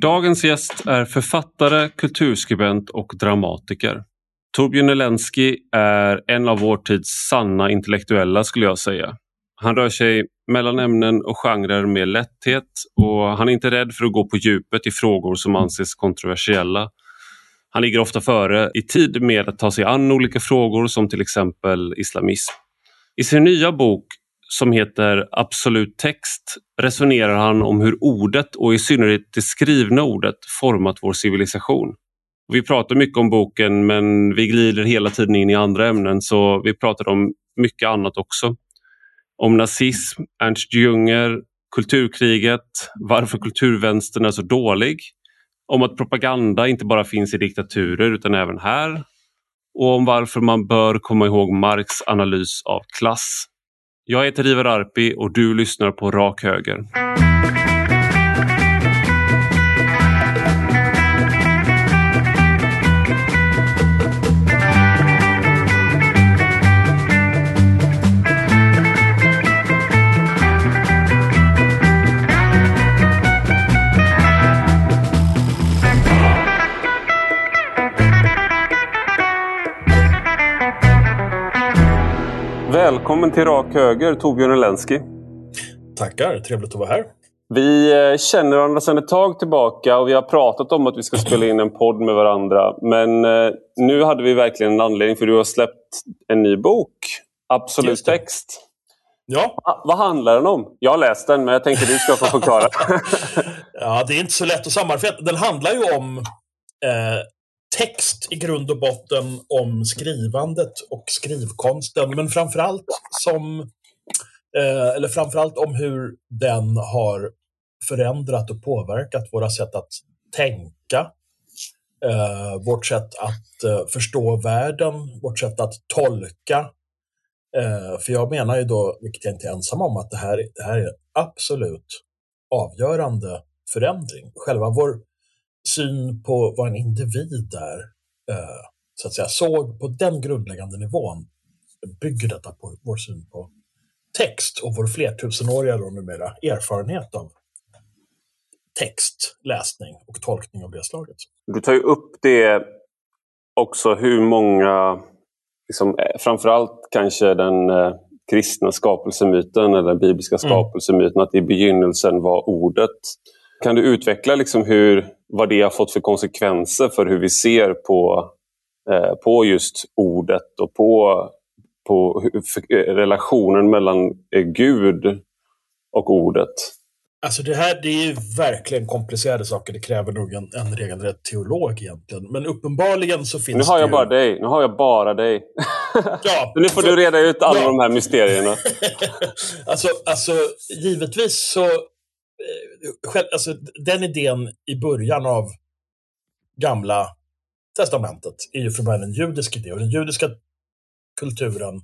Dagens gäst är författare, kulturskribent och dramatiker. Torbjörn Elensky är en av vår tids sanna intellektuella skulle jag säga. Han rör sig mellan ämnen och genrer med lätthet och han är inte rädd för att gå på djupet i frågor som anses kontroversiella. Han ligger ofta före i tid med att ta sig an olika frågor som till exempel islamism. I sin nya bok som heter Absolut text resonerar han om hur ordet och i synnerhet det skrivna ordet format vår civilisation. Vi pratar mycket om boken men vi glider hela tiden in i andra ämnen så vi pratar om mycket annat också. Om nazism, Ernst Jünger, kulturkriget, varför kulturvänstern är så dålig, om att propaganda inte bara finns i diktaturer utan även här och om varför man bör komma ihåg Marx analys av klass. Jag heter Ivar Arpi och du lyssnar på Rak Höger. Välkommen till Rak Höger, Torbjörn Elensky. Tackar, trevligt att vara här. Vi eh, känner varandra sedan ett tag tillbaka och vi har pratat om att vi ska spela in en podd med varandra. Men eh, nu hade vi verkligen en anledning för du har släppt en ny bok, Absolut text. Ja. vad handlar den om? Jag har läst den men jag tänkte du ska få förklara. ja, det är inte så lätt att samarbeta. Den handlar ju om eh, text i grund och botten om skrivandet och skrivkonsten, men framförallt som eh, eller framförallt om hur den har förändrat och påverkat våra sätt att tänka, eh, vårt sätt att eh, förstå världen, vårt sätt att tolka. Eh, för jag menar ju då, vilket jag inte är ensam om, att det här, det här är absolut avgörande förändring. Själva vår syn på vad en individ är, eh, så att säga, såg på den grundläggande nivån bygger detta på vår syn på text och vår flertusenåriga då numera erfarenhet av text, läsning och tolkning av det slaget. Du tar ju upp det också hur många, liksom, eh, framförallt kanske den eh, kristna skapelsemyten eller den bibliska mm. skapelsemyten, mm. att i begynnelsen var ordet. Kan du utveckla liksom hur, vad det har fått för konsekvenser för hur vi ser på, eh, på just ordet och på, på relationen mellan eh, Gud och ordet? Alltså det här det är ju verkligen komplicerade saker. Det kräver nog en, en regelrätt teolog egentligen. Men uppenbarligen så finns Nu har jag ju... bara dig. Nu har jag bara dig. Ja, nu får så... du reda ut alla ja. de här mysterierna. alltså, alltså, givetvis så Eh, Eh, alltså, den idén i början av gamla testamentet är ju från början en judisk idé och den judiska kulturen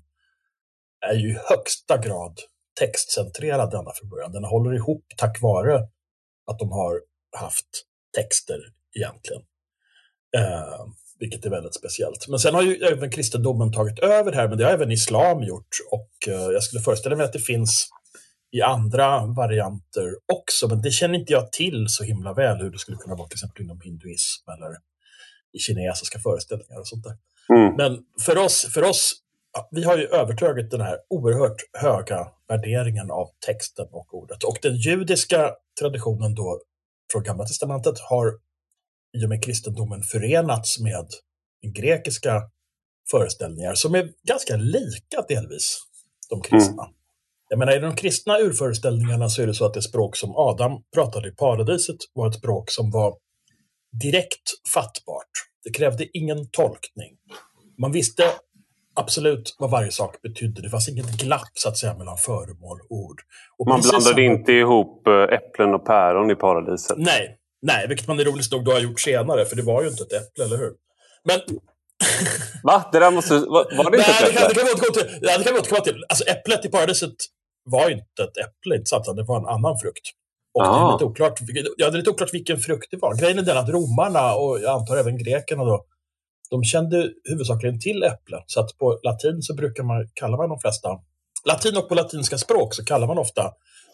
är ju i högsta grad textcentrerad denna från början. Den håller ihop tack vare att de har haft texter egentligen. Eh, vilket är väldigt speciellt. Men sen har ju även kristendomen tagit över här, men det har även islam gjort. Och eh, jag skulle föreställa mig att det finns i andra varianter också, men det känner inte jag till så himla väl hur det skulle kunna vara till exempel inom hinduism eller i kinesiska föreställningar och sånt där. Mm. Men för oss, för oss, vi har ju övertagit den här oerhört höga värderingen av texten och ordet. Och den judiska traditionen då från Gamla Testamentet har i och med kristendomen förenats med grekiska föreställningar som är ganska lika delvis de kristna. Mm. Jag menar, i de kristna urföreställningarna så är det så att det språk som Adam pratade i paradiset var ett språk som var direkt fattbart. Det krävde ingen tolkning. Man visste absolut vad varje sak betydde. Det fanns inget glapp så att säga mellan föremål och ord. Och man blandade samma... inte ihop eh, äpplen och päron i paradiset? Nej, nej, vilket man ironiskt nog då har gjort senare, för det var ju inte ett äpple, eller hur? Men Va? Det där måste... Var, det inte Nej, ett äpple? Det kan, det kan vi återkomma till. Ja, det kan vi återkomma till. Alltså äpplet i paradiset var inte ett äpple, inte sant? Det var en annan frukt. Och det är lite oklart, ja, det är lite oklart vilken frukt det var. Grejen är den att romarna, och jag antar även grekerna då, de kände huvudsakligen till äpplen. Så att på latin så brukar man, kallar man de flesta, latin och på latinska språk så kallar man ofta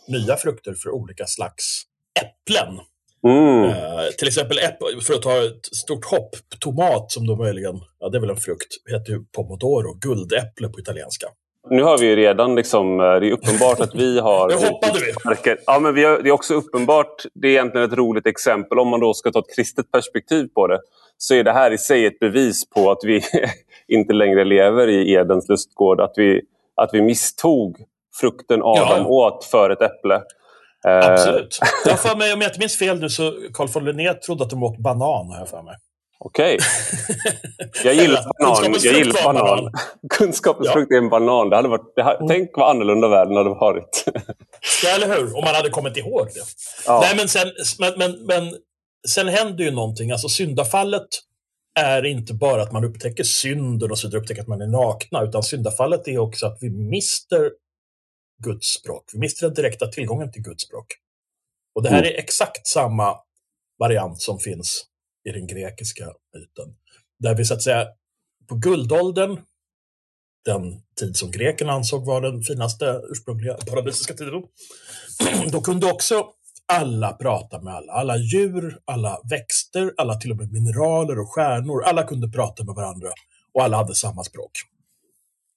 nya frukter för olika slags äpplen. Mm. Uh, till exempel, för att ta ett stort hopp, tomat som då möjligen, ja det är väl en frukt, heter ju pomodoro, guldäpple på italienska. Nu har vi redan liksom, eh, det är uppenbart att vi har... Nu hoppade vi! Ja, men vi har, det är också uppenbart, det är egentligen ett roligt exempel, om man då ska ta ett kristet perspektiv på det, så är det här i sig ett bevis på att vi inte längre lever i Edens lustgård, att vi, att vi misstog frukten Adam ja. åt för ett äpple. Eh, Absolut. Jag för mig, om jag inte minns fel nu, så Carl von Linné trodde att de åt banan, har jag för mig. Okej. Jag gillar banan. Jag gillar banan. Kunskapens ja. frukt är en banan. Det hade varit, det hade, mm. Tänk vad annorlunda världen hade varit. ja, eller hur? Om man hade kommit ihåg det. Ja. Nej, men sen, men, men, men sen händer ju någonting. Alltså syndafallet är inte bara att man upptäcker synden och så upptäcker att man är nakna, utan syndafallet är också att vi mister Guds språk. Vi mister den direkta tillgången till Guds språk. Och det här mm. är exakt samma variant som finns i den grekiska myten. Där vi så att säga på guldåldern, den tid som grekerna ansåg var den finaste ursprungliga paradisiska tiden, då kunde också alla prata med alla. Alla djur, alla växter, alla till och med mineraler och stjärnor. Alla kunde prata med varandra och alla hade samma språk.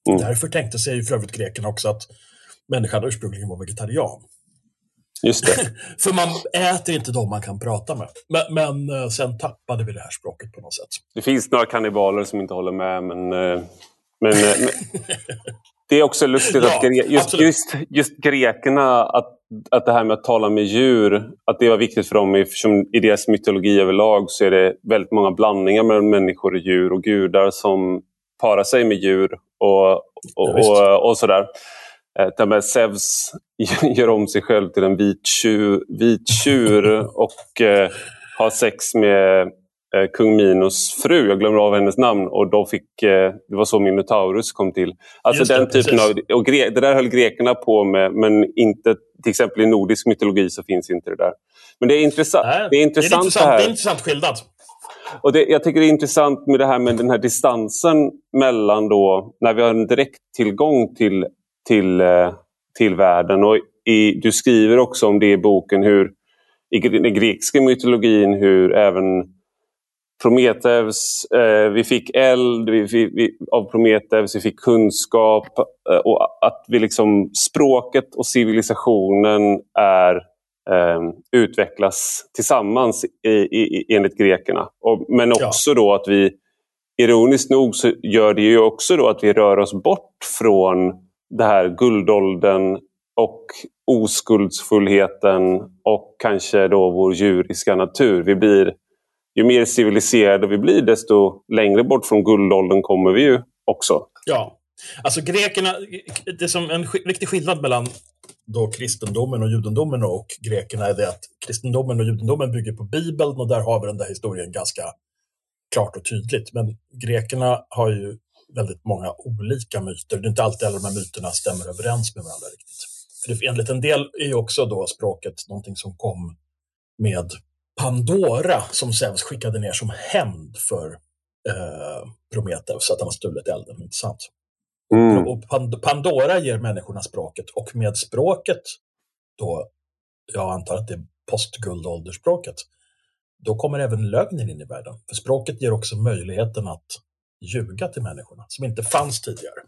Mm. Därför tänkte sig ju för övrigt grekerna också att människan ursprungligen var vegetarian. Just det. För man äter inte de man kan prata med. Men, men, eh, sen tappade vi det här språket på något sätt. Det finns några kannibaler som inte håller med, men, eh, men, eh, men det är också lustigt ja, att gre just, just, just, grekerna, att, att det här med att tala med djur, att det var viktigt för dem eftersom i deras mytologi överlag så är det väldigt många blandningar mellan människor och djur och gudar som parar sig med djur och, och, ja, och, och sådär. Eh, Zeus gör om sig själv till en vit tjur, vit tjur och eh, har sex med eh, kung Minos fru. Jag glömmer av hennes namn. och då fick, eh, Det var så Minotaurus kom till. Alltså den det, typen av, och gre, det där höll grekerna på med, men inte till exempel i nordisk mytologi så finns inte det där. Men det är intressant. Nej, det är intressant, det är intressant, det här. Det är intressant skillnad. Och det, jag tycker det är intressant med det här med den här distansen mellan då, när vi har en direkt tillgång till till, eh, till världen. Och i, du skriver också om det i boken hur i den grekiska mytologin hur även Prometheus, eh, vi fick eld vi, vi, av Prometheus, vi fick kunskap eh, och att vi liksom, språket och civilisationen är, eh, utvecklas tillsammans i, i, enligt grekerna. Och, men också ja. då att vi, ironiskt nog så gör det ju också då att vi rör oss bort från det här guldåldern och oskuldsfullheten och kanske då vår djuriska natur. Vi blir, ju mer civiliserade vi blir desto längre bort från guldåldern kommer vi ju också. Ja, alltså grekerna, det som en viktig skillnad mellan då kristendomen och judendomen och grekerna är det att kristendomen och judendomen bygger på Bibeln och där har vi den där historien ganska klart och tydligt. Men grekerna har ju väldigt många olika myter. Det är inte alltid alla de här myterna stämmer överens med varandra riktigt. För det, enligt en del är också då språket någonting som kom med Pandora som Zeus skickade ner som hämnd för eh, Prometheus, att han har stulit elden. Inte sant? Mm. Och Pandora ger människorna språket och med språket, då, jag antar att det är postguldåldersspråket, då kommer även lögnen in i världen. För språket ger också möjligheten att ljuga till människorna, som inte fanns tidigare.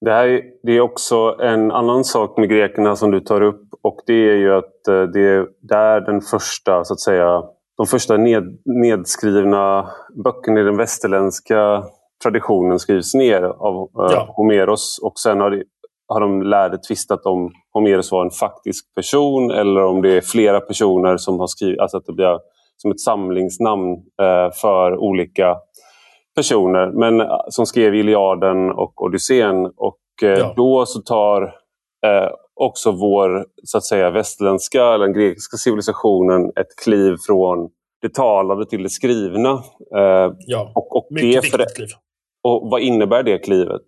Det, här, det är också en annan sak med grekerna som du tar upp och det är ju att eh, det är där den första, så att säga, de första ned, nedskrivna böckerna i den västerländska traditionen skrivs ner av eh, ja. Homeros och sen har, det, har de lärde tvistat om Homeros var en faktisk person eller om det är flera personer som har skrivit, alltså att det blir som ett samlingsnamn eh, för olika personer men, eh, som skrev Iliaden och Odysseen. Och eh, ja. då så tar eh, också vår så att säga västerländska eller den grekiska civilisationen ett kliv från det talade till det skrivna. Eh, ja, och, och mycket det viktigt kliv. Och vad innebär det klivet?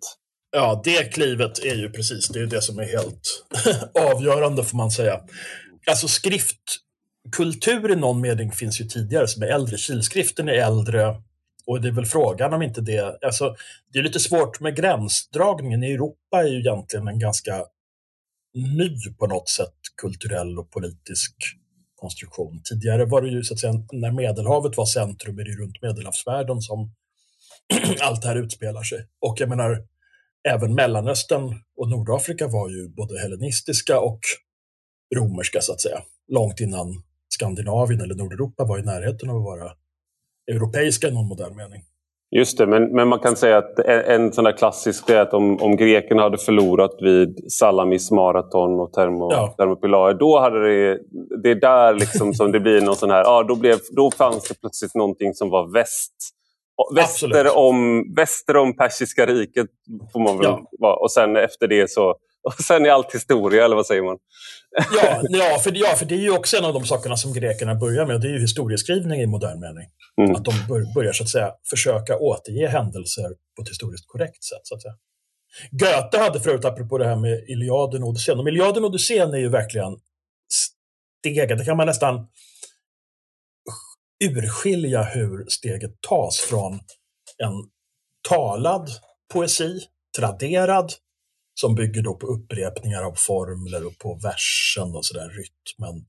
Ja, det klivet är ju precis det, är det som är helt avgörande får man säga. Alltså skriftkultur i någon mening finns ju tidigare som är äldre. Kilskriften är äldre, och det är väl frågan om inte det... Alltså, det är lite svårt med gränsdragningen. I Europa är ju egentligen en ganska ny på något sätt kulturell och politisk konstruktion. Tidigare var det ju så att säga när Medelhavet var centrum är det runt Medelhavsvärlden som allt det här utspelar sig. Och jag menar, även Mellanöstern och Nordafrika var ju både hellenistiska och romerska så att säga. Långt innan Skandinavien eller Nordeuropa var i närheten av att vara europeiska i någon modern mening. Just det, men, men man kan säga att en, en sån där klassisk är att om, om grekerna hade förlorat vid Salamis maraton och termo, ja. Thermopylae, då hade det... Det är där liksom som det blir någon sån här... Ja, då, blev, då fanns det plötsligt någonting som var väst. Väster om, väster om Persiska riket, får man väl ja. vara. Och sen efter det så och sen är allt historia, eller vad säger man? ja, ja, för, ja, för det är ju också en av de sakerna som grekerna börjar med. Det är ju historieskrivning i modern mening. Mm. Att de börjar så att säga försöka återge händelser på ett historiskt korrekt sätt. Så att säga. Goethe hade förut, apropå det här med Iliaden och Odysseen. Och Iliaden och Odysseen är ju verkligen steget. Det kan man nästan urskilja hur steget tas från en talad poesi, traderad, som bygger då på upprepningar av formler och på versen och sådär, rytmen.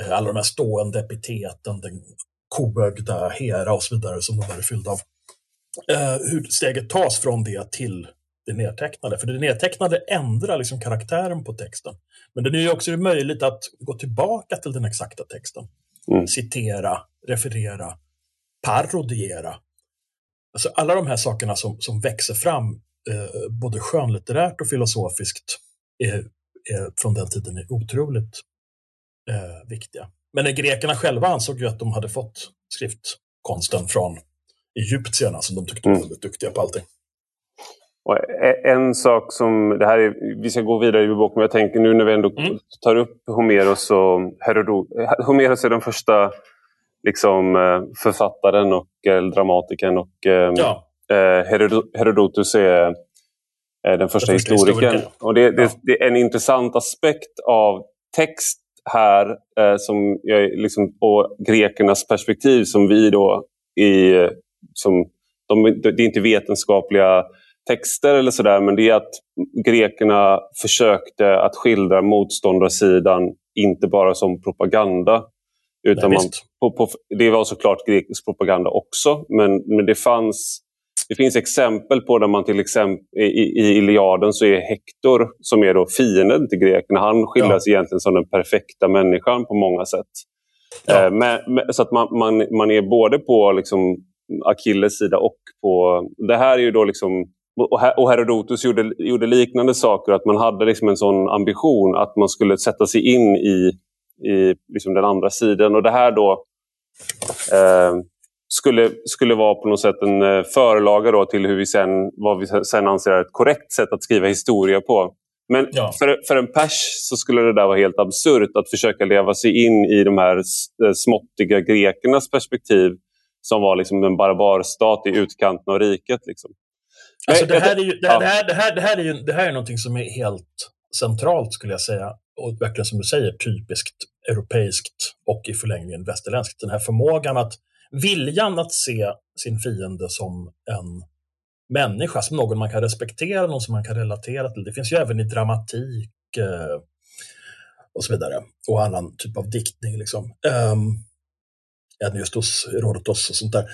Eh, alla de här stående epiteten, den koögda Hera och så vidare som de där är fyllda av. Eh, hur steget tas från det till det nedtecknade. För det nedtecknade ändrar liksom karaktären på texten. Men det är också möjligt att gå tillbaka till den exakta texten. Mm. Citera, referera, parodiera. Alltså alla de här sakerna som, som växer fram eh, både skönlitterärt och filosofiskt är, är, från den tiden är otroligt eh, viktiga. Men grekerna själva ansåg ju att de hade fått skriftkonsten från egyptierna som de tyckte var mm. väldigt duktiga på allting. Och e- en sak som, det här är, vi ska gå vidare i boken, men jag tänker nu när vi ändå mm. tar upp Homeros och Herodot. Homeros är den första liksom, eh, författaren och dramatikern och eh, ja. Eh, Herodotus är den första, den första historikern. Och det, det, det, är en intressant aspekt av text här eh, som jag, liksom, och grekernas perspektiv som vi då i, som, de, det är inte vetenskapliga texter eller sådär men det är att grekerna försökte att skildra motståndarsidan inte bara som propaganda. Utan Nej, man, på, på, det var såklart grekisk propaganda också men, men det fanns det finns exempel på där man till exempel i, i Iliaden så är Hector, som är då fienden till grekerna, han skildras ja. egentligen som den perfekta människan på många sätt. Ja. Eh, med, med, så att man, man, man är både på liksom Achilles sida och på... Det här är ju då liksom... Och Herodotus gjorde, gjorde liknande saker, att man hade liksom en sån ambition att man skulle sätta sig in i, i liksom den andra sidan. Och det här då... Eh, skulle, skulle vara på något sätt en eh, förlaga då till hur vi sen, vad vi sen anser är ett korrekt sätt att skriva historia på. Men ja. för, för en pers så skulle det där vara helt absurt att försöka leva sig in i de här eh, småttiga grekernas perspektiv som var liksom en barbarstat i utkanten av riket. Liksom. Alltså det, här är ju, det, här, det, här, det, här, det, här är ju, det här är någonting som är helt centralt skulle jag säga och verkligen som du säger typiskt europeiskt och i förlängningen västerländskt. Den här förmågan att viljan att se sin fiende som en människa, som någon man kan respektera, någon som man kan relatera till. Det finns ju även i dramatik eh, och så vidare, och annan typ av diktning. Liksom. Um, hos Herodotos och sånt där.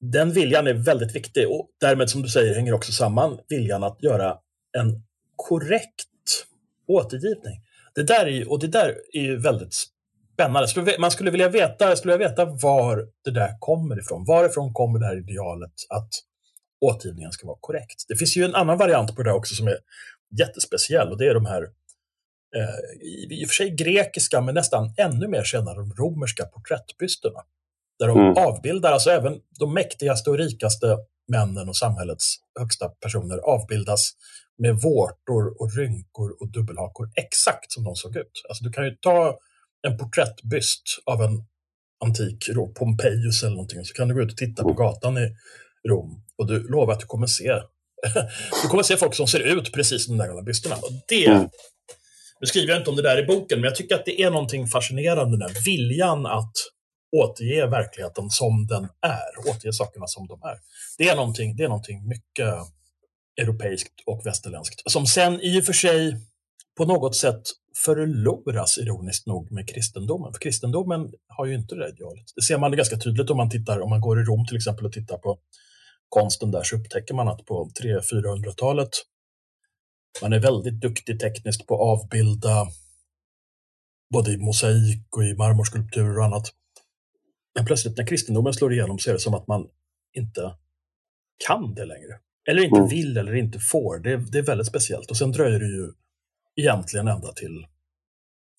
Den viljan är väldigt viktig och därmed, som du säger, hänger också samman viljan att göra en korrekt återgivning. Det där är, och det där är ju väldigt spännande. Man skulle vilja veta, skulle vilja veta var det där kommer ifrån. Varifrån kommer det här idealet att återgivningen ska vara korrekt? Det finns ju en annan variant på det också som är jättespeciell och det är de här eh, i och för sig grekiska, men nästan ännu mer senare de romerska porträttbysterna. Där de mm. avbildar, alltså även de mäktigaste och rikaste männen och samhällets högsta personer avbildas med vårtor och rynkor och dubbelhakor exakt som de såg ut. Alltså du kan ju ta en porträttbyst av en antik Pompejus eller någonting, så kan du gå ut och titta på gatan i Rom och du lovar att du kommer se du kommer se folk som ser ut precis som de där gamla bysterna. Och det, mm. Nu skriver jag inte om det där i boken, men jag tycker att det är någonting fascinerande, den viljan att återge verkligheten som den är, återge sakerna som de är. Det är någonting, det är någonting mycket europeiskt och västerländskt, som sen i och för sig på något sätt förloras, ironiskt nog, med kristendomen. För kristendomen har ju inte det idealet. Det ser man ganska tydligt om man tittar, om man går i Rom till exempel och tittar på konsten där, så upptäcker man att på 300-400-talet man är väldigt duktig tekniskt på att avbilda både i mosaik och i marmorskulpturer och annat. Men plötsligt när kristendomen slår igenom så är det som att man inte kan det längre. Eller inte mm. vill eller inte får. Det, det är väldigt speciellt. Och sen dröjer det ju egentligen ända till...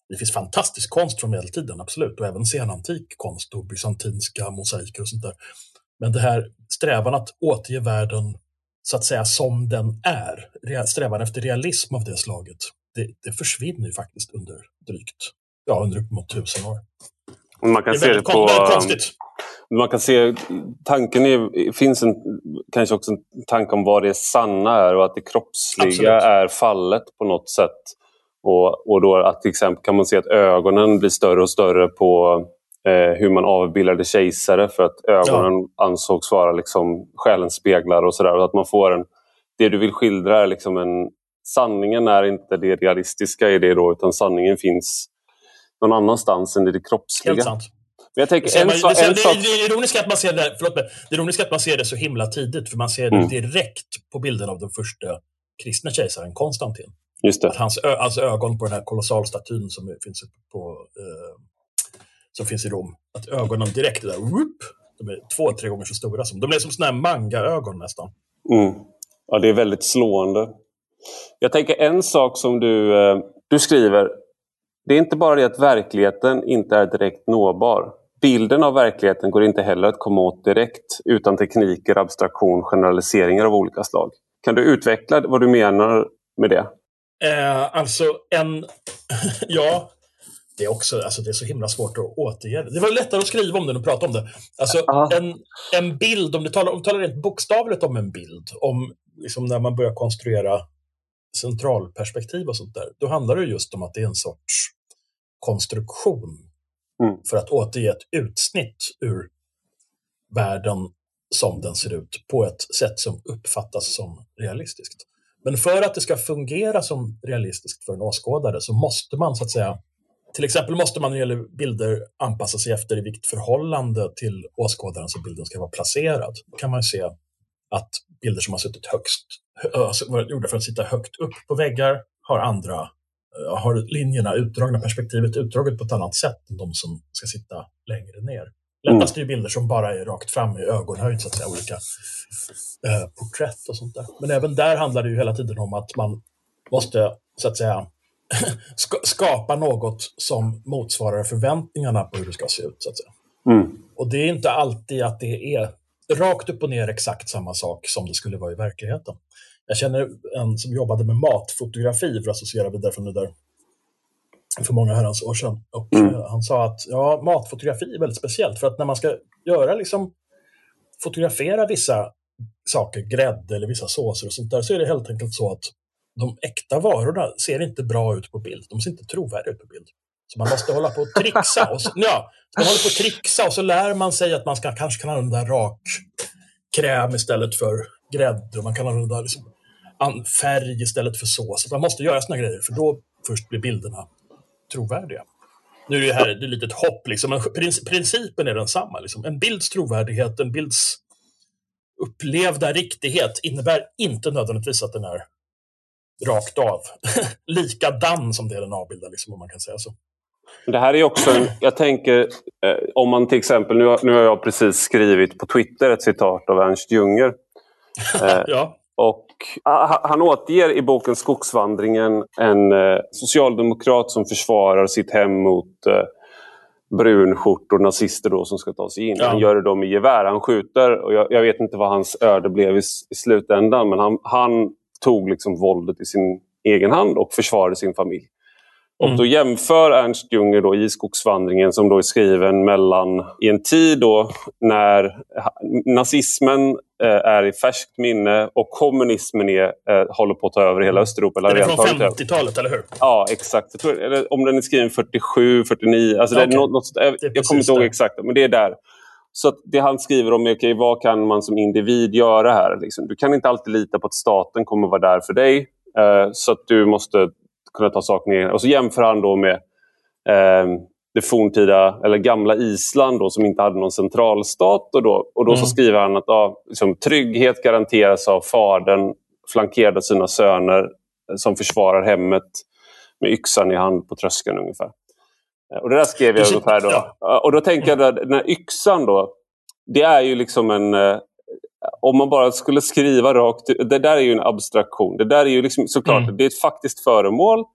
Det finns fantastisk konst från medeltiden, absolut, och även senantik konst och bysantinska mosaiker och sånt där. Men det här strävan att återge världen så att säga som den är, strävan efter realism av det slaget, det, det försvinner ju faktiskt under drygt, ja under uppemot tusen år. Man kan det är se det på, väldigt konstigt. Man kan se, tanken är, finns en, kanske också en tanke om vad det sanna är och att det kroppsliga Absolut. är fallet på något sätt. Och, och då att till exempel kan man se att ögonen blir större och större på eh, hur man avbildade kejsare för att ögonen ja. ansågs vara liksom själens speglar och sådär. Att man får en, det du vill skildra är liksom en... Sanningen är inte det realistiska i det då, utan sanningen finns någon annanstans än i det kroppsliga. Helt sant. Jag tänker, en, man, det, en, det, det, det, ironiska att man ser det, förlåt mig, det ironiska att man ser det så himla tidigt, för man ser det mm. direkt på bilden av den första kristna kejsaren Konstantin. Just det. Att hans, ö, hans ögon på den här kolossalstatyn som finns på eh, som finns i Rom, att ögonen direkt är där, whoop, de är två, tre gånger så stora. Som, de är som såna här manga-ögon nästan. Mm. Ja, det är väldigt slående. Jag tänker en sak som du, eh, du skriver. Det är inte bara det att verkligheten inte är direkt nåbar. Bilden av verkligheten går inte heller att komma åt direkt utan tekniker, abstraktion, generaliseringar av olika slag. Kan du utveckla vad du menar med det? Eh, alltså, en... ja, det är också alltså det är så himla svårt att återge det. Det var lättare att skriva om det än att prata om det. Alltså, en, en bild, om du talar, om du talar rent bokstavligt om en bild, om liksom när man börjar konstruera centralperspektiv och sånt där, då handlar det just om att det är en sorts konstruktion mm. för att återge ett utsnitt ur världen som den ser ut på ett sätt som uppfattas som realistiskt. Men för att det ska fungera som realistiskt för en åskådare så måste man så att säga till exempel måste man när det gäller bilder anpassa sig efter i vilket förhållande till åskådaren som bilden ska vara placerad. Då kan man se att bilder som har suttit högst, alltså gjorda för att sitta högt upp på väggar har andra, har linjerna utdragna, perspektivet utdraget på ett annat sätt än de som ska sitta längre ner. Lättast är ju bilder som bara är rakt fram i ögonhöjd, så att säga, olika eh, porträtt och sånt där. Men även där handlar det ju hela tiden om att man måste, så att säga, skapa något som motsvarar förväntningarna på hur det ska se ut. Så att säga. Mm. Och det är inte alltid att det är rakt upp och ner exakt samma sak som det skulle vara i verkligheten. Jag känner en som jobbade med matfotografi, för att associera vidare från det där, för många herrans år sedan. Och mm. Han sa att ja, matfotografi är väldigt speciellt, för att när man ska göra liksom, fotografera vissa saker, grädde eller vissa såser och sånt där, så är det helt enkelt så att de äkta varorna ser inte bra ut på bild. De ser inte trovärdiga ut på bild. Så man måste hålla på och trixa. Och så, ja, så man håller på och trixa och så lär man sig att man ska, kanske kan använda rak kräm istället för grädde. Man kan använda liksom, färg istället för sås. Man måste göra såna grejer, för då först blir bilderna trovärdiga. Nu är det här ett litet hopp, liksom, men principen är densamma. Liksom. En bilds trovärdighet, en bilds upplevda riktighet innebär inte nödvändigtvis att den är rakt av. Likadan som det den avbildar, liksom, om man kan säga så. Det här är också en, jag tänker, eh, om man till exempel, nu har, nu har jag precis skrivit på Twitter ett citat av Ernst Junger. Eh, ja. Och han återger i boken Skogsvandringen en eh, socialdemokrat som försvarar sitt hem mot eh, brunskjortor, nazister då, som ska ta sig in. Ja. Han gör det då med gevär. Han skjuter och jag, jag, vet inte vad hans öde blev i, i slutändan men han, han tog liksom våldet i sin egen hand och försvarade sin familj. Och mm. då jämför Ernst Junger då i Skogsvandringen som då är skriven mellan i en tid då när nazismen är i färskt minne och kommunismen är, eh, håller på att ta över hela Östeuropa. Den är från 50-talet, eller hur? Ja, exakt. Jag tror, eller om den är skriven 47, 49. Alltså okay. det är något, något, jag, jag kommer inte ihåg exakt, men det är där. Så det han skriver om är okay, vad kan man som individ göra här. Liksom. Du kan inte alltid lita på att staten kommer vara där för dig. Eh, så att du måste kunna ta saker ner. Och så jämför han då med eh, det forntida, eller gamla Island då, som inte hade någon centralstat. Och då, och då mm. så skriver han att ja, liksom, trygghet garanteras av fadern flankerad av sina söner eh, som försvarar hemmet med yxan i hand på tröskeln ungefär. Eh, och det där skrev jag ungefär då. Ja. Och då tänker jag att den här yxan då, det är ju liksom en... Eh, om man bara skulle skriva rakt Det där är ju en abstraktion. Det där är ju liksom, såklart, mm. det är ett faktiskt föremål.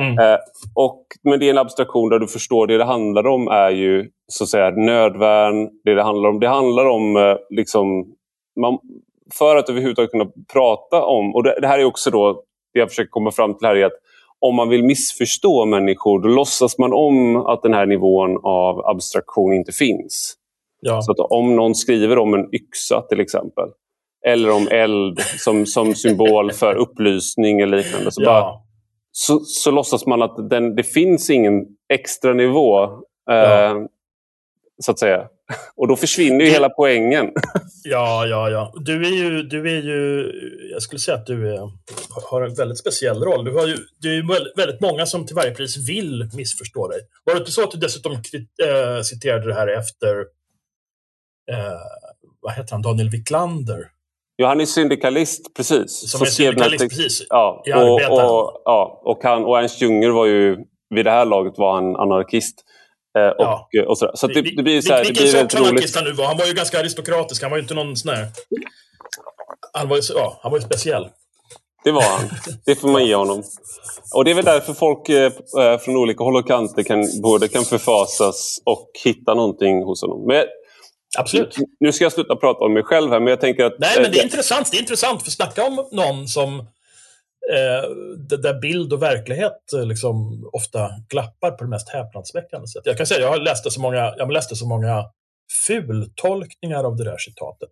Mm. Eh, och, men det är en abstraktion där du förstår det det handlar om är ju så att säga nödvärn. Det det handlar om, det handlar om eh, liksom, man, för att överhuvudtaget kunna prata om, och det, det här är också då det jag försöker komma fram till här är att om man vill missförstå människor då låtsas man om att den här nivån av abstraktion inte finns. Ja. Så att om någon skriver om en yxa till exempel eller om eld som, som symbol för upplysning eller liknande så, ja. bara, så, så låtsas man att den, det finns ingen extra nivå. Eh, så att säga. Och då försvinner ju hela poängen. Ja, ja, ja. Du är ju, du är ju jag skulle säga att du är, har en väldigt speciell roll. Du har ju, det är ju väldigt många som till varje pris vill missförstå dig. Var det inte så att du dessutom äh, citerade det här efter, äh, vad heter han, Daniel Wiklander? Ja, han är syndikalist, precis. Som är syndikalist, precis. Ja, och, och, ja, och, han, och Ernst Junger var ju, vid det här laget var han anarkist. Eh, och, ja. och så, så det, det, blir så här, Vilken sorts anarkist han nu var. Han var ju ganska aristokratisk. Han var ju inte någon sån här... Han var ju, ja, han var ju speciell. Det var han. Det får man ge honom. Och det är väl därför folk eh, eh, från olika håll och kanter kan, både kan förfasas och hitta någonting hos honom. Men, Absolut. Nu ska jag sluta prata om mig själv här, men jag tänker att... Nej, men det är intressant. Det är intressant, för snacka om någon som eh, där bild och verklighet eh, liksom ofta glappar på det mest häpnadsväckande sätt. Jag kan säga jag läste så många, jag läste så många fultolkningar av det där citatet.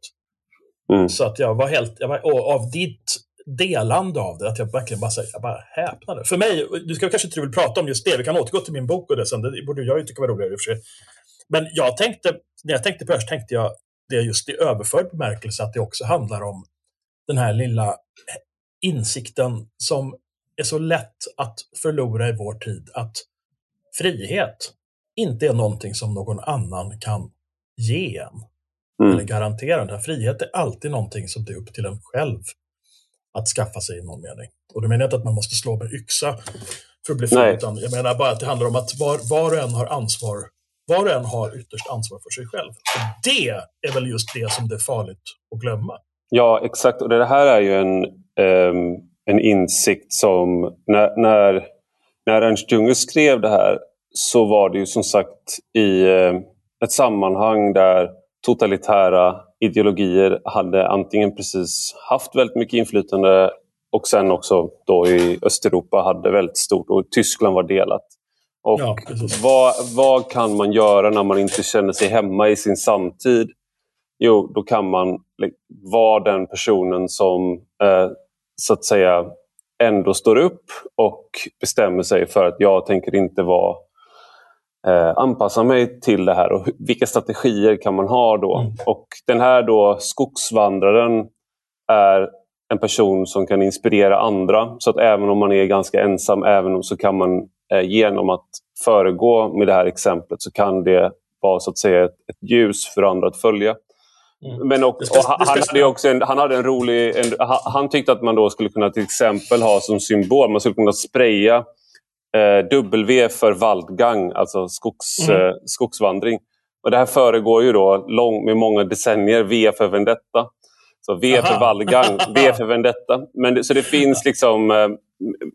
Mm. Så att jag var helt, jag var, av ditt delande av det, att jag verkligen bara, jag bara häpnade. För mig, du ska kanske inte vill prata om just det, vi kan återgå till min bok och det sen, det borde jag ju tycka var roligare i och för sig. Men jag tänkte, när jag tänkte först tänkte jag det just i överförd bemärkelse, att det också handlar om den här lilla insikten som är så lätt att förlora i vår tid, att frihet inte är någonting som någon annan kan ge en mm. eller garantera. Den här frihet är alltid någonting som det är upp till en själv att skaffa sig i någon mening. Och då menar jag inte att man måste slå med yxa för att bli fri, utan jag menar bara att det handlar om att var, var och en har ansvar var och en har ytterst ansvar för sig själv. Och det är väl just det som det är farligt att glömma. Ja, exakt. Och det här är ju en, um, en insikt som när, när, när Ernst Junger skrev det här så var det ju som sagt i uh, ett sammanhang där totalitära ideologier hade antingen precis haft väldigt mycket inflytande och sen också då i Östeuropa hade väldigt stort och Tyskland var delat. Och ja, vad, vad kan man göra när man inte känner sig hemma i sin samtid? Jo, då kan man vara den personen som eh, så att säga ändå står upp och bestämmer sig för att jag tänker inte vara eh, anpassa mig till det här och vilka strategier kan man ha då? Mm. Och den här då skogsvandraren är en person som kan inspirera andra så att även om man är ganska ensam även om så kan man genom att föregå med det här exemplet så kan det vara så att säga ett, ett ljus för andra att följa. Mm. Men och, och han, hade också en, han hade en rolig... En, han tyckte att man då skulle kunna till exempel ha som symbol, man skulle kunna spraya eh, W för valdgang, alltså skogs, mm. eh, skogsvandring. Och det här föregår ju då lång, med många decennier V för vendetta. Så V Aha. för vallgang, V för vendetta. Men så det finns liksom... Eh,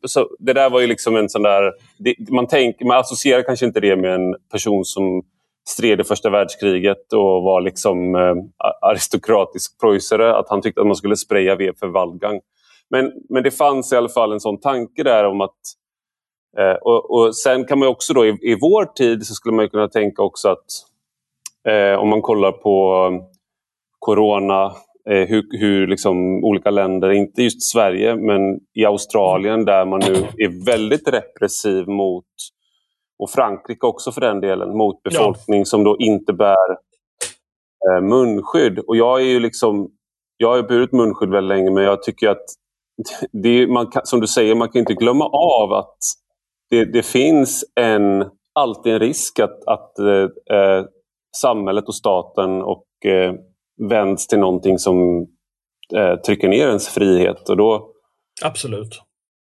så det där var ju liksom en sån där... Det, man, tänk, man associerar kanske inte det med en person som stred i första världskriget och var liksom eh, aristokratisk preussare. Att han tyckte att man skulle spraya ved för vallgang. Men, men det fanns i alla fall en sån tanke där om att... Eh, och, och, Sen kan man också då i, i vår tid så skulle man kunna tänka också att eh, om man kollar på eh, corona, hur, hur liksom olika länder, inte just Sverige, men i Australien där man nu är väldigt repressiv mot och Frankrike också för den delen, mot befolkning ja. som då inte bär eh, munskydd. Och jag är ju liksom, jag har burit munskydd väldigt länge men jag tycker att det, man kan, som du säger, man kan inte glömma av att det, det finns en, alltid en risk att, att eh, eh samhället och staten och eh, vänds till någonting som eh, trycker ner ens frihet. Och då, Absolut.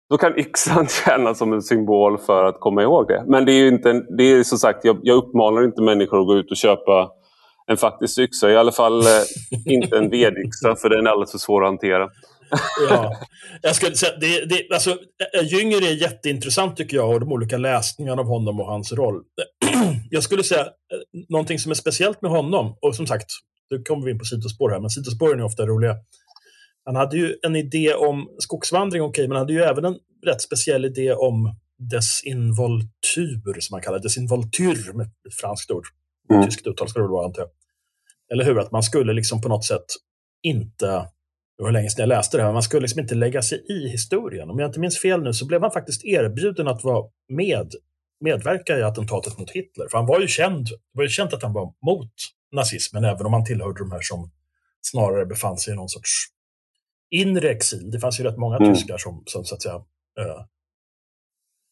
Då kan yxan kännas som en symbol för att komma ihåg det. Men det är ju inte, det är som sagt, jag, jag uppmanar inte människor att gå ut och köpa en faktisk yxa. I alla fall eh, inte en vedyxa för den är alldeles för svår att hantera. ja. jag skulle säga, det, det, alltså, Jünger är jätteintressant tycker jag och de olika läsningarna av honom och hans roll. jag skulle säga eh, någonting som är speciellt med honom, och som sagt, nu kommer vi in på sidospår här, men sidospåren är ofta roliga. Han hade ju en idé om skogsvandring, okej, okay, men han hade ju även en rätt speciell idé om desinvoltur, som man kallar det. Desinvoltur, med ett franskt ord. Mm. Tyskt uttal ska det vara, antar jag. Eller hur? Att man skulle liksom på något sätt inte, det var länge sedan jag läste det här, man skulle liksom inte lägga sig i historien. Om jag inte minns fel nu så blev han faktiskt erbjuden att vara med, medverka i attentatet mot Hitler. För han var ju känd, det var ju känt att han var mot nazismen, även om han tillhörde de här som snarare befann sig i någon sorts inre exil. Det fanns ju rätt många mm. tyskar som, som så att säga äh,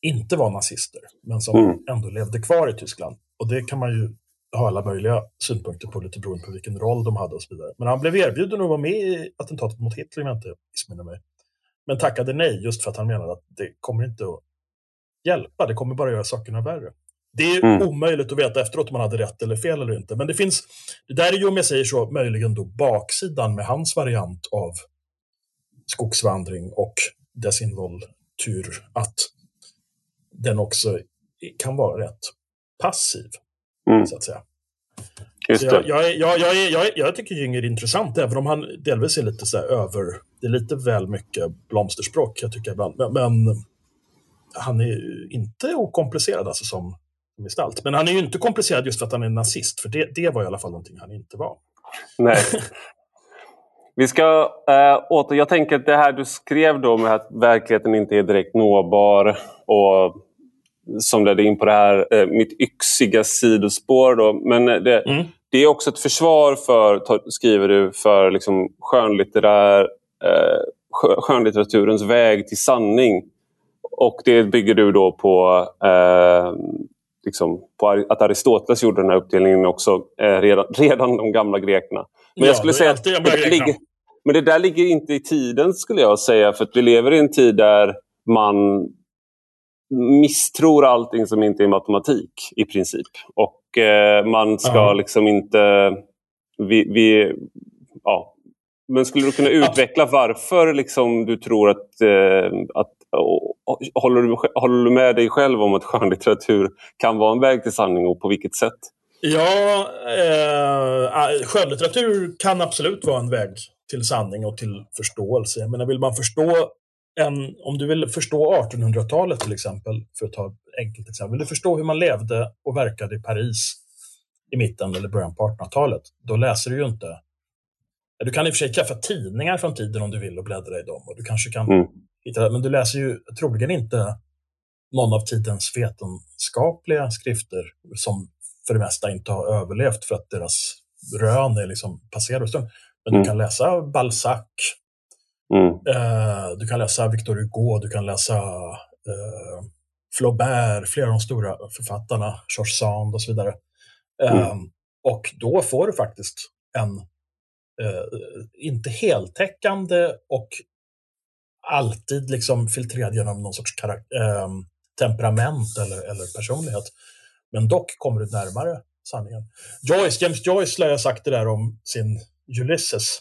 inte var nazister, men som mm. ändå levde kvar i Tyskland. Och det kan man ju ha alla möjliga synpunkter på, lite beroende på vilken roll de hade och så vidare. Men han blev erbjuden att vara med i attentatet mot Hitler, om jag inte missminner mig. Men tackade nej, just för att han menade att det kommer inte att hjälpa, det kommer bara göra sakerna värre. Det är mm. omöjligt att veta efteråt om man hade rätt eller fel eller inte. Men det finns, det där är ju om jag säger så, möjligen då baksidan med hans variant av skogsvandring och desinvoltur, att den också kan vara rätt passiv, mm. så att säga. Så jag, jag, jag, jag, jag, jag tycker Jünger är intressant, även om han delvis är lite så över... Det är lite väl mycket blomsterspråk, jag tycker ibland. Men, men han är inte okomplicerad alltså som gestalt. Men han är ju inte komplicerad just för att han är nazist, för det, det var i alla fall någonting han inte var. Nej. Vi ska äh, åter... Jag tänker att det här du skrev då med att verkligheten inte är direkt nåbar och som ledde in på det här, äh, mitt yxiga sidospår. Då. Men det, mm. det är också ett försvar för, skriver du, för liksom skönlitterär, äh, skönlitteraturens väg till sanning. Och det bygger du då på äh, liksom, på att Aristoteles gjorde den här uppdelningen också eh, redan, redan de gamla grekerna. Men ja, jag skulle säga att det, ligger, men det där ligger inte i tiden skulle jag säga, för att vi lever i en tid där man misstror allting som inte är matematik i princip. Och eh, man ska ja. liksom inte... Vi, vi, ja. Men skulle du kunna utveckla varför liksom, du tror att, eh, att håller du, håller du med dig själv om att skönlitteratur kan vara en väg till sanning och på vilket sätt? Ja, eh, skönlitteratur kan absolut vara en väg till sanning och till förståelse. Jag menar, vill man förstå en, om du vill förstå 1800-talet till exempel, för att ta ett enkelt exempel, vill du förstå hur man levde och verkade i Paris i mitten eller början på 1800-talet, då läser du ju inte du kan i och för sig träffa tidningar från tiden om du vill och bläddra i dem. Och du kanske kan mm men du läser ju troligen inte någon av tidens vetenskapliga skrifter som för det mesta inte har överlevt för att deras rön är liksom passerade. Men mm. du kan läsa Balzac, mm. eh, du kan läsa Victor Hugo, du kan läsa eh, Flaubert, flera av de stora författarna, George Sand och så vidare. Mm. Eh, och då får du faktiskt en inte heltäckande och alltid liksom filtrerad genom någon sorts äh, temperament eller, eller personlighet. Men dock kommer du närmare sanningen. Joyce, James Joyce lär ha sagt det där om sin Ulysses,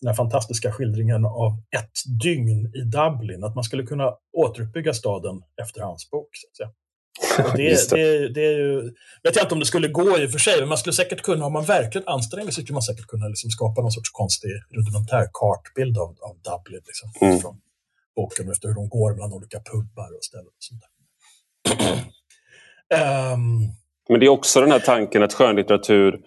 den här fantastiska skildringen av ett dygn i Dublin, att man skulle kunna återuppbygga staden efter hans bok. Det, det, det, är ju, vet jag inte om det skulle gå i och för sig, men man skulle säkert kunna, om man verkligen anstränger sig, skulle man säkert kunna liksom skapa någon sorts konstig rudimentär kartbild av, av Dublin. Liksom, mm. från, boken efter hur de går bland olika pubbar och ställen. Och sånt um, Men det är också den här tanken att skönlitteratur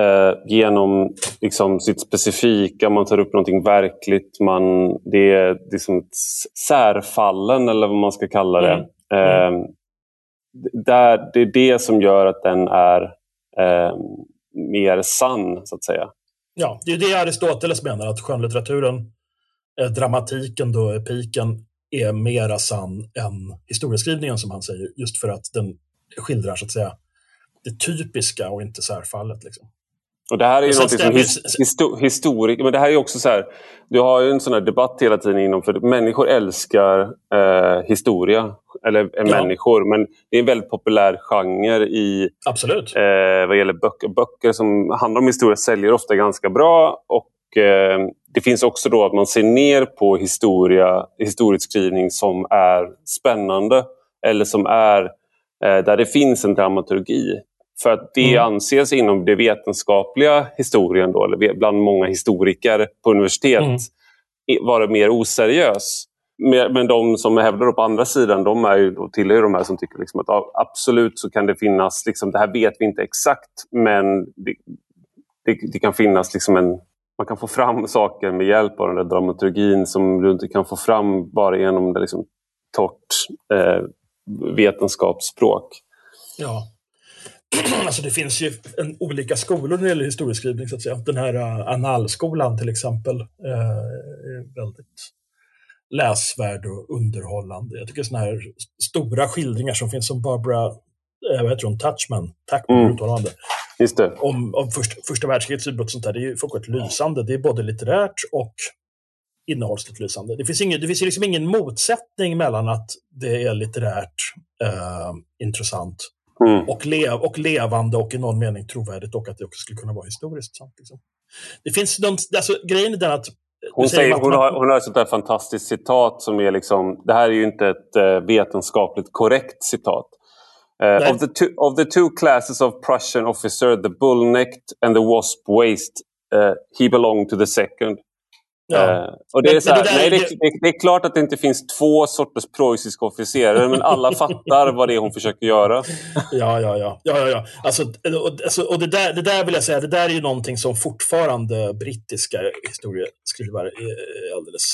eh, genom liksom, sitt specifika, man tar upp någonting verkligt, man, det är liksom särfallen eller vad man ska kalla det. Mm. Eh, där, det är det som gör att den är eh, mer sann, så att säga. Ja, det är det Aristoteles menar, att skönlitteraturen eh, dramatiken, då, epiken, är mera sann än historieskrivningen som han säger, just för att den skildrar så att säga det typiska och inte särfallet. Liksom. Och det här är ju något som his, histo, historik, men det här är också så här, du har ju en sån här debatt hela tiden inom, för människor älskar eh, historia, eller eh, ja. människor, men det är en väldigt populär genre i Absolut. Eh, vad gäller böcker. Böcker som handlar om historia säljer ofta ganska bra och eh, det finns också då att man ser ner på historia, historieskrivning som är spännande eller som är eh, där det finns en dramaturgi. För att det mm. anses inom den vetenskapliga historien, då, eller bland många historiker på universitet, mm. vara mer oseriös. Men de som hävdar på andra sidan, de är ju, tillhör de här som tycker liksom att absolut så kan det finnas, liksom, det här vet vi inte exakt, men det, det, det kan finnas liksom en man kan få fram saker med hjälp av den där dramaturgin som du inte kan få fram bara genom det liksom, torrt eh, vetenskapsspråk. Ja, alltså det finns ju en, olika skolor när det gäller historieskrivning. Så att säga. Den här uh, analskolan till exempel uh, är väldigt läsvärd och underhållande. Jag tycker sådana här stora skildringar som finns som Barbara uh, vad heter hon, Touchman, Tackman, mm. uttalande. Om, om först, första världskrigets utbrott och sånt där. Det är ju fullkomligt lysande. Det är både litterärt och innehållsligt lysande. Det finns, ingen, det finns liksom ingen motsättning mellan att det är litterärt eh, intressant Mm. Och, lev, och levande och i någon mening trovärdigt och att det också skulle kunna vara historiskt sant. Liksom. Det finns de, alltså, grejen är den att hon, säger, hon, har, hon har ett sånt där fantastiskt citat som är liksom, det här är ju inte ett uh, vetenskapligt korrekt citat. Uh, of, the two, of the two classes of Prussian officer, the bull-necked and the wasp-waist, uh, he belonged to the second. Ja. Uh, och det, är så här, det, nej, det, det, det, är klart att det inte finns två sorters preussiska officerare, men alla fattar vad det är hon försöker göra. Ja, ja, ja. ja, ja, ja. Alltså, och, alltså, och det, där, det där vill jag säga, det där är ju någonting som fortfarande brittiska historieskrivare är alldeles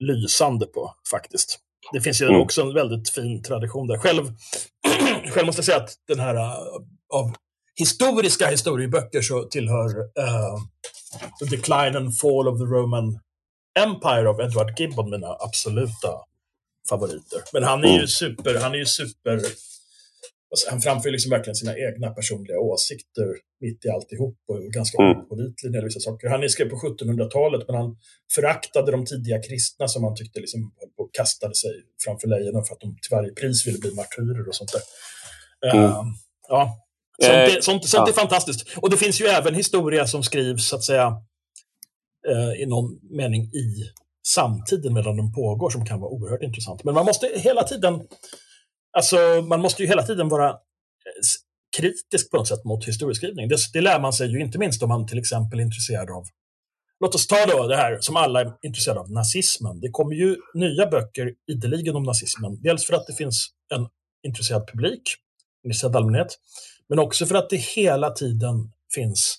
lysande på, faktiskt. Det finns ju mm. också en väldigt fin tradition där. Själv, själv måste jag säga att den här uh, av historiska historieböcker så tillhör uh, The Decline and Fall of the Roman Empire of Edward Gibbon mina absoluta favoriter. Men han är ju mm. super, han är ju super, alltså, han framför liksom verkligen sina egna personliga åsikter mitt i alltihop och är ganska mm. opålitlig när vissa saker. Han är skrev på 1700-talet men han föraktade de tidiga kristna som han tyckte liksom och kastade sig framför lejonen för att de till varje pris ville bli martyrer och sånt där. Mm. Uh, ja, Sånt, är, eh, sånt, sånt är fantastiskt. Och det finns ju även historia som skrivs, så att säga, eh, i någon mening i samtiden medan den pågår som kan vara oerhört intressant. Men man måste hela tiden, alltså man måste ju hela tiden vara eh, kritisk på något sätt mot historieskrivning. Det, det lär man sig ju inte minst om man till exempel är intresserad av Låt oss ta då det här som alla är intresserade av, nazismen. Det kommer ju nya böcker ideligen om nazismen. Dels för att det finns en intresserad publik, intresserad allmänhet. Men också för att det hela tiden finns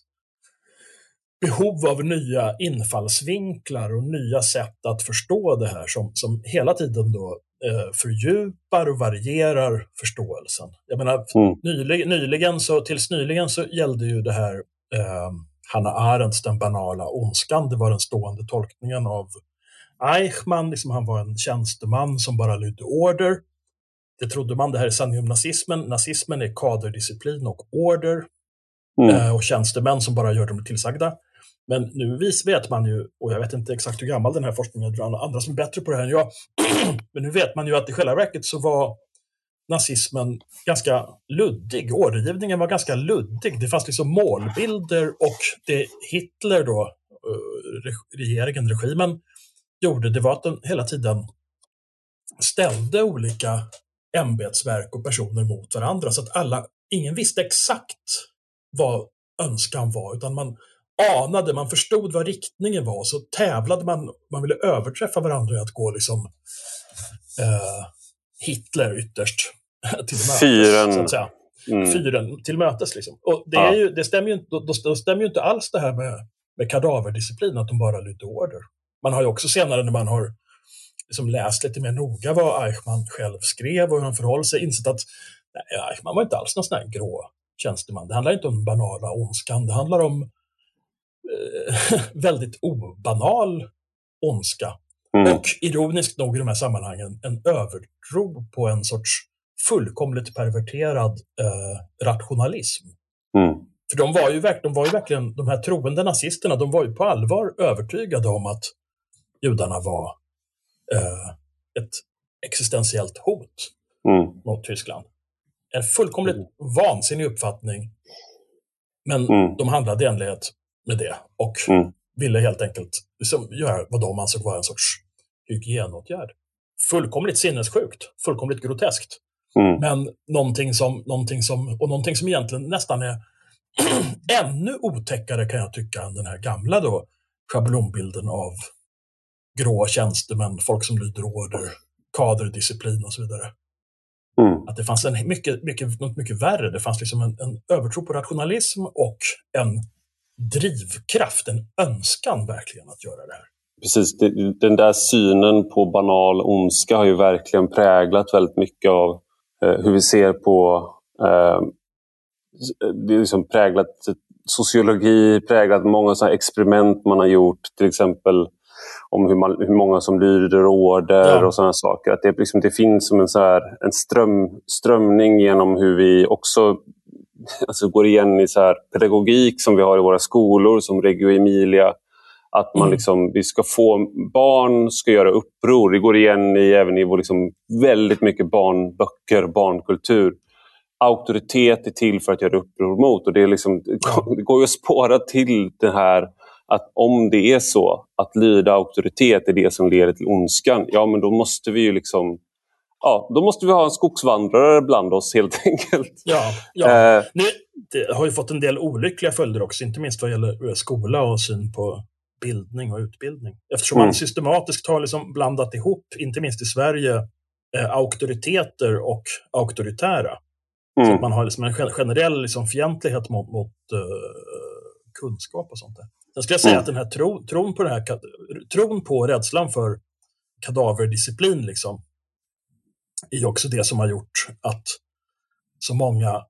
behov av nya infallsvinklar och nya sätt att förstå det här som, som hela tiden då eh, fördjupar och varierar förståelsen. Jag menar, mm. nyligen, nyligen så, tills nyligen så gällde ju det här eh, Hanna Arendts Den banala ondskan. Det var den stående tolkningen av Eichmann. Liksom han var en tjänsteman som bara lydde order. Det trodde man, det här är om nazismen. Är kaderdisciplin och order mm. Eh, och tjänstemän som bara gör dem tillsagda. Men nu vet man ju, och jag vet inte exakt hur gammal den här forskningen är, andra som är bättre på det här än jag, men nu vet man ju att i själva verket så var nazismen ganska luddig. Ordergivningen var ganska luddig. Det fanns liksom målbilder och det Hitler då, eh, regeringen, regimen, gjorde, det var att den hela tiden ställde olika ämbetsverk och personer mot varandra så att alla, ingen visste exakt vad önskan var utan man anade, man förstod vad riktningen var så tävlade man, man ville överträffa varandra i att gå liksom eh, Hitler ytterst till mötes. Fyren. Så att säga. Mm. Fyren till mötes. Liksom. Och det, är ju, det stämmer, ju, då, då stämmer ju inte alls det här med, med kadaverdisciplin, att de bara lydde order. Man har ju också senare när man har liksom läst lite mer noga vad Eichmann själv skrev och hur han förhåller sig, insett att nej, Eichmann var inte alls någon sån här grå tjänsteman. Det handlar inte om banala ondskan, det handlar om eh, väldigt obanal ondska. Mm. Och ironiskt nog i de här sammanhangen en övertro på en sorts fullkomligt perverterad eh, rationalism. Mm. För de var, ju de var ju verkligen, de här troende nazisterna, de var ju på allvar övertygade om att judarna var ett existentiellt hot mm. mot Tyskland. En fullkomligt mm. vansinnig uppfattning. Men mm. de handlade i enlighet med det och mm. ville helt enkelt liksom göra vad de ansåg vara en sorts hygienåtgärd. Fullkomligt sinnessjukt, fullkomligt groteskt. Mm. Men någonting som, någonting som, och någonting som egentligen nästan är ännu otäckare kan jag tycka än den här gamla då, schablonbilden av grå tjänstemän, folk som lyder order, kaderdisciplin och så vidare. Mm. Att det fanns en mycket, mycket, något mycket värre. Det fanns liksom en, en övertro på rationalism och en drivkraft, en önskan verkligen att göra det här. Precis, den där synen på banal ondska har ju verkligen präglat väldigt mycket av eh, hur vi ser på eh, det är liksom präglat sociologi, präglat många sådana experiment man har gjort. Till exempel om hur, man, hur många som lyder order ja. och sådana saker. Att det, liksom, det finns som en, så här, en ström, strömning genom hur vi också alltså, går igen i så här pedagogik som vi har i våra skolor, som Reggio Emilia. Att man mm. liksom, vi ska få, barn ska göra uppror. Det går igen i, även i vår liksom, väldigt mycket barnböcker, barnkultur auktoritet är till för att göra uppror mot. Och det, är liksom, det går ju att spåra till det här att om det är så att lyda auktoritet är det som leder till ondskan, ja men då måste vi ju liksom Ja, då måste vi ha en skogsvandrare bland oss helt enkelt. Ja, ja. Eh. det har ju fått en del olyckliga följder också, inte minst vad gäller skola och syn på bildning och utbildning. Eftersom mm. man systematiskt har liksom blandat ihop, inte minst i Sverige, eh, auktoriteter och auktoritära. Mm. Så att man har liksom en generell liksom fientlighet mot, mot uh, kunskap och sånt där. Sen skulle jag säga mm. att den här tro, tron, på det här, tron på rädslan för kadaverdisciplin liksom, är också det som har gjort att så många,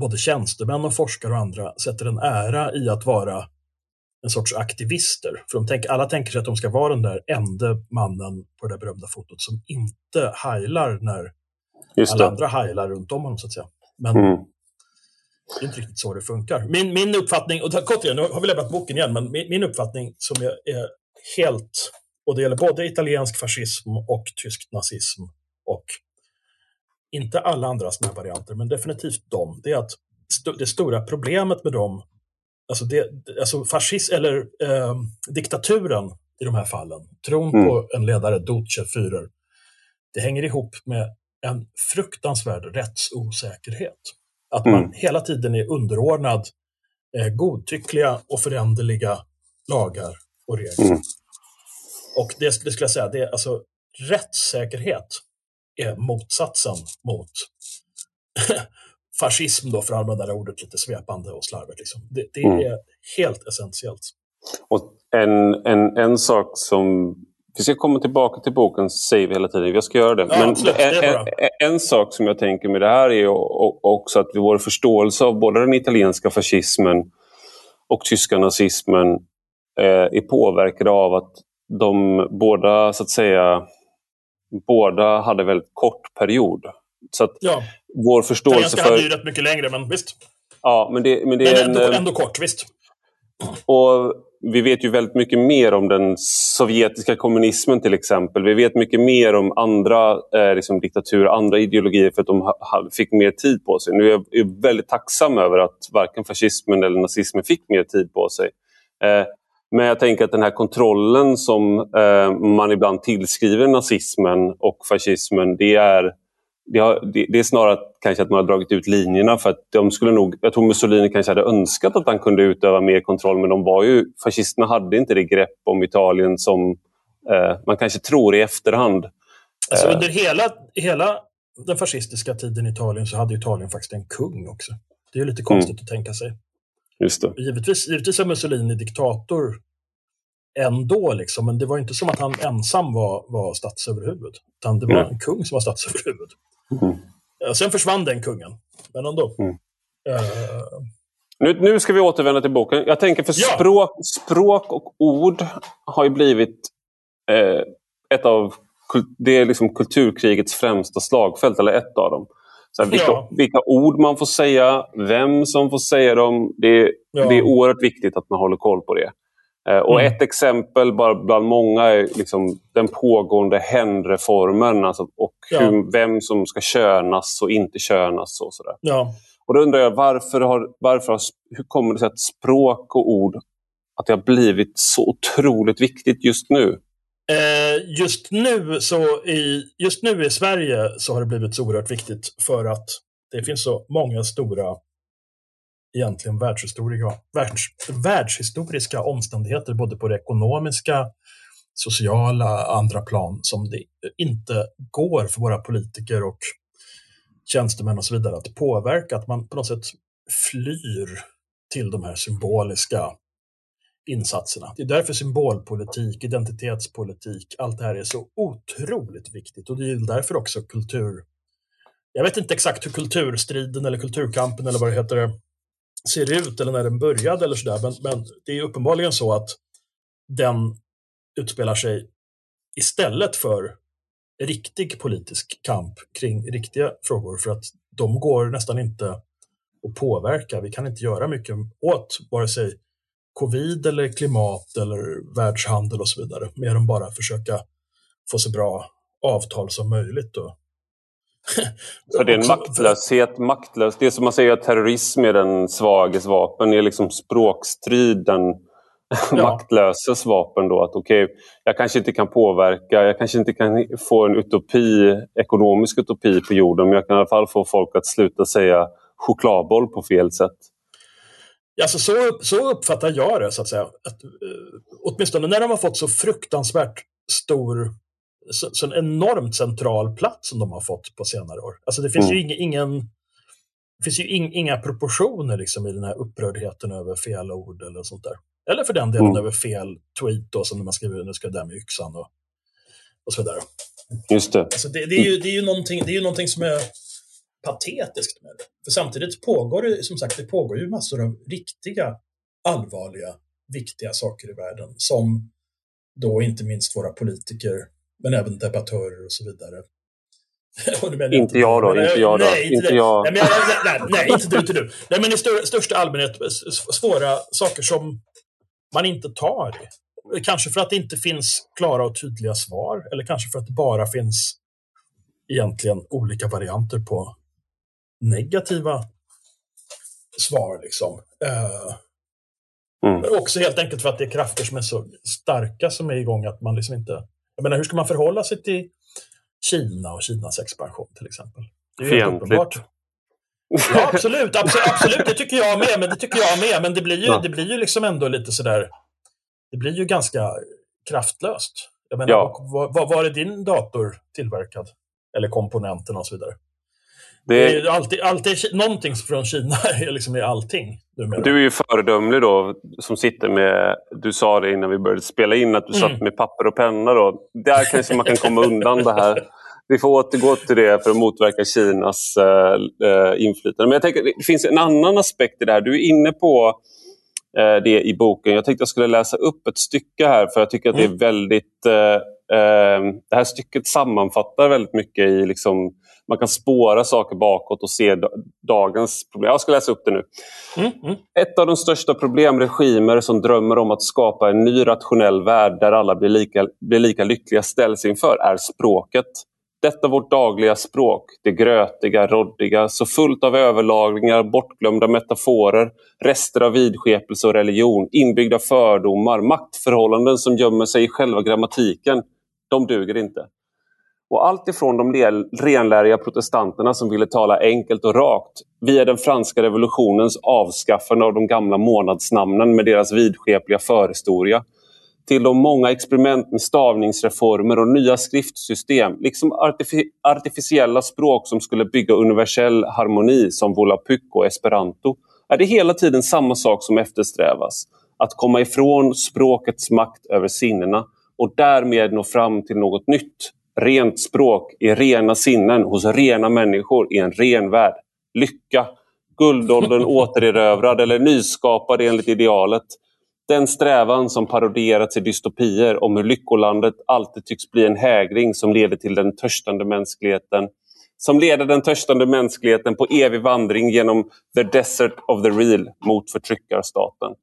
både tjänstemän och forskare och andra, sätter en ära i att vara en sorts aktivister. För de tänker, alla tänker sig att de ska vara den där enda mannen på det där berömda fotot som inte heilar när alla andra heilar runt om honom, så att säga. Men mm. Det är inte riktigt så det funkar. Min, min uppfattning, och kort igen, nu har vi lämnat boken igen, men min, min uppfattning som är, helt, och det gäller både italiensk fascism och tysk nazism och inte alla andra sådana här varianter, men definitivt dem, det är att st det stora problemet med dem, alltså, det, alltså fascism, eller eh, diktaturen i de här fallen, tron mm. på en ledare, Duce, Führer, det hänger ihop med en fruktansvärd rättsosäkerhet. Att man mm. hela tiden är underordnad eh, godtyckliga och föränderliga lagar och regler. Mm. Och det, det, skulle jag säga, det är alltså rättssäkerhet är motsatsen mot fascism då, för att använda det ordet lite svepande och slarvigt. Liksom. Det, det mm. är helt essentiellt. Och en, en, en sak som vi ska komma tillbaka till boken, säger vi hela tiden. Jag ska göra det. Ja, Men absolut, en, en, en, sak som jag tänker med det här är också att vår förståelse av både den italienska fascismen och tyska nazismen eh, är påverkade av att de båda, så att säga, båda hade väldigt kort period. Så att ja. vår förståelse för... hade ju rätt mycket längre, men visst. Ja, men det, men det men är ändå, en, ändå kort, visst. Och vi vet ju väldigt mycket mer om den sovjetiska kommunismen till exempel. Vi vet mycket mer om andra eh, liksom diktaturer, andra ideologier för att de ha, fick mer tid på sig. Nu är jag väldigt tacksam över att varken fascismen eller nazismen fick mer tid på sig. Eh, men jag tänker att den här kontrollen som eh, man ibland tillskriver nazismen och fascismen, det är det, har, det, det, är snarare kanske att man har dragit ut linjerna för att de skulle nog, jag tror Mussolini kanske hade önskat att han kunde utöva mer kontroll men de var ju, fascisterna hade inte det grepp om Italien som eh, man kanske tror i efterhand. Alltså under hela, hela den fascistiska tiden i Italien så hade Italien faktiskt en kung också. Det är lite konstigt mm. att tänka sig. Just det. Givetvis, givetvis är Mussolini diktator ändå, liksom, men det var inte som att han ensam var, var statsöverhuvud. Utan det var mm. en kung som var statsöverhuvud. Mm. Sen försvann den kungen, men ändå. Mm. Uh... Nu, nu ska vi återvända till boken. Jag tänker för ja. språk, språk och ord har ju blivit eh, ett av det är liksom kulturkrigets främsta slagfält, eller ett av dem. Så här, vilka, ja. vilka, ord man får säga, vem som får säga dem. Det, ja. det är oerhört viktigt att man håller koll på det. Eh, och mm. Ett exempel bara bland många är liksom den pågående hen-reformen alltså, och ja. hur, vem som ska könas och inte könas. Och sådär. Ja. Och då undrar jag varför har, varför har, hur kommer det sig att språk och ord att det har blivit så otroligt viktigt just nu? Eh, just, nu så i, just nu i Sverige så har det blivit så oerhört viktigt för att det finns så många stora egentligen världshistoriska, världs, världshistoriska omständigheter både på det ekonomiska, sociala, andra plan som det inte går för våra politiker och tjänstemän och så vidare att påverka, att man på något sätt flyr till de här symboliska insatserna. Det är därför symbolpolitik, identitetspolitik, allt det här är så otroligt viktigt och det är därför också kultur... Jag vet inte exakt hur kulturstriden eller kulturkampen eller vad det heter ser ut eller när den började eller sådär, men, men det är uppenbarligen så att den utspelar sig istället för riktig politisk kamp kring riktiga frågor för att de går nästan inte att påverka. Vi kan inte göra mycket åt vare sig covid eller klimat eller världshandel och så vidare, mer än bara försöka få så bra avtal som möjligt. Och för det är en maktlöshet, maktlös. Det är som man säger att terrorism är den svages vapen, det är liksom språkstrid den ja. maktlöses vapen. Då. Att okay, jag kanske inte kan påverka, jag kanske inte kan få en utopi, ekonomisk utopi på jorden, men jag kan i alla fall få folk att sluta säga chokladboll på fel sätt. Alltså så, så uppfattar jag det, så att säga. Att, uh, åtminstone när de har fått så fruktansvärt stor, så, så, en enormt central plats som de har fått på senare år. Alltså det finns mm. ju ing, ingen, det finns ju ing, inga proportioner liksom i den här upprördheten över fel ord eller sånt där. Eller för den delen mm. över fel tweet då, som när man skriver nu ska jag där med yxan och, och så vidare. Just det. Alltså det, det, är ju, det, är ju någonting, det är ju någonting som är patetiskt med det. För samtidigt pågår det, som sagt, det pågår ju massor av riktiga, allvarliga, viktiga saker i världen som då inte minst våra politiker, men även debattörer och så vidare. inte jag då, inte jag då. Nej, inte, jag. Nej, nej, nej, inte du, inte du. Nej, men i största allmänhet svåra saker som man inte tar i. Kanske för att det inte finns klara och tydliga svar, eller kanske för att det bara finns egentligen olika varianter på negativa svar. Liksom. Uh, mm. Men också helt enkelt för att det är krafter som är så starka som är igång att man liksom inte... Jag menar, hur ska man förhålla sig till Kina och Kinas expansion till exempel? Det är Fientligt. Ja, absolut, absolut, absolut, det tycker jag med. Men det tycker jag med, men det blir ju, ja. det blir ju liksom ändå lite sådär... Det blir ju ganska kraftlöst. Jag menar, ja. var, var, var är din dator tillverkad? Eller komponenterna och så vidare? Det... det är alltid, alltid någonting från Kina är liksom i allting. Du är ju föredömlig då, som sitter med, du sa det innan vi började spela in, att du mm. satt med papper och penna. Då. Där kanske man kan komma undan det här. Vi får återgå till det för att motverka Kinas äh, inflytande. Men jag tänker, det finns en annan aspekt i det här. Du är inne på äh, det i boken. Jag tänkte jag skulle läsa upp ett stycke här för jag tycker att det är mm. väldigt... Äh, det här stycket sammanfattar väldigt mycket i liksom, man kan spåra saker bakåt och se dagens problem. Jag ska läsa upp det nu. Mm, mm. Ett av de största problem regimer som drömmer om att skapa en ny rationell värld där alla blir lika, blir lika lyckliga ställs inför är språket. Detta vårt dagliga språk, det grötiga, roddiga, så fullt av överlagringar, bortglömda metaforer, rester av vidskepelse och religion, inbyggda fördomar, maktförhållanden som gömmer sig i själva grammatiken. De duger inte. Och allt ifrån de renläriga protestanterna som ville tala enkelt och rakt via den franska revolutionens avskaffande av de gamla månadsnamnen med deras vidskepliga förhistoria till de många experiment med stavningsreformer och nya skriftsystem liksom artific artificiella språk som skulle bygga universell harmoni som volapyk och esperanto är det hela tiden samma sak som eftersträvas. Att komma ifrån språkets makt över sinnena och därmed nå fram till något nytt, rent språk i rena sinnen hos rena människor i en ren värld. Lycka, guldåldern återerövrad eller nyskapad enligt idealet. Den strävan som paroderats i dystopier om hur lyckolandet alltid tycks bli en hägring som leder till den törstande mänskligheten som leder den törstande mänskligheten på evig vandring genom the desert of the real mot förtryckarstaten.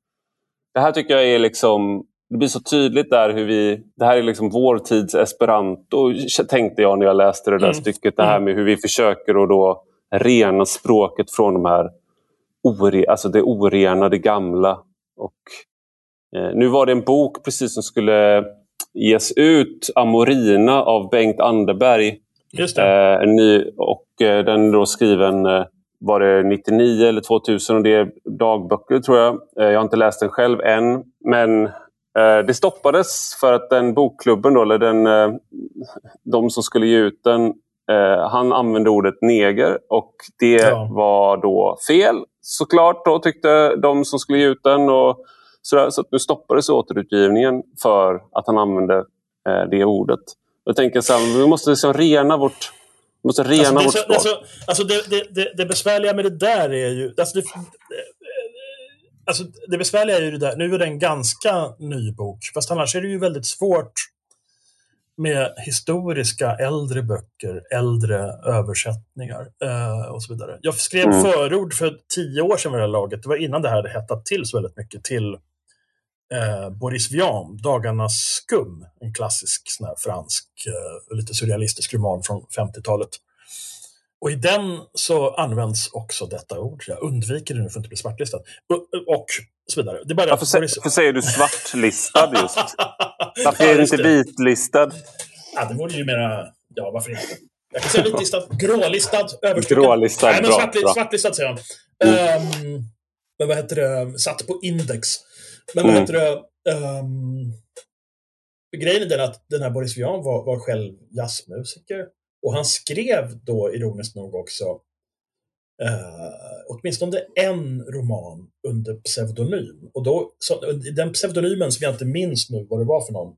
Det här tycker jag är liksom det blir så tydligt där hur vi... Det här är liksom vår tids esperanto, tänkte jag när jag läste det där mm. stycket. Det här mm. med hur vi försöker att då rena språket från de här ore, alltså det orena, det gamla. Och, eh, nu var det en bok precis som skulle ges ut, Amorina av Bengt Anderberg. Just det. Eh, ny, och eh, den är då skriven eh, var det 99 eller 2000 och det är dagböcker tror jag. Eh, jag har inte läst den själv än. Men det stoppades för att den bokklubben, då, eller den, eh, de som skulle ge ut den, eh, han använde ordet neger och det ja. var då fel såklart, då, tyckte de som skulle ge ut den. Och sådär, så nu stoppades återutgivningen för att han använde det ordet. Jag tänker så här, vi måste liksom rena vårt måste rena alltså, vårt språk. Alltså, alltså det, det, det, det, besvärliga med det där är ju... Alltså det, Alltså, det besvärliga är ju det där, nu är det en ganska ny bok, fast annars är det ju väldigt svårt med historiska äldre böcker, äldre översättningar eh, och så vidare. Jag skrev mm. förord för tio år sedan vid det här laget, det var innan det här hade hettat till så väldigt mycket, till eh, Boris Vian, Dagarnas skum, en klassisk sån fransk, eh, lite surrealistisk roman från 50-talet. Och i den så används också detta ord. Jag undviker det nu för att inte bli svartlistad. Och, och så vidare. Det är bara varför, sä varför säger du svartlistad just? varför är du inte vitlistad? Ja, det vore ju mera... Ja, varför inte? Jag kan säga vitlistad, grålistad, överstruken. Grålistad, Nej, men svart, bra. svartlistad säger han. Mm. Um, men vad heter det? Satt på index. Men vad mm. heter det? Um, grejen är den att den här Boris Vian var, var själv jazzmusiker. Och han skrev då ironiskt nog också eh, åtminstone en roman under pseudonym. Och då, så, den pseudonymen som jag inte minns nu vad det var för någon,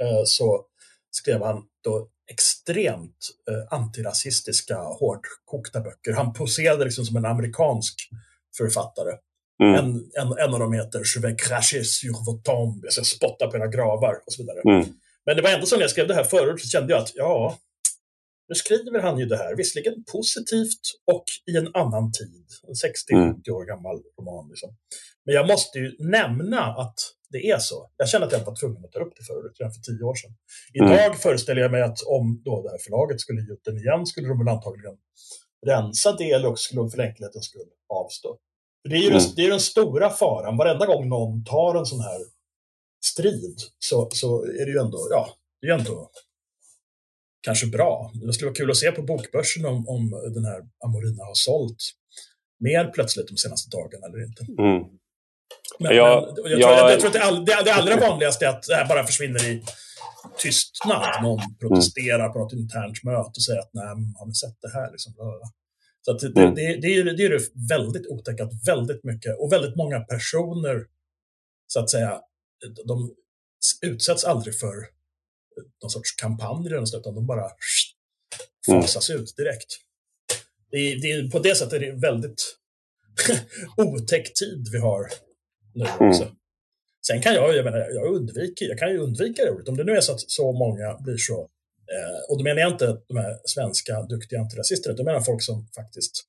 eh, så skrev han då extremt eh, antirasistiska, hårdkokta böcker. Han poserade liksom som en amerikansk författare. Mm. En, en, en av dem heter Je vais cracher sur vos tombes, jag spotta på era gravar och så vidare. Mm. Men det var ändå så när jag skrev det här förut så kände jag att ja, nu skriver han ju det här, visserligen positivt och i en annan tid. En 60-70 mm. år gammal roman. Liksom. Men jag måste ju nämna att det är så. Jag känner att jag var tvungen att ta upp det förut, redan för tio år sedan. Idag mm. föreställer jag mig att om då det här förlaget skulle ge ut den igen skulle de väl antagligen rensa eller också skulle de för enkelhetens skull avstå. För det är ju mm. den, det är den stora faran. Varenda gång någon tar en sån här strid så, så är det ju ändå, ja, det är ändå kanske bra. Det skulle vara kul att se på bokbörsen om, om den här Amorina har sålt mer plötsligt de senaste dagarna eller inte. Mm. Men, jag, men, jag, tror, jag, jag, tror att det, all, det, det, allra vanligaste är att det här bara försvinner i tystnad. Någon protesterar mm. på något internt möte och säger att nej, har ni sett det här? Liksom, så det, mm. det, det, är, det är väldigt otäckt att väldigt mycket och väldigt många personer så att säga, de utsätts aldrig för någon sorts kampanj eller något, utan de bara mm. fasas mm. ut direkt. Det är, det är, på det sättet är det en väldigt otäck tid vi har nu mm. också. Mm. Sen kan jag, jag, menar, jag, undviker, jag kan ju undvika det ordet. Om det nu är så att så många blir så, eh, och då menar jag inte de här svenska duktiga antirasister, utan jag menar folk som faktiskt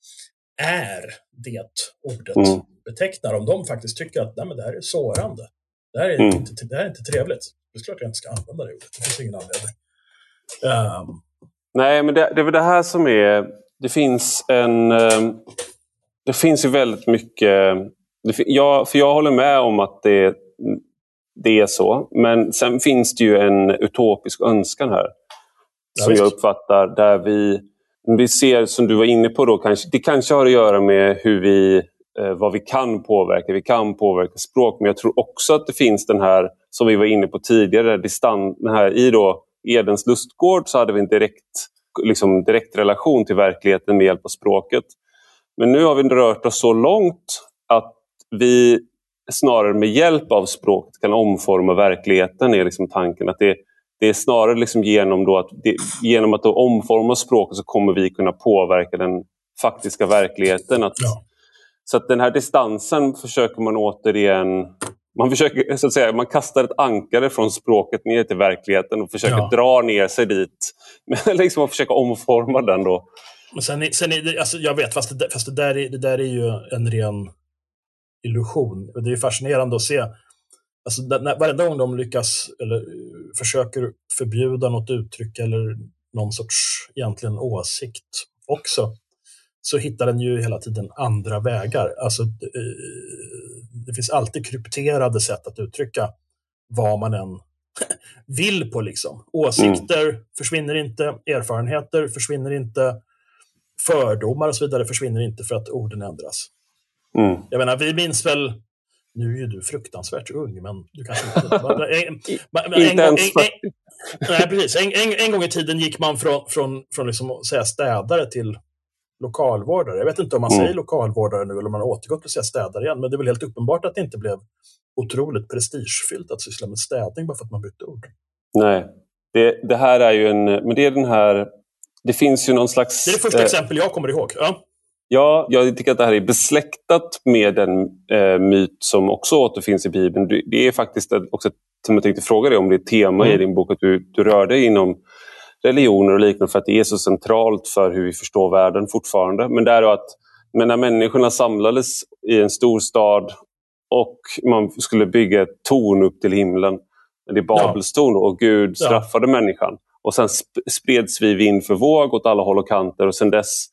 är det ordet mm. betecknar. Om de faktiskt tycker att Nej, men det här är sårande, det här är, mm. inte, det här är inte trevligt, det är klart jag inte ska använda det ordet. Det finns ingen anledning. Um. Nej, men det, det är väl det här som är... Det finns en... Um, det finns ju väldigt mycket... Det, jag, för jag håller med om att det, det är så. Men sen finns det ju en utopisk önskan här. Ja, som visst. jag uppfattar, där vi, vi ser, som du var inne på, då, kanske, det kanske har att göra med hur vi Eh, vad vi kan påverka. Vi kan påverka språk, men jag tror också att det finns den här, som vi var inne på tidigare, distan, den här, i då Edens lustgård så hade vi en direkt, liksom, direkt relation till verkligheten med hjälp av språket. Men nu har vi rört oss så långt att vi snarare med hjälp av språket kan omforma verkligheten, är liksom tanken. att det, det är snarare liksom genom, då att, det, genom att då omforma språket så kommer vi kunna påverka den faktiska verkligheten. Att, ja. Så att den här distansen försöker man återigen man, försöker, så att säga, man kastar ett ankare från språket ner till verkligheten och försöker ja. dra ner sig dit. Men liksom att försöka omforma den då. Men sen, sen är alltså jag vet, fast, det, fast det, där är, det där är ju en ren illusion. Det är fascinerande att se. Alltså, när, varenda gång de lyckas eller försöker förbjuda något uttryck eller någon sorts egentligen åsikt också, så hittar den ju hela tiden andra vägar. Alltså, det finns alltid krypterade sätt att uttrycka vad man än vill på. Liksom. Åsikter mm. försvinner inte, erfarenheter försvinner inte, fördomar och så vidare försvinner inte för att orden ändras. Mm. Jag menar, vi minns väl nu är ju du fruktansvärt ung, men du kanske inte... en, en, en, nej, precis. En, en, en, gång i tiden gick man från, från, från liksom säga städare till lokalvårdare. Jag vet inte om man mm. säger lokalvårdare nu eller om man har återgått till att säga städare igen, men det är väl helt uppenbart att det inte blev otroligt prestigefyllt att syssla med städning bara för att man bytte ord. Nej, det, det här är ju en... Men det är den här... Det finns ju någon slags... Det är det första eh, exempel jag kommer ihåg. Ja. Ja, jag tycker att det här är besläktat med en eh, myt som också återfinns i Bibeln. Det är faktiskt också som jag tänkte fråga dig om, det är ett tema mm. i din bok att du, du rör dig inom religioner och liknande för att det är så centralt för hur vi förstår världen fortfarande. Men det är att men när människorna samlades i en stor stad och man skulle bygga ett torn upp till himlen, det är Babels torn, och Gud straffade ja. människan. Och sen spreds vi vind för våg åt alla håll och kanter och sen dess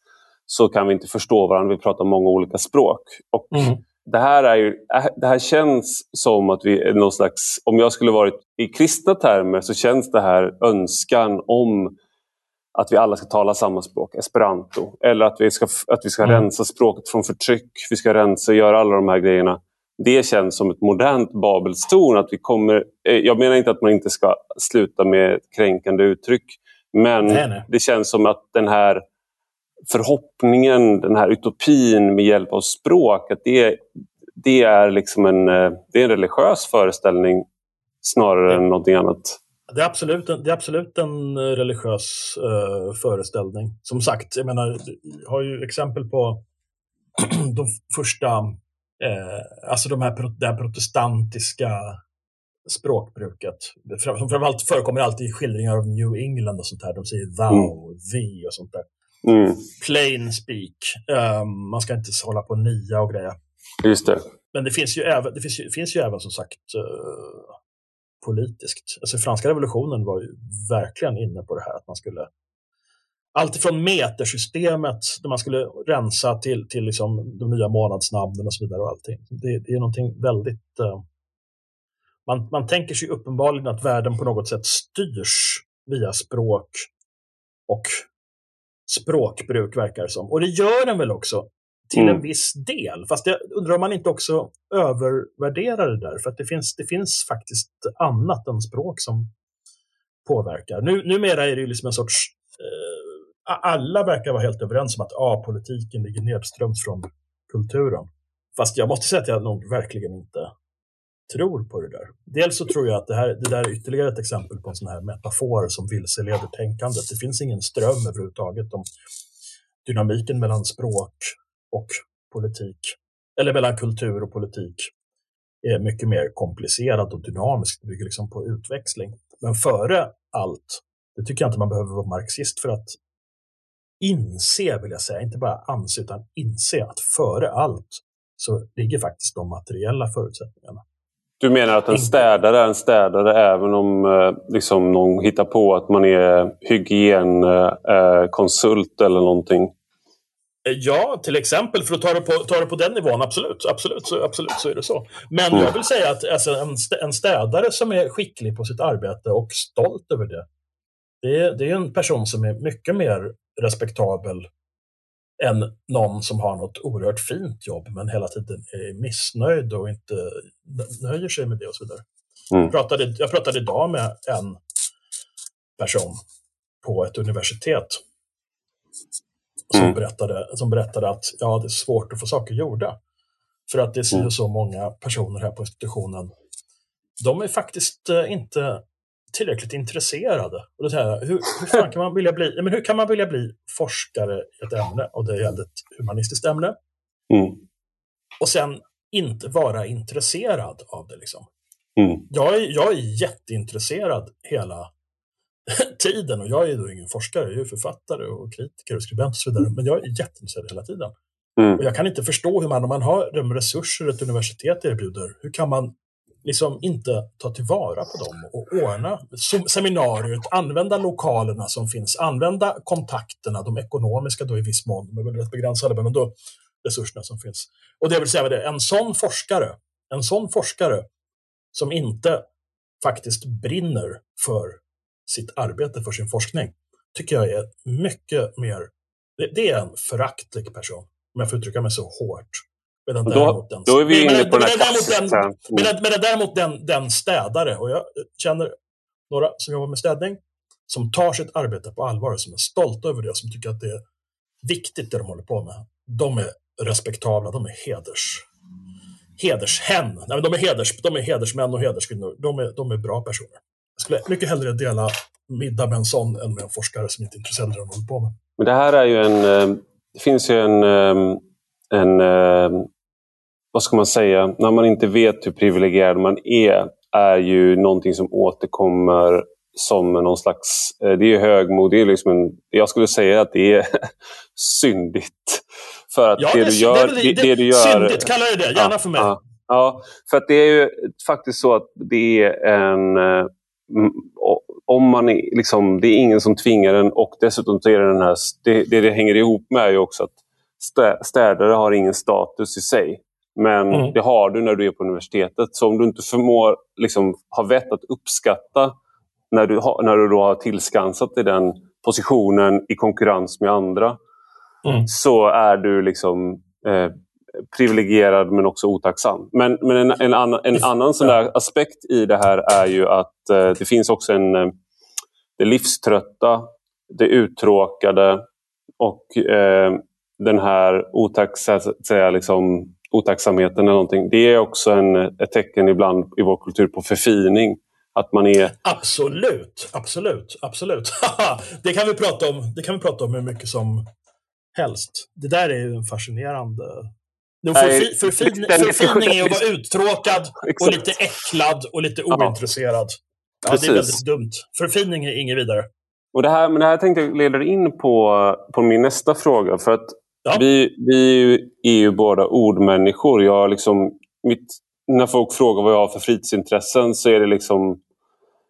så kan vi inte förstå varandra. Vi pratar många olika språk. Och mm. Det, här är ju, äh, det här känns som att vi är någon slags... Om jag skulle varit i kristna termer så känns det här önskan om att vi alla ska tala samma språk, esperanto. Eller att vi ska, att vi ska mm. rensa språket från förtryck, vi ska rensa och göra alla de här grejerna. Det känns som ett modernt Babelstorn. Att vi kommer, eh, jag menar inte att man inte ska sluta med kränkande uttryck. Men nej, nej. det känns som att den här förhoppningen, den här utopin med hjälp av språk, att det, det, är, liksom en, eh, det är en religiös föreställning snarare än någonting annat. Det är absolut en, det är absolut en religiös uh, föreställning. Som sagt, jag menar, jag har ju exempel på de första, uh, alltså de här, det här protestantiska språkbruket. Framförallt förekommer alltid i skildringar av New England och sånt här. De säger thou, mm. thee och sånt där. Mm. Plain speak. Um, man ska inte hålla på nia och grejer. Just det. Men det finns ju även, det finns ju, finns ju även som sagt uh, politiskt. Alltså franska revolutionen var ju verkligen inne på det här att man skulle Alltifrån metersystemet där man skulle rensa till, till liksom de nya månadsnamnen och så vidare. och allting. Det, det är någonting väldigt... Uh, man, man tänker sig uppenbarligen att världen på något sätt styrs via språk och språkbruk verkar som. Och det gör den väl också till mm. en viss del. Fast jag undrar om man inte också övervärderar det där. För att det finns, det finns faktiskt annat än språk som påverkar. Nu, numera är det ju liksom en sorts... Eh, alla verkar vara helt överens om att ah, politiken ligger nedströms från kulturen. Fast jag måste säga att jag nog verkligen inte tror på det där. Dels så tror jag att det, här, det där är ytterligare ett exempel på en sån här metafor som vilseleder tänkandet. Det finns ingen ström överhuvudtaget om dynamiken mellan språk och politik, eller mellan kultur och politik, är mycket mer komplicerad och dynamisk. Det bygger liksom på utväxling. Men före allt, det tycker jag inte man behöver vara marxist för att inse, vill jag säga, inte bara anse, utan inse att före allt så ligger faktiskt de materiella förutsättningarna. Du menar att en städare är en städare även om eh, liksom, någon hittar på att man är hygienkonsult eh, eller någonting? Eh, ja, till exempel, för att ta det på, ta det på den nivån, absolut, absolut, så, absolut så är det så. Men mm. jag vill säga att alltså, en, städare som är skicklig på sitt arbete och stolt över det, det är, det är en person som är mycket mer respektabel än någon som har något oerhört fint jobb men hela tiden är missnöjd och inte nöjer sig med det och så vidare. Mm. Jag, pratade, jag pratade idag med en person på ett universitet som, mm. berättade, som berättade att ja, det är svårt att få saker gjorda. För att det är mm. så många personer här på institutionen. De är faktiskt eh, inte tillräckligt intresserade. Och då jag, hur, hur, fan kan man vilja bli, men hur kan man vilja bli forskare i ett ämne? Och det gällde ett humanistiskt ämne. Mm. Och sen inte vara intresserad av det. Liksom. Mm. Jag, är, jag är jätteintresserad hela tiden och jag är då ingen forskare, jag är författare och kritiker och skribent och så vidare, men jag är jätteintresserad hela tiden. Mm. Och jag kan inte förstå hur man, om man har de resurser ett universitet erbjuder, hur kan man liksom inte ta tillvara på dem och ordna seminariet, använda lokalerna som finns, använda kontakterna, de ekonomiska då i viss mån, de är väl rätt begränsade, men ändå resurserna som finns. Och det vill säga det, en sån forskare, en sån forskare som inte faktiskt brinner för sitt arbete, för sin forskning, tycker jag är mycket mer, det, det är en föraktlig person, om jag får uttrycka mig så hårt. Medan då, däremot den, då är vi inne på den här klassiska... Medan, medan däremot den, den städare, och jag känner några som jobbar med städning, som tar sitt arbete på allvar, som är stolta över det, som tycker att det är viktigt det de håller på med. De är respektabla, de är heders, hedershen. Nej, de, är heders, de är hedersmän och hederskvinnor. De är, de är bra personer. Jag skulle mycket hellre dela middag med en sån än med en forskare som inte är intresserad av det de håller på med. Men det här är ju en... Eh, det finns ju en, eh, en eh, vad ska man säga, när man inte vet hur privilegierad man är, är ju någonting som återkommer som någon slags, det är högmod, det är liksom en, jag skulle säga att det är syndigt. För att ja, det, det, du gör... Det, det, det, du gör syndigt, kallar du det, gärna ja, för mig. Ja, ja, för att det är ju faktiskt så att det är en... Om man är, liksom, det är ingen som tvingar en och dessutom så är det den här... Det, det, det hänger ihop med är ju också att städare har ingen status i sig. Men mm. det har du när du är på universitetet. Så om du inte förmår liksom, ha vett att uppskatta när du, ha, när du då har tillskansat dig den positionen i konkurrens med andra mm. så är du liksom eh, privilegierad men också otacksam. Men, men en, en, annan, en annan sån aspekt i det här är ju att eh, det finns också en eh, det livströtta, det uttråkade och eh, den här otacksa, säga, liksom, otacksamheten eller någonting. Det är också en, ett tecken ibland i vår kultur på förfining. Att man är... Absolut, absolut, absolut. det, kan vi prata om, det kan vi prata om hur mycket som helst. Det där är ju en fascinerande... Förfi, förfin, förfining är att vara uttråkad och lite äcklad och lite ointresserad. Ja, det är väldigt dumt. Förfining är inget vidare. Och det här, men det här tänkte jag leda in på, på min nästa fråga. För att Ja. Vi, vi är ju båda ordmänniskor. Jag liksom, mitt, när folk frågar vad jag har för fritidsintressen så är det liksom...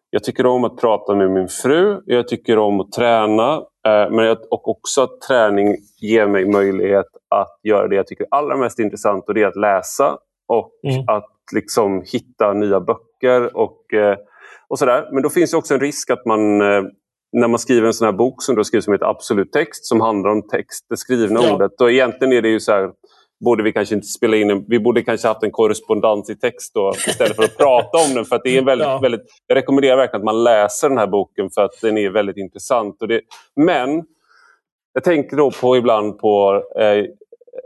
Jag tycker om att prata med min fru, jag tycker om att träna eh, men jag, och också att träning ger mig möjlighet att göra det jag tycker är allra mest intressant och det är att läsa och mm. att liksom hitta nya böcker och, eh, och sådär. Men då finns det också en risk att man eh, när man skriver en sån här bok som då skrivs som ett absolut text som handlar om text, det skrivna ja. ordet. Och egentligen är det ju så här, borde vi kanske inte spela in en, vi borde kanske haft en korrespondens i text då, istället för att prata om den. För att det är väldigt, ja. väldigt, jag rekommenderar verkligen att man läser den här boken för att den är väldigt intressant. Och det, men jag tänker då på ibland på eh,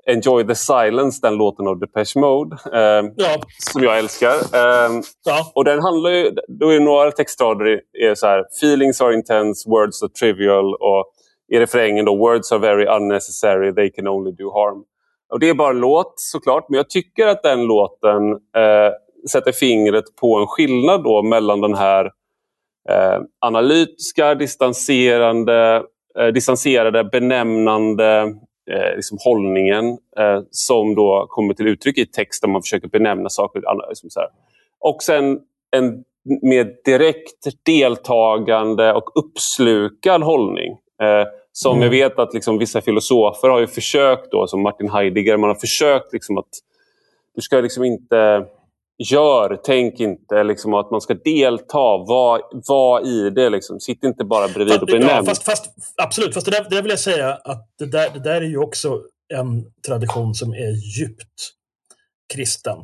Enjoy the Silence, den låten av Depeche Mode. Eh, ja. Som jag älskar. Eh, ja. Och den handlar ju, då är några textrader är så här, Feelings are intense, words are trivial. Och i refrängen då, Words are very unnecessary, they can only do harm. Och Det är bara en låt såklart, men jag tycker att den låten eh, sätter fingret på en skillnad då mellan den här eh, analytiska, distanserande, eh, distanserade, benämnande eh, liksom hållningen eh, som då kommer till uttryck i text där man försöker benämna saker. Liksom så här. Och sen en mer direkt deltagande och uppslukad hållning. Eh, som mm. jag vet att liksom, vissa filosofer har ju försökt, då, som Martin Heidegger, man har försökt liksom, att du ska liksom inte gör, tänk inte liksom, att man ska delta, var, var i det. Liksom. Sitt inte bara bredvid och benämn. Ja, fast, fast, absolut, fast det där, det där vill jag säga att det där, det där är ju också en tradition som är djupt kristen.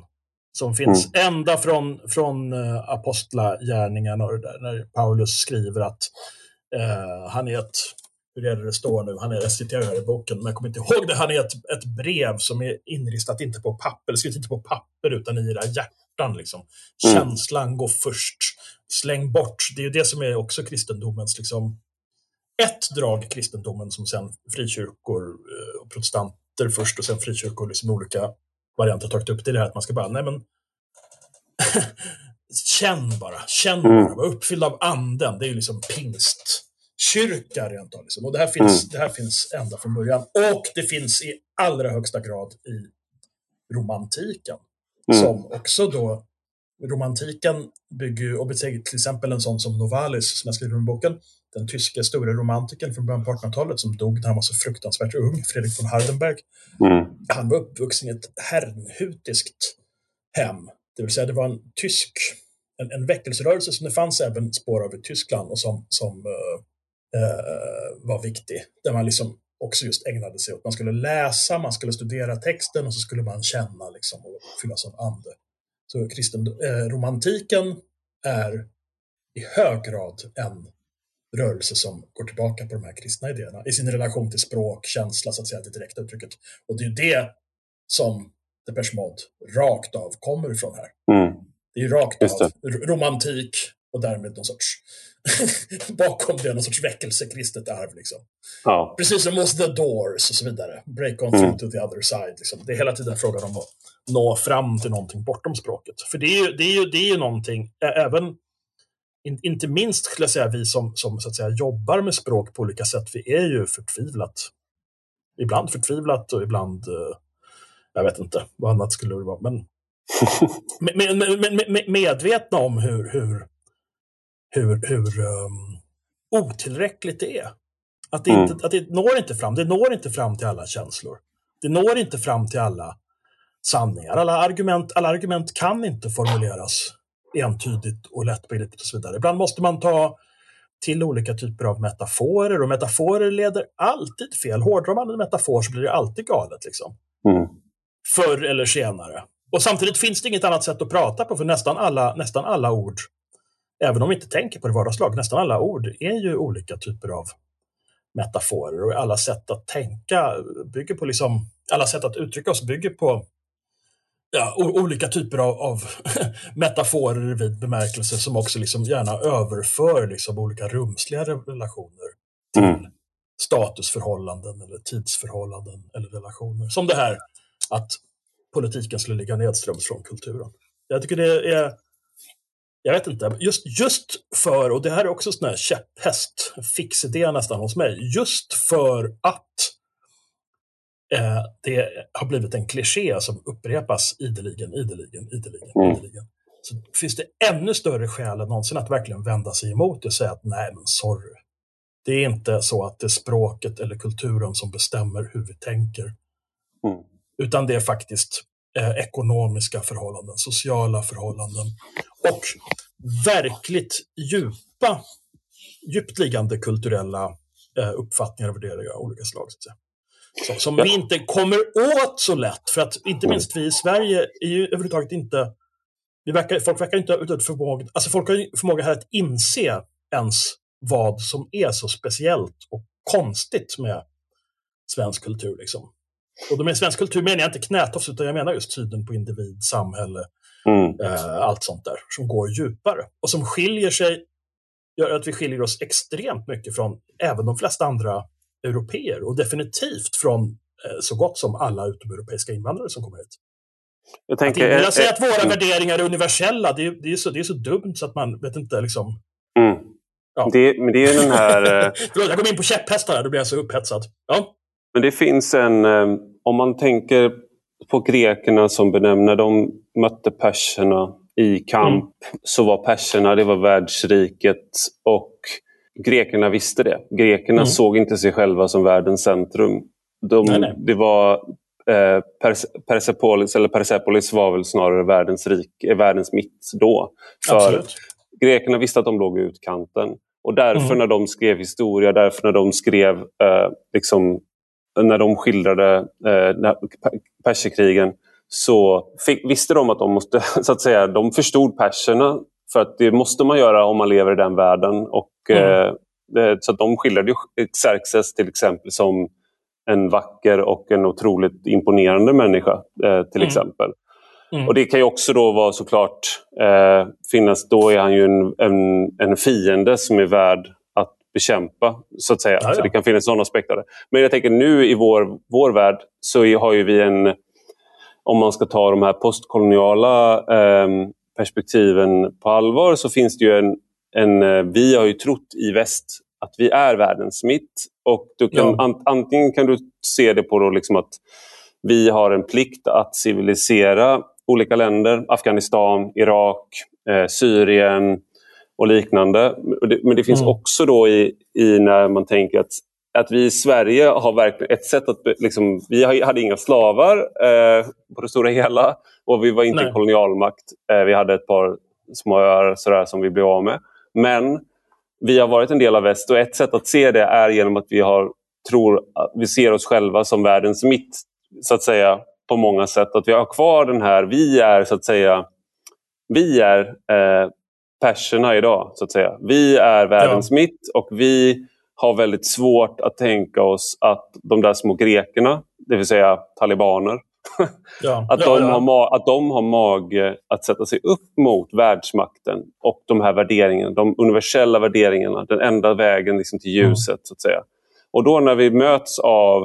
Som finns mm. ända från, från uh, apostlagärningarna när Paulus skriver att uh, han är ett hur är det det står nu? Han är, här i boken, men jag kommer inte ihåg det. Han är ett, ett brev som är inristat inte på papper, skrivet inte på papper utan i era hjärtan. Liksom. Mm. Känslan går först. Släng bort. Det är ju det som är också kristendomens, liksom, ett drag i kristendomen som sen frikyrkor eh, och protestanter först och sen frikyrkor liksom olika varianter tagit upp det, är att man ska bara, nej men känn bara, känn mm. bara, var uppfylld av anden. Det är ju liksom pingstkyrka rent av. Liksom. Och det här, finns, mm. det här finns ända från början. Och det finns i allra högsta grad i romantiken. Mm. Som också då, romantiken bygger ju, och till exempel en sån som Novalis, som jag skriver i boken, den tyske stora romantikern från början på 1800-talet som dog när han var så fruktansvärt ung, Fredrik von Hardenberg. Mm. Han var uppvuxen i ett herrnhutiskt hem, det vill säga det var en tysk, en, en väckelserörelse som det fanns även spår av i Tyskland och som, som uh, var viktig. Där man liksom också just ägnade sig åt, man skulle läsa, man skulle studera texten och så skulle man känna liksom och fyllas av ande. Så kristen, eh, romantiken är i hög grad en rörelse som går tillbaka på de här kristna idéerna i sin relation till språk, känsla, så att säga, det direkta uttrycket. Och det är ju det som Depeche Mode rakt av kommer ifrån här. Mm. Det är ju rakt av romantik och därmed någon sorts bakom det någon sorts väckelsekristet arv. Liksom. Ja. Precis som hos The Doors och så vidare. Break on through mm. to the other side. Liksom. Det är hela tiden frågan om att nå fram till någonting bortom språket. För det är ju, det är ju, det är ju någonting, även in, inte minst skulle jag säga vi som, som så att säga, jobbar med språk på olika sätt, vi är ju förtvivlat. Ibland förtvivlat och ibland, eh, jag vet inte vad annat skulle det vara, men med, med, med, medvetna om hur, hur, hur, hur um, otillräckligt det är. Att det, inte, mm. att det når inte fram. Det når inte fram till alla känslor. Det når inte fram till alla sanningar. Alla argument, alla argument kan inte formuleras entydigt och lättbegripligt och så vidare. Ibland måste man ta till olika typer av metaforer och metaforer leder alltid fel. Hårdrar man en metafor så blir det alltid galet. Liksom. Mm. Förr eller senare. Och samtidigt finns det inget annat sätt att prata på för nästan alla, nästan alla ord, även om vi inte tänker på det vardagslag, nästan alla ord är ju olika typer av metaforer och alla sätt att tänka bygger på liksom, alla sätt att uttrycka oss bygger på ja, olika typer av, av metaforer i vid bemärkelse som också liksom gärna överför liksom olika rumsliga relationer till mm. statusförhållanden eller tidsförhållanden eller relationer. Som det här att politiken skulle ligga nedströms från kulturen. Jag tycker det är, jag vet inte, just, just för, och det här är också sån här käpphäst, fixidé nästan hos mig, just för att eh, det har blivit en kliché som upprepas ideligen, ideligen, ideligen, mm. ideligen. Så finns det ännu större skäl än någonsin att verkligen vända sig emot det och säga att nej, men sorry. Det är inte så att det är språket eller kulturen som bestämmer hur vi tänker. Mm. Utan det är faktiskt eh, ekonomiska förhållanden, sociala förhållanden och verkligt djupa, djupt liggande kulturella eh, uppfattningar och värderingar av olika slag. Så som vi inte kommer åt så lätt. För att inte minst vi i Sverige är ju överhuvudtaget inte... Vi verkar, folk verkar inte ha förmåga, alltså folk har förmåga här att inse ens vad som är så speciellt och konstigt med svensk kultur. Liksom. Och med svensk kultur menar jag inte knätofs, utan jag menar just synen på individ, samhälle, mm. eh, allt sånt där som går djupare och som skiljer sig, gör att vi skiljer oss extremt mycket från även de flesta andra europeer och definitivt från eh, så gott som alla utomeuropeiska invandrare som kommer hit. Jag, tänker, att jag säger att våra mm. värderingar är universella, det är, det, är så, det är så dumt så att man vet inte liksom... Mm. Ja. Det, men det är den här... Eh, Förlåt, jag kom in på käpphästar då blir jag så upphetsad. Ja. Men det finns en... Om man tänker på grekerna som benämner, de mötte perserna i kamp, mm. så var perserna, det var världsriket och grekerna visste det. Grekerna mm. såg inte sig själva som världens centrum. De, nej, nej. Det var eh, Persepolis, eller Persepolis var väl snarare världens, rik, eh, världens mitt då. För Absolut. Grekerna visste att de låg i utkanten. Och därför mm. när de skrev historia, därför när de skrev eh, liksom, när de skildrade eh, perserkrigen så fick, visste de att de måste, så att säga, de förstod perserna för att det måste man göra om man lever i den världen. Och, mm. eh, så att de skildrade Xerxes till exempel som en vacker och en otroligt imponerande människa. Eh, till mm. exempel. Mm. Och Det kan ju också då vara såklart eh, finnas, då är han ju en, en, en fiende som är värd bekämpa. så att säga. Ja, ja. Så det kan finnas sådana aspekter. Men jag tänker nu i vår, vår värld så har ju vi en om man ska ta de här postkoloniala eh, perspektiven på allvar så finns det ju en, en, eh, vi har ju trott i väst att vi är världens mitt. Och du kan, ja. an, antingen kan du se det på då liksom att vi har en plikt att civilisera olika länder, Afghanistan, Irak, eh, Syrien och liknande. Men det finns mm. också då i, i, när man tänker att, att vi i Sverige har verkligen ett sätt att... Liksom, vi hade inga slavar eh, på det stora hela och vi var inte Nej. en kolonialmakt. Eh, vi hade ett par små öar sådär, som vi blev av med. Men vi har varit en del av väst och ett sätt att se det är genom att vi har, tror, vi ser oss själva som världens mitt, så att säga, på många sätt. Att vi har kvar den här, vi är så att säga, vi är eh, perserna idag, så att säga. Vi är världens ja. mitt och vi har väldigt svårt att tänka oss att de där små grekerna, det vill säga talibaner, Ja. att, de ja, Har, att de har mage att sätta sig upp mot världsmakten och de här värderingarna, de universella värderingarna, den enda vägen liksom till mm. ljuset. Mm. så att säga. Och då när vi möts av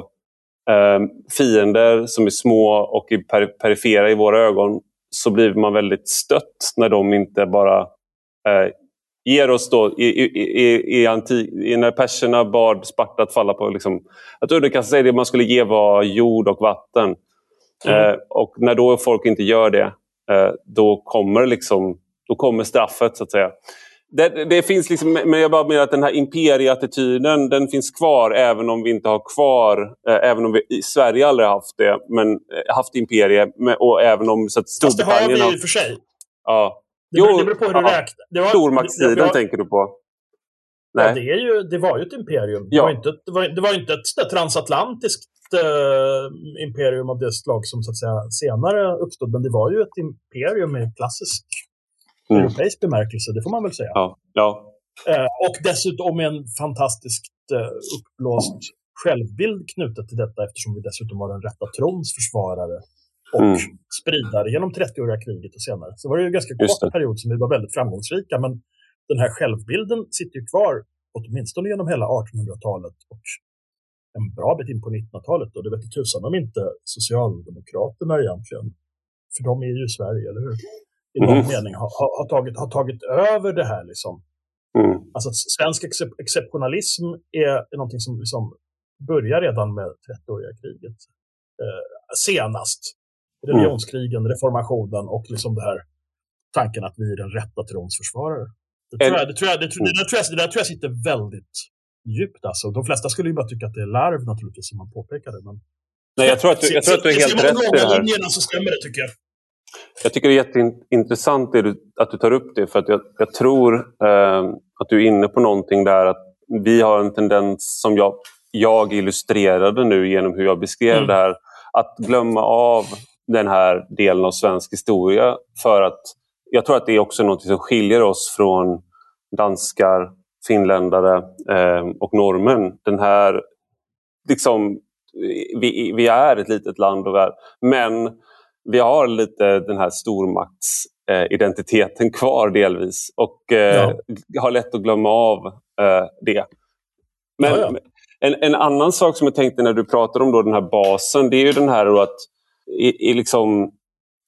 eh, fiender som är små och är per perifera i våra ögon så blir man väldigt stött när de inte bara eh, ger oss då, i, i, i, anti, när perserna bad Sparta att falla på... Liksom, att underkasta sig det man skulle ge var jord och vatten. Mm. Eh, och när då folk inte gör det, eh, då, kommer liksom, då kommer straffet så att säga. Det, det, finns liksom, men jag bara menar att den här imperieattityden den finns kvar även om vi inte har kvar, eh, även om vi i Sverige aldrig haft det, men eh, haft imperie och även om så att Storbritannien... Fast det har vi i och för sig. Ja. Det, jo, det beror på hur du räknar. Stormaktstiden tänker du på? Nej. Ja, det, är ju, det var ju ett imperium. Ja. Det, var inte, det, var, det var inte ett transatlantiskt eh, imperium av det slag som så att säga, senare uppstod, men det var ju ett imperium i klassisk mm. europeisk bemärkelse, det får man väl säga. Ja. ja. Eh, och dessutom med en fantastiskt eh, uppblåst självbild knutet till detta eftersom vi dessutom var den rätta trons försvarare och mm. spridare genom 30-åriga kriget och senare. Så var det ju en ganska kort period som vi var väldigt framgångsrika, men den här självbilden sitter ju kvar åtminstone genom hela 1800-talet och en bra bit in på 1900-talet. Och det vet tusan om inte Socialdemokraterna egentligen, för de är ju i Sverige, eller hur? I någon mm. mening har, har, tagit, har tagit över det här. Liksom. Mm. Alltså svensk excep exceptionalism är, är någonting som liksom börjar redan med 30-åriga kriget. Eh, senast. Religionskrigen, mm. reformationen och liksom det här tanken att vi är den rätta trons försvarare. Det, tror jag, det, tror jag, det, tror, det, tror jag, det där tror jag sitter väldigt djupt. Alltså. De flesta skulle ju bara tycka att det är larv naturligtvis, som man påpekade. Men... Nej, jag tror att du, jag tror att du är helt rätt i det här. Linjerna så stämmer det, tycker jag. Jag tycker det är jätteintressant att du tar upp det, för att jag, jag tror eh, att du är inne på någonting där. att Vi har en tendens, som jag, jag illustrerade nu genom hur jag beskrev mm. det här, att glömma av den här delen av svensk historia. För att jag tror att det är också något som skiljer oss från danskar, finländare eh, och norrmän. Den här, liksom, vi, vi, är ett litet land, och värld, men vi har lite den här stormaktsidentiteten eh, kvar delvis och eh, ja. har lätt att glömma av eh, det. Men ja, ja. En, en, annan sak som jag tänkte när du pratar om då den här basen, det är ju den här att i, i liksom,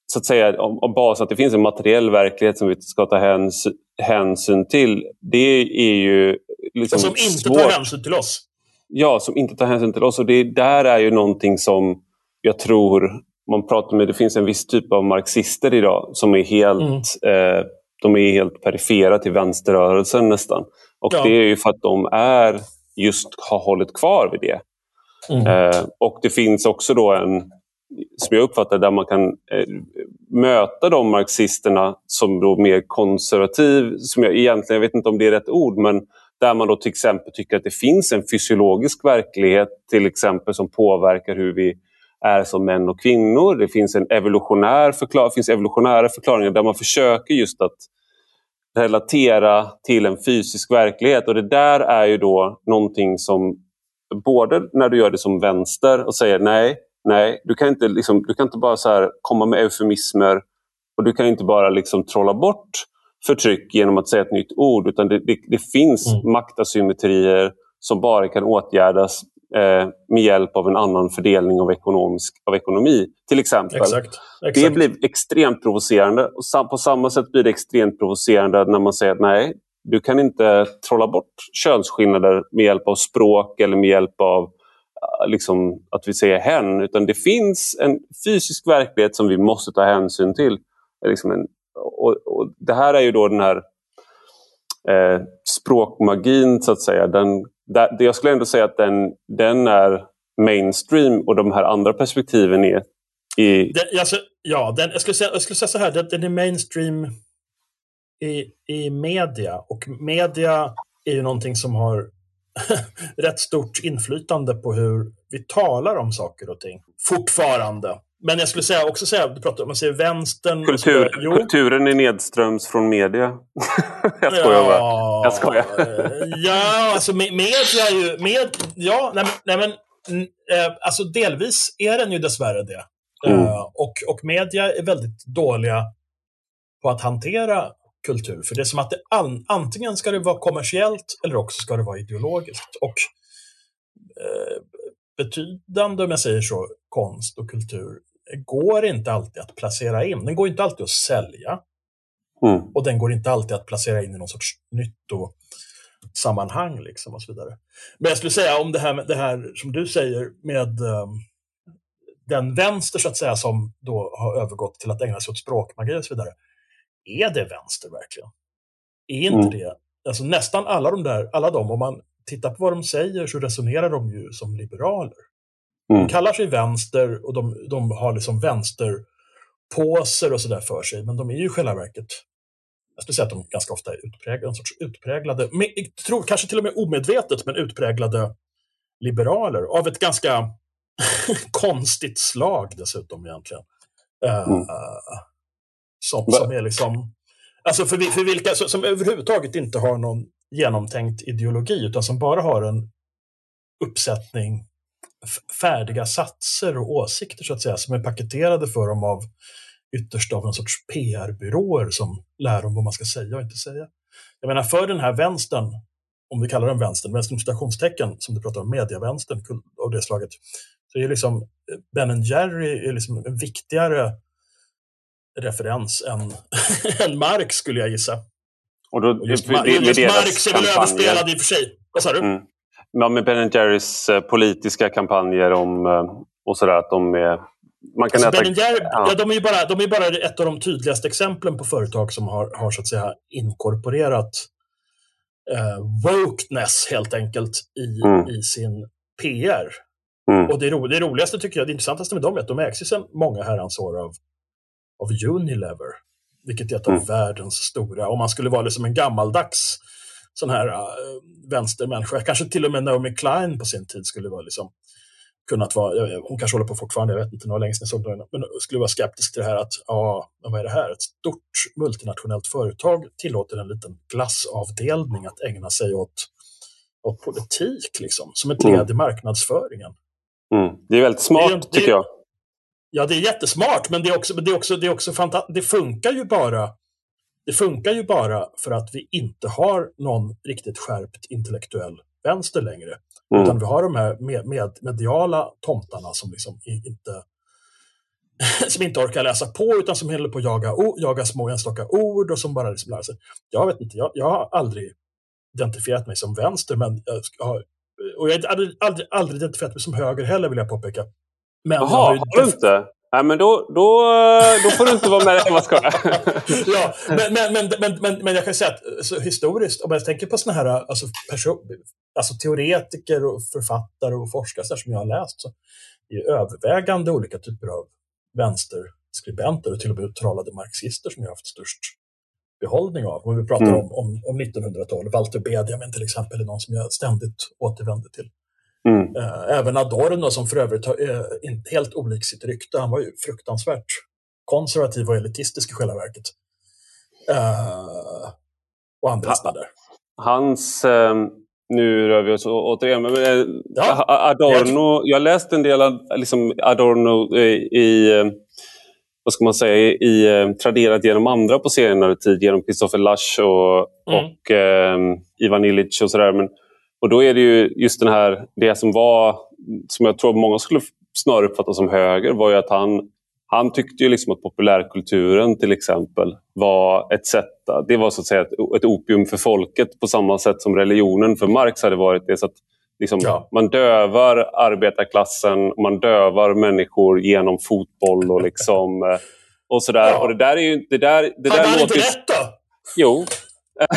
så att säga, om, om bas att det finns en materiell verklighet som vi ska ta hänsyn, hänsyn till. Det är ju... Liksom som inte svårt. tar hänsyn till oss. Ja, som inte tar hänsyn till oss. Och det där är ju någonting som jag tror man pratar med. Det finns en viss typ av marxister idag som är helt, mm. eh, de är helt perifera till vänsterrörelsen nästan. Och ja. det är ju för att de är just har hållit kvar vid det. Mm. Eh, och det finns också då en som jag uppfattar där man kan eh, möta de marxisterna som då mer konservativ, som jag egentligen, jag vet inte om det är rätt ord, men där man då till exempel tycker att det finns en fysiologisk verklighet till exempel som påverkar hur vi är som män och kvinnor. Det finns en evolutionär förklar finns evolutionära förklaringar där man försöker just att relatera till en fysisk verklighet och det där är ju då någonting som både när du gör det som vänster och säger nej, Nej, du kan inte, liksom, du kan inte bara så komma med eufemismer och du kan inte bara liksom trolla bort förtryck genom att säga ett nytt ord. Utan det, det, det finns mm. maktasymmetrier som bara kan åtgärdas eh, med hjälp av en annan fördelning av, ekonomisk, av ekonomi. Till exempel. Exakt. Exakt. Det blir extremt provocerande. Och på samma sätt blir det extremt provocerande när man säger att nej, du kan inte trolla bort könsskillnader med hjälp av språk eller med hjälp av Eh, liksom, att vi säger hen. Utan det finns en fysisk verklighet som vi måste ta hänsyn till. Liksom en, och, och det här är ju då den här eh, språkmagin, så att säga. Den, där, jag skulle ändå säga att den, den är mainstream och de här andra perspektiven är i... Den, alltså, ja, den, jag, skulle säga, jag skulle säga så här, den, den är mainstream i, i media. Och media är ju någonting som har rätt stort inflytande på hur vi talar om saker och ting. Fortfarande. Men jag skulle säga, också säga, du pratar om man säger vänstern. Kultur, kulturen är nedströms från media. jag skojar ja, bara. Jag skojar. ja, alltså media är ju... Med, ja, nej, nej men eh, alltså delvis är den ju dessvärre det. Mm. Uh, och, och media är väldigt dåliga på att hantera kultur. För det är som att det an, antingen ska det vara kommersiellt eller också ska det vara ideologiskt. Och eh, betydande, om jag säger så, konst och kultur går inte alltid att placera in. Den går inte alltid att sälja. Mm. Och den går inte alltid att placera in i någon sorts nyttosammanhang. Liksom och så vidare. Men jag skulle säga om det här, det här som du säger med um, den vänster så att säga som då har övergått till att ägna sig åt språkmagi och så vidare. Är det vänster verkligen? Är inte mm. det? Alltså nästan alla de där, alla de, om man tittar på vad de säger så resonerar de ju som liberaler. Mm. De kallar sig vänster och de, de har liksom vänsterpåser och sådär för sig, men de är ju i själva verket jag skulle säga att de ganska ofta är utpräglade, en sorts utpräglade, med, tror, kanske till och med omedvetet, men utpräglade liberaler av ett ganska konstigt slag dessutom egentligen. Mm. Uh, som, som är liksom, alltså för, för vilka som överhuvudtaget inte har någon genomtänkt ideologi, utan som bara har en uppsättning färdiga satser och åsikter så att säga, som är paketerade för dem av ytterst av en sorts PR-byråer som lär dem vad man ska säga och inte säga. Jag menar, för den här vänstern, om vi kallar den vänstern, vänstern citationstecken, som du pratar om, medievänstern av det slaget, så är liksom Ben Jerry är liksom en viktigare referens än, än Marx, skulle jag gissa. Och då, just, det, just Marx är väl överspelad i och för sig. Vad sa du? Mm. Ja, med Ben Jerrys eh, politiska kampanjer om, eh, och sådär, att de är man kan alltså äta... Jerry, ja. ja. de, är bara, de är bara ett av de tydligaste exemplen på företag som har, har så att säga inkorporerat eh, wokeness helt enkelt i, mm. i sin PR. Mm. Och det, ro, det roligaste tycker jag, det intressantaste med dem är att de ägs ju sedan många herrans år av av Unilever, vilket är ett av mm. världens stora, om man skulle vara liksom en gammaldags sån här uh, vänstermänniska, kanske till och med Naomi Klein på sin tid skulle vara liksom kunnat vara, hon kanske håller på fortfarande, jag vet inte, det var länge sedan jag såg men skulle vara skeptisk till det här att, ja, vad är det här? Ett stort multinationellt företag tillåter en liten glassavdelning att ägna sig åt, åt politik, liksom, som ett led i marknadsföringen. Mm. Det är väldigt smart, det, tycker jag. Ja, det är jättesmart, men det, är också, det, är också, det, är också det funkar ju bara det funkar ju bara för att vi inte har någon riktigt skärpt intellektuell vänster längre. Mm. Utan vi har de här med, med, mediala tomtarna som liksom inte som inte orkar läsa på utan som håller på att jaga, jaga små enstaka ord och som bara liksom lär sig. Jag vet inte, jag, jag har aldrig identifierat mig som vänster, men jag har, och jag har aldrig, aldrig, aldrig identifierat mig som höger heller vill jag påpeka. Men Jaha, har, ju... har du inte? Nej, men då, då, då får du inte vara med. Vad ska ja, men, men, men, men, men, men jag kan säga att så historiskt, om jag tänker på såna här alltså, person, alltså teoretiker och författare och forskare så som jag har läst, så är övervägande olika typer av vänsterskribenter och till och med uttalade marxister som jag har haft störst behållning av. Om vi pratar mm. om, om, om 1900-talet, Walter Benjamin till exempel är någon som jag ständigt återvänder till. Mm. Eh, även Adorno som för övrigt är eh, helt olik sitt rykte. Han var ju fruktansvärt konservativ och elitistisk i själva verket. Uh, och andra ha, där. Hans, eh, nu rör vi oss återigen, men eh, ja, Adorno, jag läste en del liksom Adorno i, vad ska man säga, i, traderat genom andra på senare tid, genom Christopher Lush och, mm. och eh, Ivan Illich och sådär. Men och då är det ju just den här, det som var, som jag tror många skulle snarare uppfatta som höger, var ju att han, han tyckte ju liksom att populärkulturen till exempel var ett sätt, det var så att säga ett, ett opium för folket på samma sätt som religionen för Marx hade varit det. Så att liksom, ja. Man dövar arbetarklassen, man dövar människor genom fotboll och liksom eh, och sådär. Ja. Och det där är ju... Det där, det Hade där han inte rätt då? Jo.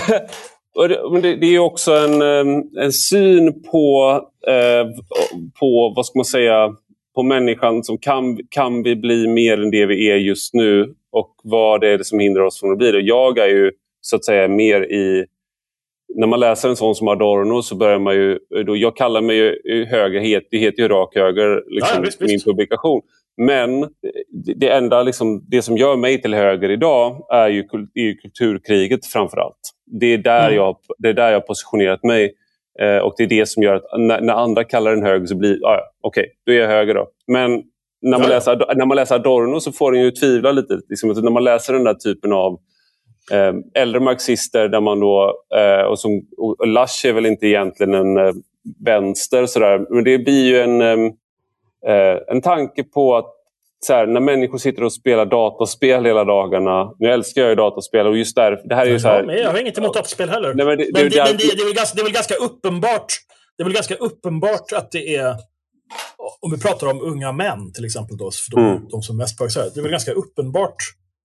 Det, det är också en, en syn på, eh, på, vad ska man säga, på människan som kan, kan vi bli mer än det vi är just nu och vad är det som hindrar oss från att bli det. Jag är ju så att säga mer i... När man läser en sån som Adorno så börjar man ju... Då, jag kallar mig ju höger, det heter ju rak höger, liksom, ja, visst, min visst. publikation. Men det enda liksom, det som gör mig till höger idag är ju, är kulturkriget framför allt. Det är där, mm. jag, det är där jag har positionerat mig. Eh, och det är det som gör att när, när andra kallar den höger så blir ah, okej, okay, då är jag höger då. Men när man, ja. läser, när man läser Adorno så får en ju tvivla lite. Liksom, när man läser den där typen av eh, äldre marxister där man då, eh, och, som, och Lush är väl inte egentligen en eh, vänster sådär, men det blir ju en eh, Eh, en tanke på att så här, när människor sitter och spelar dataspel hela dagarna. Nu älskar jag ju dataspel och just därför... Det här är ju så här, jag, jag har inget emot dataspel heller. Nej, men det, men det, det, men det, det, är väl ganska, det är väl ganska uppenbart det är väl ganska uppenbart att det är om vi pratar om unga män till exempel, då, för de, mm. de som mest påverkas, det är väl ganska uppenbart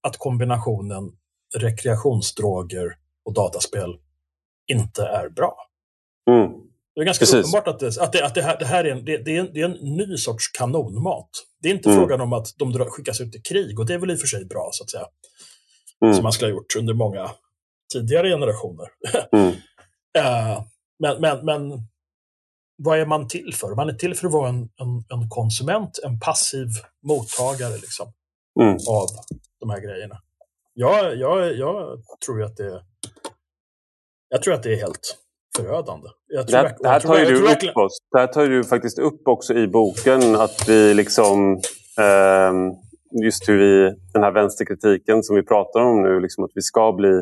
att kombinationen rekreationsdroger och dataspel inte är bra. Mm. Det är ganska Precis. uppenbart att, det, att, det, att det, här, det här är, en, det, det, är en, det är en ny sorts kanonmat. Det är inte mm. frågan om att de skickas ut i krig och det är väl i och för sig bra, så att säga. Mm. Som man skulle ha gjort under många tidigare generationer. Mm. uh, men, men, men vad är man till för? Man är till för att vara en, en, en konsument, en passiv mottagare liksom, mm. av de här grejerna. Jag, jag, jag tror att det jag tror att det är helt förödande. det, här, det här tar ju du upp oss. Det här tar du faktiskt upp också i boken. Att vi liksom... Eh, just hur vi, den här vänsterkritiken som vi pratar om nu, liksom att vi ska bli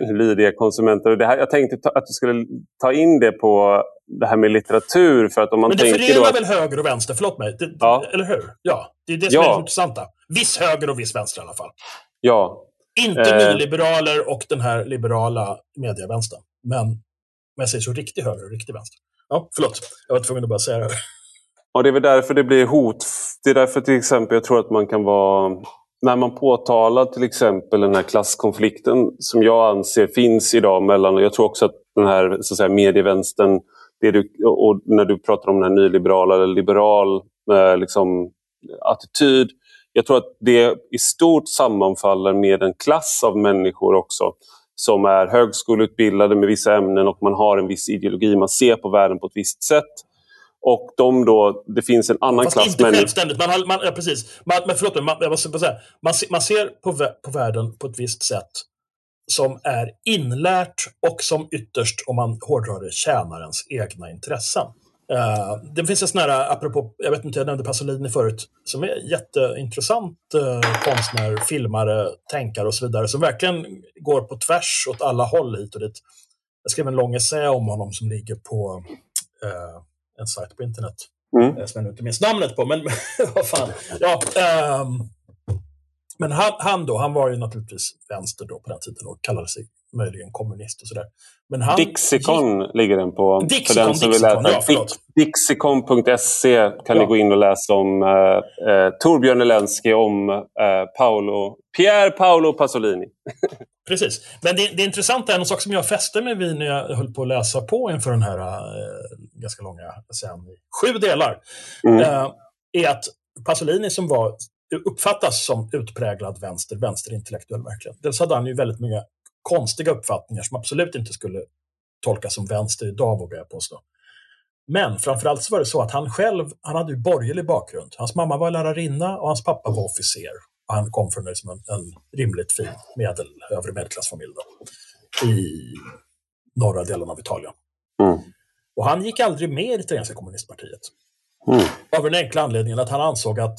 lydiga konsumenter. Det här, jag tänkte att du skulle ta in det på det här med litteratur. För att om man Men det förenar att... väl höger och vänster? Förlåt mig. Det, ja. Eller hur? Ja, det är det som ja. är det intressanta. Viss höger och viss vänster i alla fall. Ja. Inte eh... nyliberaler och den här liberala medievänstern. Men, om jag säger så riktig höger och riktig vänster. Ja, förlåt. Jag var tvungen att bara säga det. Ja, det är väl därför det blir hot. Det är därför till exempel jag tror att man kan vara... När man påtalar till exempel den här klasskonflikten som jag anser finns idag mellan... Och jag tror också att den här så att säga, medievänstern det du, och när du pratar om den här nyliberala eller liberal eh, liksom, attityd. Jag tror att det i stort sammanfaller med en klass av människor också som är högskoleutbildade med vissa ämnen och man har en viss ideologi. Man ser på världen på ett visst sätt. Och de då, det finns en annan Fast klass inte människor... självständigt. Man, har, man, ja, precis. Man, men förlåt man, jag måste säga. Man, man ser på, på världen på ett visst sätt som är inlärt och som ytterst, om man hårdrar det, tjänar ens egna intressen. Uh, det finns en sån här, apropå, jag vet inte, jag nämnde Pasolini förut, som är jätteintressant uh, konstnär, filmare, tänkare och så vidare, som verkligen går på tvärs åt alla håll hit och dit. Jag skrev en lång essä om honom som ligger på uh, en sajt på internet, mm. som jag inte minns namnet på, men vad fan. Ja, um, men han, han, då, han var ju naturligtvis vänster då på den tiden och kallade sig möjligen kommunist och sådär. Men han Dixicon gick... ligger den på. Dixicon, för den som Dixicon, vill läsa. Ja, Dixicon.se kan ja. ni gå in och läsa om eh, eh, Torbjörn Elensky, om eh, Paolo, Pier Paolo Pasolini. Precis. Men det, det intressanta är en sak som jag fäste mig vid när jag höll på att läsa på inför den här eh, ganska långa sen sju delar. Mm. Eh, är att Pasolini som var uppfattas som utpräglad vänster, vänsterintellektuell verkligen. Dels hade han ju väldigt många konstiga uppfattningar som absolut inte skulle tolkas som vänster idag, vågar jag påstå. Men framförallt så var det så att han själv, han hade ju borgerlig bakgrund. Hans mamma var lärarinna och hans pappa var officer. Och han kom från liksom en, en rimligt fin medel, övre medelklassfamilj då, i norra delen av Italien. Mm. Och han gick aldrig med i det italienska kommunistpartiet. Mm. Av den enkla anledningen att han ansåg att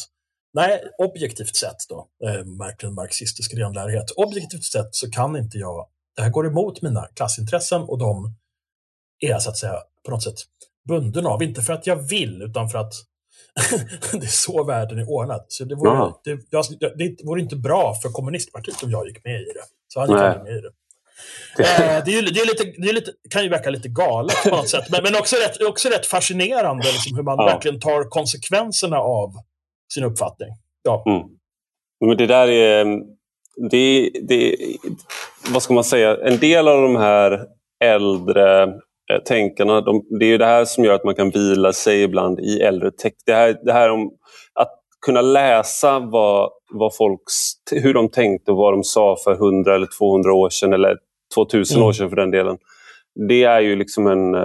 Nej, objektivt sett då, eh, marxistisk renlärighet. Objektivt sett så kan inte jag, det här går emot mina klassintressen och de är jag så att säga på något sätt bunden av. Inte för att jag vill, utan för att det är så världen är ordnad. Så det vore, det, jag, det vore inte bra för kommunistpartiet om jag gick med i det. Så hade jag med i det. Eh, det, är det, är lite, det är lite, kan ju verka lite galet på något sätt, men, men också, rätt, också rätt fascinerande liksom, hur man ja. verkligen tar konsekvenserna av sin uppfattning. Ja. Mm. Men det där är... Det, det, vad ska man säga? En del av de här äldre eh, tänkarna, de, det är det här som gör att man kan vila sig ibland i äldre text. Det här, det här om att kunna läsa vad, vad folk, hur de tänkte och vad de sa för 100 eller 200 år sedan eller 2000 mm. år sedan för den delen. Det är ju liksom en...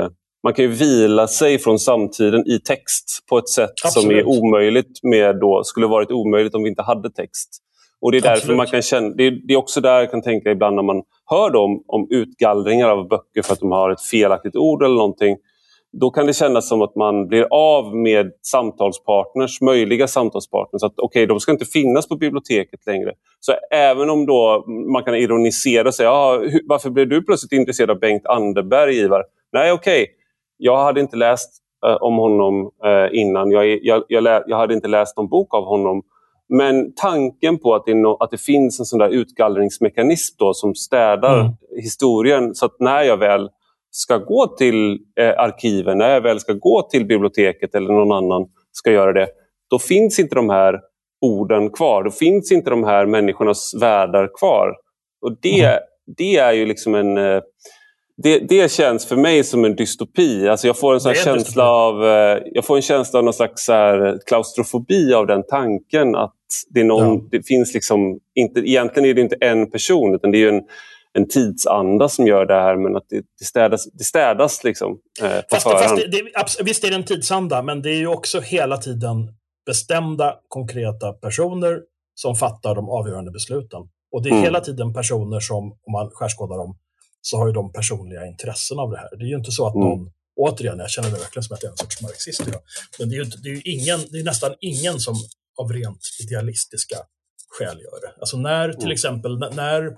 Man kan ju vila sig från samtiden i text på ett sätt Absolut. som är omöjligt med då, skulle varit omöjligt om vi inte hade text. Och Det är därför man kan känna, det är, det är, också där jag kan tänka ibland när man hör dem om utgallringar av böcker för att de har ett felaktigt ord eller någonting då kan det kännas som att man blir av med samtalspartners, möjliga samtalspartners. Att okay, de ska inte finnas på biblioteket längre. Så även om då man kan ironisera och säga ah, varför blev du plötsligt intresserad av Bengt Anderberg, Ivar? Nej, okej. Okay. Jag hade inte läst eh, om honom eh, innan. Jag, jag, jag, jag, hade inte läst någon bok av honom. Men tanken på att det, no att det finns en sån där utgallringsmekanism då, som städar mm. historien så att när jag väl ska gå till eh, arkiven, när jag väl ska gå till biblioteket eller någon annan ska göra det, då finns inte de här orden kvar. Då finns inte de här människornas världar kvar. Och det, mm. det är ju liksom en... Det, det känns för mig som en dystopi. Alltså jag, får en sån känsla av, eh, jag får en känsla av någon slags här klaustrofobi av den tanken. att det, någon, ja. det finns liksom inte, Egentligen är det inte en person utan det är en, en tidsanda som gör det här, men att det, det städas, det städas liksom, eh, på fast, fast det, det, Visst är det en tidsanda, men det är ju också hela tiden bestämda, konkreta personer som fattar de avgörande besluten. Och det är mm. hela tiden personer som, om man skärskådar dem, så har ju de personliga intressen av det här. Det är ju inte så att mm. någon, återigen, jag känner mig verkligen som att jag är en sorts marxist idag, men det är ju, det är ingen, det är nästan ingen som av rent idealistiska skäl gör det. Alltså när till mm. exempel, när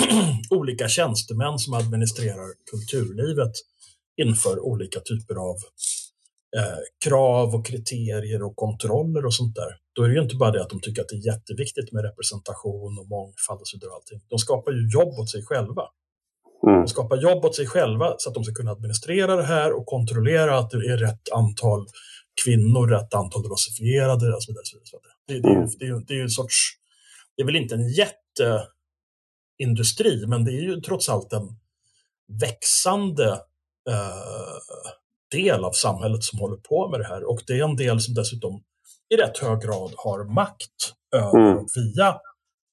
olika tjänstemän som administrerar kulturlivet inför olika typer av eh, krav och kriterier och kontroller och sånt där. Då är det ju inte bara det att de tycker att det är jätteviktigt med representation och mångfald och så vidare. Allting. De skapar ju jobb åt sig själva. Mm. De skapar jobb åt sig själva så att de ska kunna administrera det här och kontrollera att det är rätt antal kvinnor, rätt antal rasifierade och så vidare. Så. Det, det, mm. det, det, det är ju en sorts, det är väl inte en jätte industri, men det är ju trots allt en växande eh, del av samhället som håller på med det här. Och det är en del som dessutom i rätt hög grad har makt över mm. via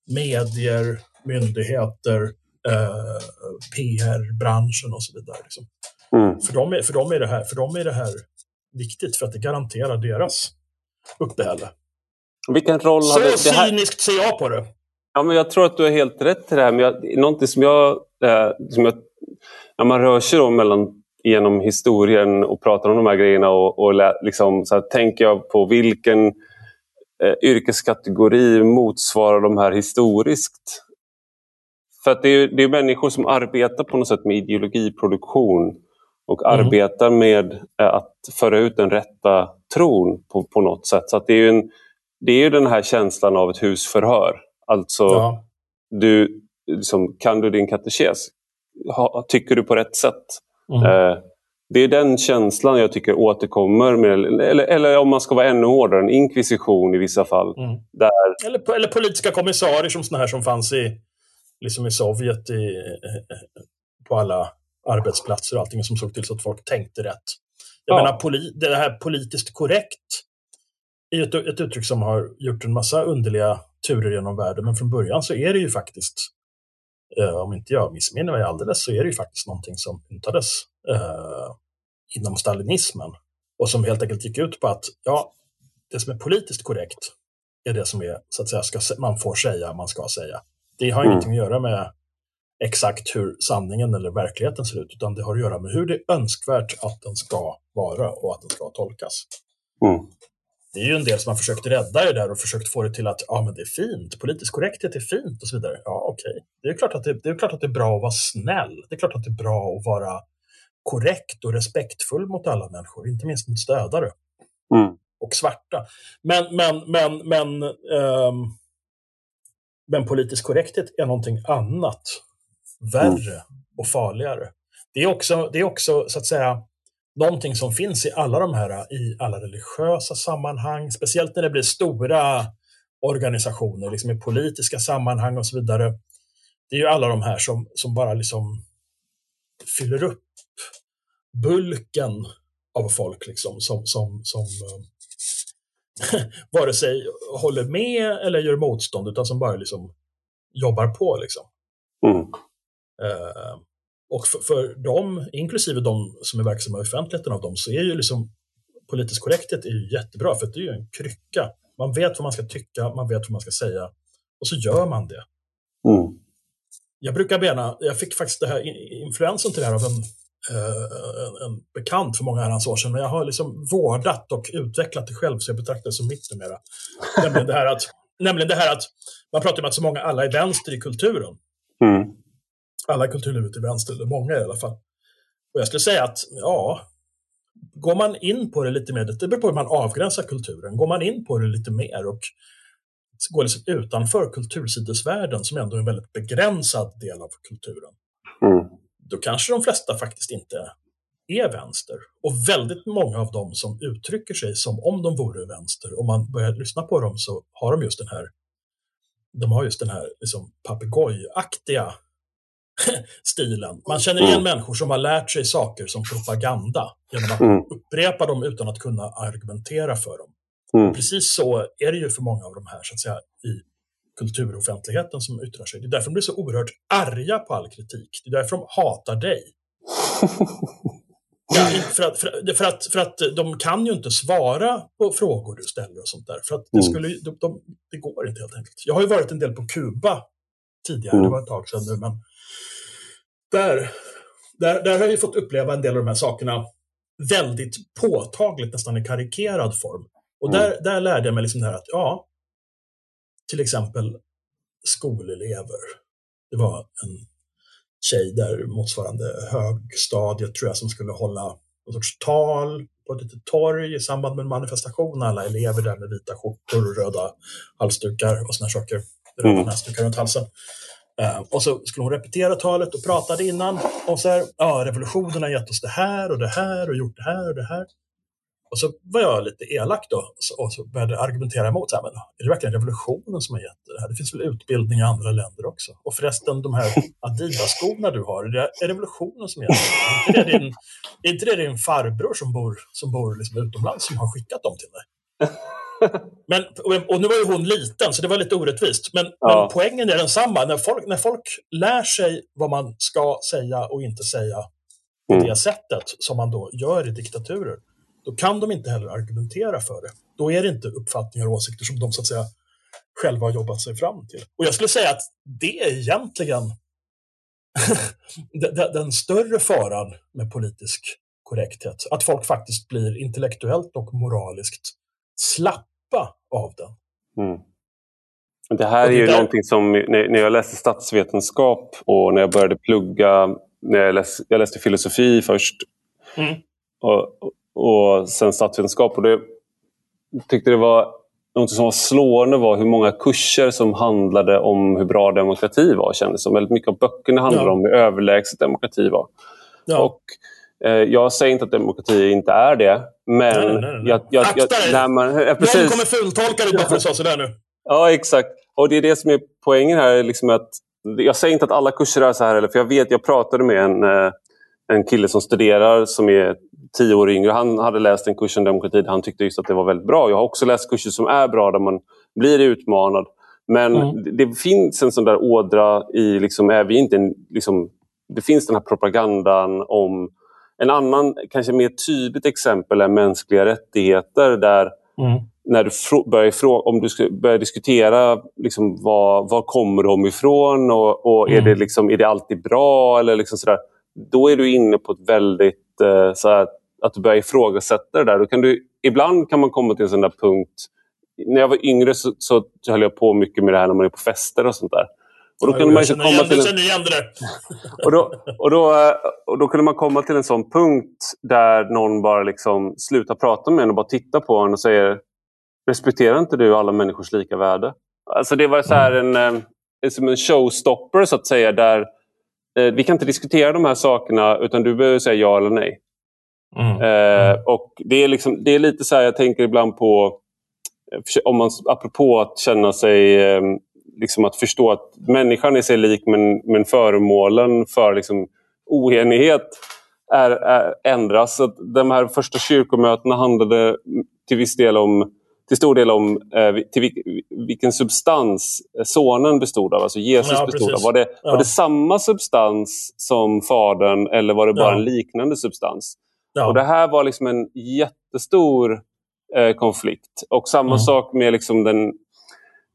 medier, myndigheter, eh, PR-branschen och så vidare. Liksom. Mm. För, dem är, för, dem är det här, för dem är det här viktigt för att det garanterar deras uppehälle. Vilken roll så hade det här... cyniskt ser jag på det. Ja, men jag tror att du har helt rätt i det här. Men jag, någonting som jag, eh, som jag... När man rör sig då mellan, genom historien och pratar om de här grejerna och, och liksom, så här, tänker jag på vilken eh, yrkeskategori motsvarar de här historiskt. För att det är, det är människor som arbetar på något sätt med ideologiproduktion och mm. arbetar med eh, att föra ut den rätta tron på, på något sätt. Så att det är en, det är den här känslan av ett husförhör. Alltså, ja. du, liksom, kan du din katekes? Ha, tycker du på rätt sätt? Mm. Eh, det är den känslan jag tycker återkommer. Med, eller, eller om man ska vara ännu hårdare, en inkvisition i vissa fall. Mm. Där... Eller, eller politiska kommissarier som såna här som fanns i, liksom i Sovjet i, på alla arbetsplatser och allting som såg till så att folk tänkte rätt. Jag ja. menar, poli, det här politiskt korrekt är ett, ett uttryck som har gjort en massa underliga turer genom världen, men från början så är det ju faktiskt, eh, om inte jag missminner mig alldeles, så är det ju faktiskt någonting som myntades eh, inom stalinismen och som helt enkelt gick ut på att ja, det som är politiskt korrekt är det som är, så att säga, ska, man får säga, man ska säga. Det har mm. ingenting att göra med exakt hur sanningen eller verkligheten ser ut, utan det har att göra med hur det är önskvärt att den ska vara och att den ska tolkas. Mm det är ju en del som har försökt rädda det där och försökt få det till att ja, men det är fint, politisk korrekthet är fint och så vidare. Ja, okej. Okay. Det, är klart att det, det är klart att det är bra att vara snäll. Det är klart att det är bra att vara korrekt och respektfull mot alla människor, inte minst mot stödare Mm. och svarta. Men, men, men, men, ehm, men politisk korrekthet är någonting annat, värre och farligare. Det är också, det är också så att säga någonting som finns i alla de här, i alla religiösa sammanhang, speciellt när det blir stora organisationer, liksom i politiska sammanhang och så vidare. Det är ju alla de här som, som bara liksom fyller upp bulken av folk liksom, som, som, som eh, vare sig håller med eller gör motstånd, utan som bara liksom jobbar på. Liksom. Mm. Eh, och för, för dem, inklusive de som är verksamma i offentligheten av dem, så är ju liksom politisk korrekthet är ju jättebra, för det är ju en krycka. Man vet vad man ska tycka, man vet vad man ska säga, och så gör man det. Mm. Jag brukar bena, jag fick faktiskt det här in- influensen till det här av en, en, en bekant för många herrans år sedan, men jag har liksom vårdat och utvecklat det själv, så jag betraktar det som mitt numera. nämligen, det här att, nämligen det här att man pratar om att så många alla är vänster i kulturen. Mm. Alla i kulturlivet är vänster, eller många i alla fall. Och jag skulle säga att, ja, går man in på det lite mer, det beror på hur man avgränsar kulturen, går man in på det lite mer och går liksom utanför kultursidesvärlden, som ändå är en väldigt begränsad del av kulturen, Mm. Då kanske de flesta faktiskt inte är vänster. Och väldigt många av dem som uttrycker sig som om de vore vänster, om man börjar lyssna på dem så har de just den här de har just den här liksom, papegojaktiga stilen. Man känner igen Mm. människor som har lärt sig saker som propaganda genom att Mm. upprepa dem utan att kunna argumentera för dem. Mm. Precis så är det ju för många av de här så att säga, i kulturoffentligheten som yttrar sig. Det är därför de blir så oerhört arga på all kritik. Det är därför de hatar dig. Ja, för, att, för, för, att, för att de kan ju inte svara på frågor du ställer och sånt där. För att det, Mm. skulle, de, de, det går inte helt enkelt. Jag har ju varit en del på Kuba tidigare, Mm. det var ett tag sedan nu, men där, där, där har jag ju fått uppleva en del av de här sakerna väldigt påtagligt, nästan i karikerad form. Och Mm. där, där lärde jag mig liksom det här att, ja, till exempel skolelever. Det var en tjej där motsvarande högstadiet tror jag som skulle hålla någon sorts tal på ett litet torg i samband med en manifestation. Alla elever där med vita skjortor och röda halsdukar och såna saker. Röda Mm. halsdukar runt halsen. Eh, och så skulle hon repetera talet och pratade innan. Och så här, ja, revolutionen har gett oss det här och det här och gjort det här och det här. Och så var jag lite elak då och så, började argumentera emot. Så här, men är det verkligen revolutionen som har gett det här? Det finns väl utbildning i andra länder också? Och förresten, de här Adidas-skorna du har, är det revolutionen som gett det? Är inte det din, är inte det din farbror som bor, som bor liksom utomlands som har skickat dem till dig? Men, och- och nu var ju hon liten, så det var lite orättvist. Men, Ja. men poängen är densamma. När folk, när folk lär sig vad man ska säga och inte säga på Mm. det sättet som man då gör i diktaturer, då kan de inte heller argumentera för det. Då är det inte uppfattningar och åsikter som de så att säga själva har jobbat sig fram till. Och jag skulle säga att det är egentligen den, större faran med politisk korrekthet. Att folk faktiskt blir intellektuellt och moraliskt slappa av den. Mm. Det här Och är det ju där- någonting som när jag läste statsvetenskap och när jag började plugga, när jag, läs, jag läste filosofi först Mm. och, och sen statsvetenskap. Och det tyckte det var något som var slående var hur många kurser som handlade om hur bra demokrati var. Kändes som. Väldigt mycket av böckerna handlade Ja. om hur överlägset demokrati var. Ja. Och, eh, jag säger inte att demokrati inte är det, men... Nej, nej, nej. Jag, jag, Akta dig! när man, ja, Någon precis. kommer fultolka dig bara för att du sa sådär nu. Ja, exakt. Och det är det som är poängen här. Liksom att, jag säger inte att alla kurser är så här, för jag vet, jag pratade med en, eh, en kille som studerar som är tio år yngre. Han hade läst en kurs om demokrati där han tyckte just att det var väldigt bra. Jag har också läst kurser som är bra där man blir utmanad. Men Mm. det, det finns en sån där ådra i, liksom, är vi inte en, liksom, det finns den här propagandan om en annan, kanske mer tydligt exempel är mänskliga rättigheter där när du börjar om du ska börja diskutera liksom, var, var kommer de ifrån och, och är, Mm. det liksom, är det alltid bra? Eller liksom sådär, då är du inne på ett väldigt... Eh, så här, att du börjar ifrågasätta det där. Då kan du, ibland kan man komma till en sån där punkt... När jag var yngre så, så höll jag på mycket med det här när man är på fester och sånt där. Och då kunde man komma till en... och, då, och, då, och då kunde man komma till en sån punkt där någon bara liksom slutar prata med en och bara tittar på en och säger Respekterar inte du alla människors lika värde? Alltså det var så här en, eh, en, som en showstopper så att säga. där eh, Vi kan inte diskutera de här sakerna utan du behöver säga ja eller nej. Mm. Eh, och det är, liksom, det är lite så här jag tänker ibland på eh, om man, apropå att känna sig eh, liksom att förstå att människan är sig lik men, men föremålen för liksom, oenighet är, är, ändras. Så de här första kyrkomötena handlade till viss del om till stor del om eh, till vilken substans sonen bestod av, alltså Jesus ja, bestod av. Var det, ja. var det samma substans som fadern eller var det bara ja. en liknande substans? Och Det här var liksom en jättestor eh, konflikt. Och samma mm. sak med liksom den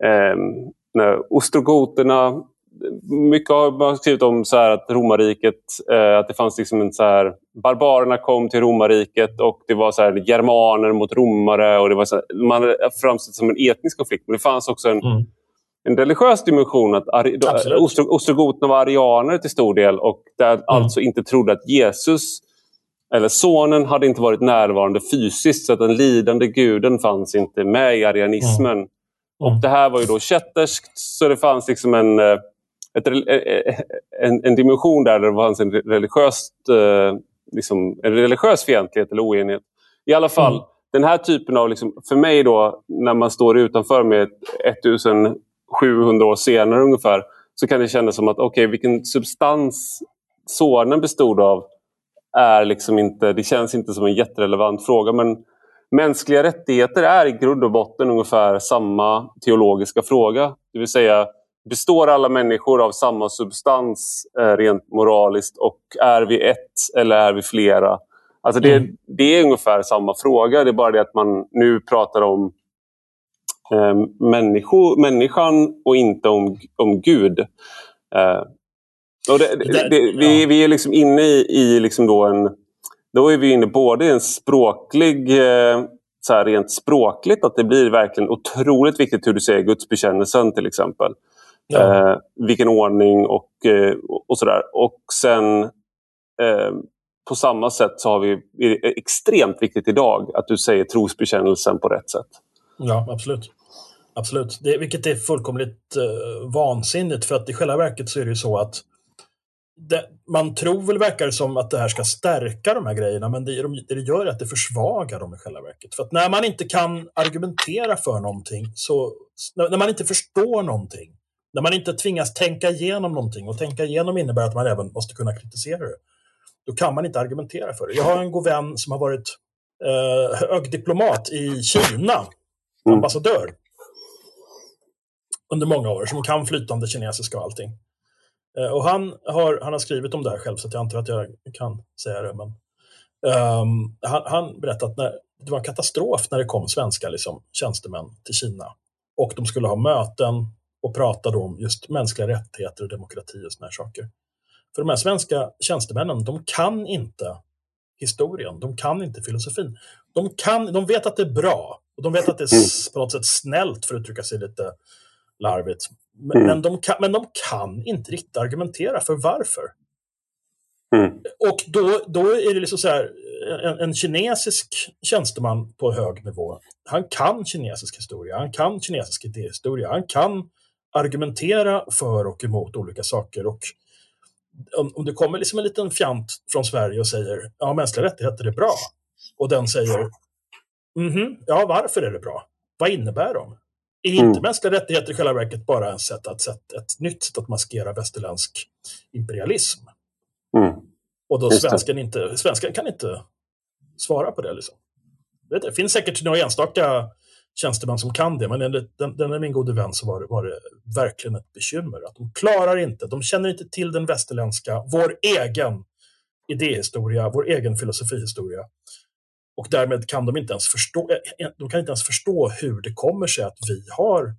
eh, ostrogoterna. Mycket har man skrivit om så att romarriket, eh, att det fanns liksom en så här, barbarerna kom till romarriket och det var så här, germaner mot romare. och det var så här, Man framställt som en etnisk konflikt, men det fanns också en, mm. en religiös dimension. att ostro, Ostrogoterna var arianer till stor del och där mm. alltså inte trodde att Jesus eller sonen hade inte varit närvarande fysiskt så att den lidande guden fanns inte med i arianismen. Mm. Och Det här var ju då kätterskt så det fanns liksom en, eh, ett, eh, eh, en, en, dimension där, det fanns en, religiöst, liksom, en religiös fientlighet eller oenighet. I alla fall, mm. den här typen av, liksom, för mig då, när man står utanför med 1700 år senare ungefär, så kan det kännas som att okej, okay, vilken substans sonen bestod av är liksom inte, det känns inte som en jätterelevant fråga. Men mänskliga rättigheter är i grund och botten ungefär samma teologiska fråga. Det vill säga, består alla människor av samma substans eh, rent moraliskt och är vi ett eller är vi flera? Alltså det, mm. det är ungefär samma fråga. Det är bara det att man nu pratar om eh, människo, människan och inte om, om Gud. Eh, det, det, det, vi, vi är liksom inne i, i liksom då en... Då är vi inne både i en språklig... Eh, så här rent språkligt, att det blir verkligen otroligt viktigt hur du säger gudsbekännelsen till exempel. Ja. Eh, vilken ordning och, eh, och sådär. Och sen eh, på samma sätt så har vi, är det extremt viktigt idag att du säger trosbekännelsen på rätt sätt. Ja, absolut. Absolut, det, vilket är fullkomligt uh, vansinnigt för att i själva verket så är det ju så att det, man tror väl, verkar som, att det här ska stärka de här grejerna, men det, det, det gör är att det försvagar dem i själva verket. För att när man inte kan argumentera för någonting, så, när man inte förstår någonting, när man inte tvingas tänka igenom någonting, och tänka igenom innebär att man även måste kunna kritisera det, då kan man inte argumentera för det. Jag har en god vän som har varit eh, hög diplomat i Kina, mm. ambassadör, under många år, som kan flytande kinesiska och allting. Eh, och han har, han har skrivit om det här själv, så jag antar att jag kan säga det. Men, um, han, han berättade att när, det var en katastrof när det kom svenska liksom, tjänstemän till Kina. Och de skulle ha möten och prata om just mänskliga rättigheter och demokrati och såna här saker. För de här svenska tjänstemännen, de kan inte historien, de kan inte filosofin. De, kan, de vet att det är bra och de vet att det är på något sätt snällt, för att uttrycka sig lite larvigt. Men, mm. men, de kan, men de kan inte riktigt argumentera för varför. Mm. Och då, då är det liksom så här, en, en, kinesisk tjänsteman på hög nivå, han kan kinesisk historia, han kan kinesisk idéhistoria, han kan argumentera för och emot olika saker. Och om, om det kommer liksom en liten fjant från Sverige och säger ja, mänskliga rättigheter är bra, och den säger mm -hmm, ja, varför är det bra? Vad innebär de? Är inte mm. mänskliga rättigheter i själva verket bara ett, sätt att, ett, ett nytt sätt att maskera västerländsk imperialism? Mm. Och då svensken, inte, svensken kan inte svara på det. Liksom. Det finns säkert några enstaka tjänstemän som kan det, men enligt den, den är min gode vän så var det, var det verkligen ett bekymmer. Att de klarar inte, de känner inte till den västerländska, vår egen idéhistoria, vår egen filosofihistoria. Och därmed kan de inte ens förstå, eh, de kan inte ens förstå hur det kommer sig att vi har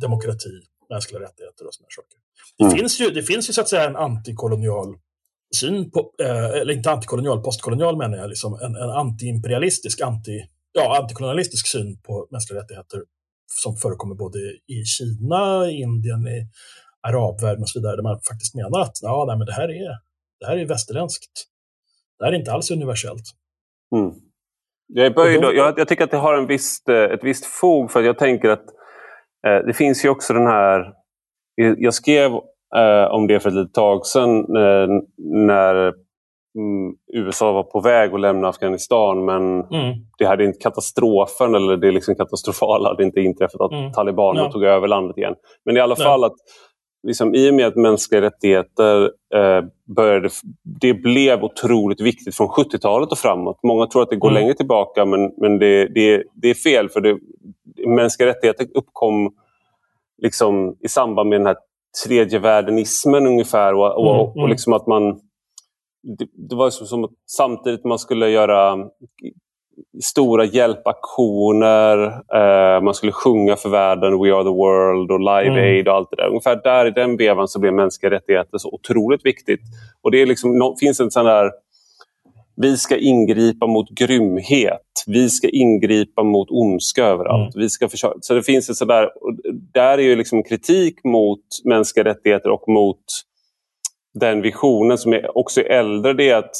demokrati, mänskliga rättigheter och sådana saker. Det, mm. finns ju, det finns ju så att säga en antikolonial syn på, eh, eller inte antikolonial, postkolonial menar jag, liksom en, en antiimperialistisk, anti, ja, antikolonialistisk syn på mänskliga rättigheter som förekommer både i Kina, Indien, i arabvärlden och så vidare, där man faktiskt menar att ja, nej, men det, här är, det här är västerländskt. Det här är inte alls universellt. Mm. Jag, böjd, jag, jag, tycker att det har en visst, eh, ett visst fog för jag tänker att eh, det finns ju också den här... Jag skrev eh, om det för ett litet tag sedan eh, när mm, USA var på väg att lämna Afghanistan men mm. det hade inte katastrofen eller det liksom katastrofala hade inte inträffat att mm. talibanerna ja. tog över landet igen. Men i alla fall att liksom, i och med att mänskliga rättigheter eh, började, det blev otroligt viktigt från 70-talet och framåt. Många tror att det går mm. längre tillbaka men, men det, det, det är fel för det, mänskliga rättigheter uppkom liksom i samband med den här tredje världenismen ungefär. Och, och, mm, och mm. liksom att man... Det, det var som, som att samtidigt man skulle göra stora hjälpaktioner, eh, man skulle sjunga för världen, We are the world och Live mm. Aid och allt det där. Ungefär där i den vevan så blev mänskliga rättigheter så otroligt viktigt. Och det är liksom, finns en sån där vi ska ingripa mot grymhet. Vi ska ingripa mot ondska överallt. Mm. Vi ska försöka, så det finns ett sådär, där är ju liksom kritik mot mänskliga rättigheter och mot den visionen som är också äldre. Det är att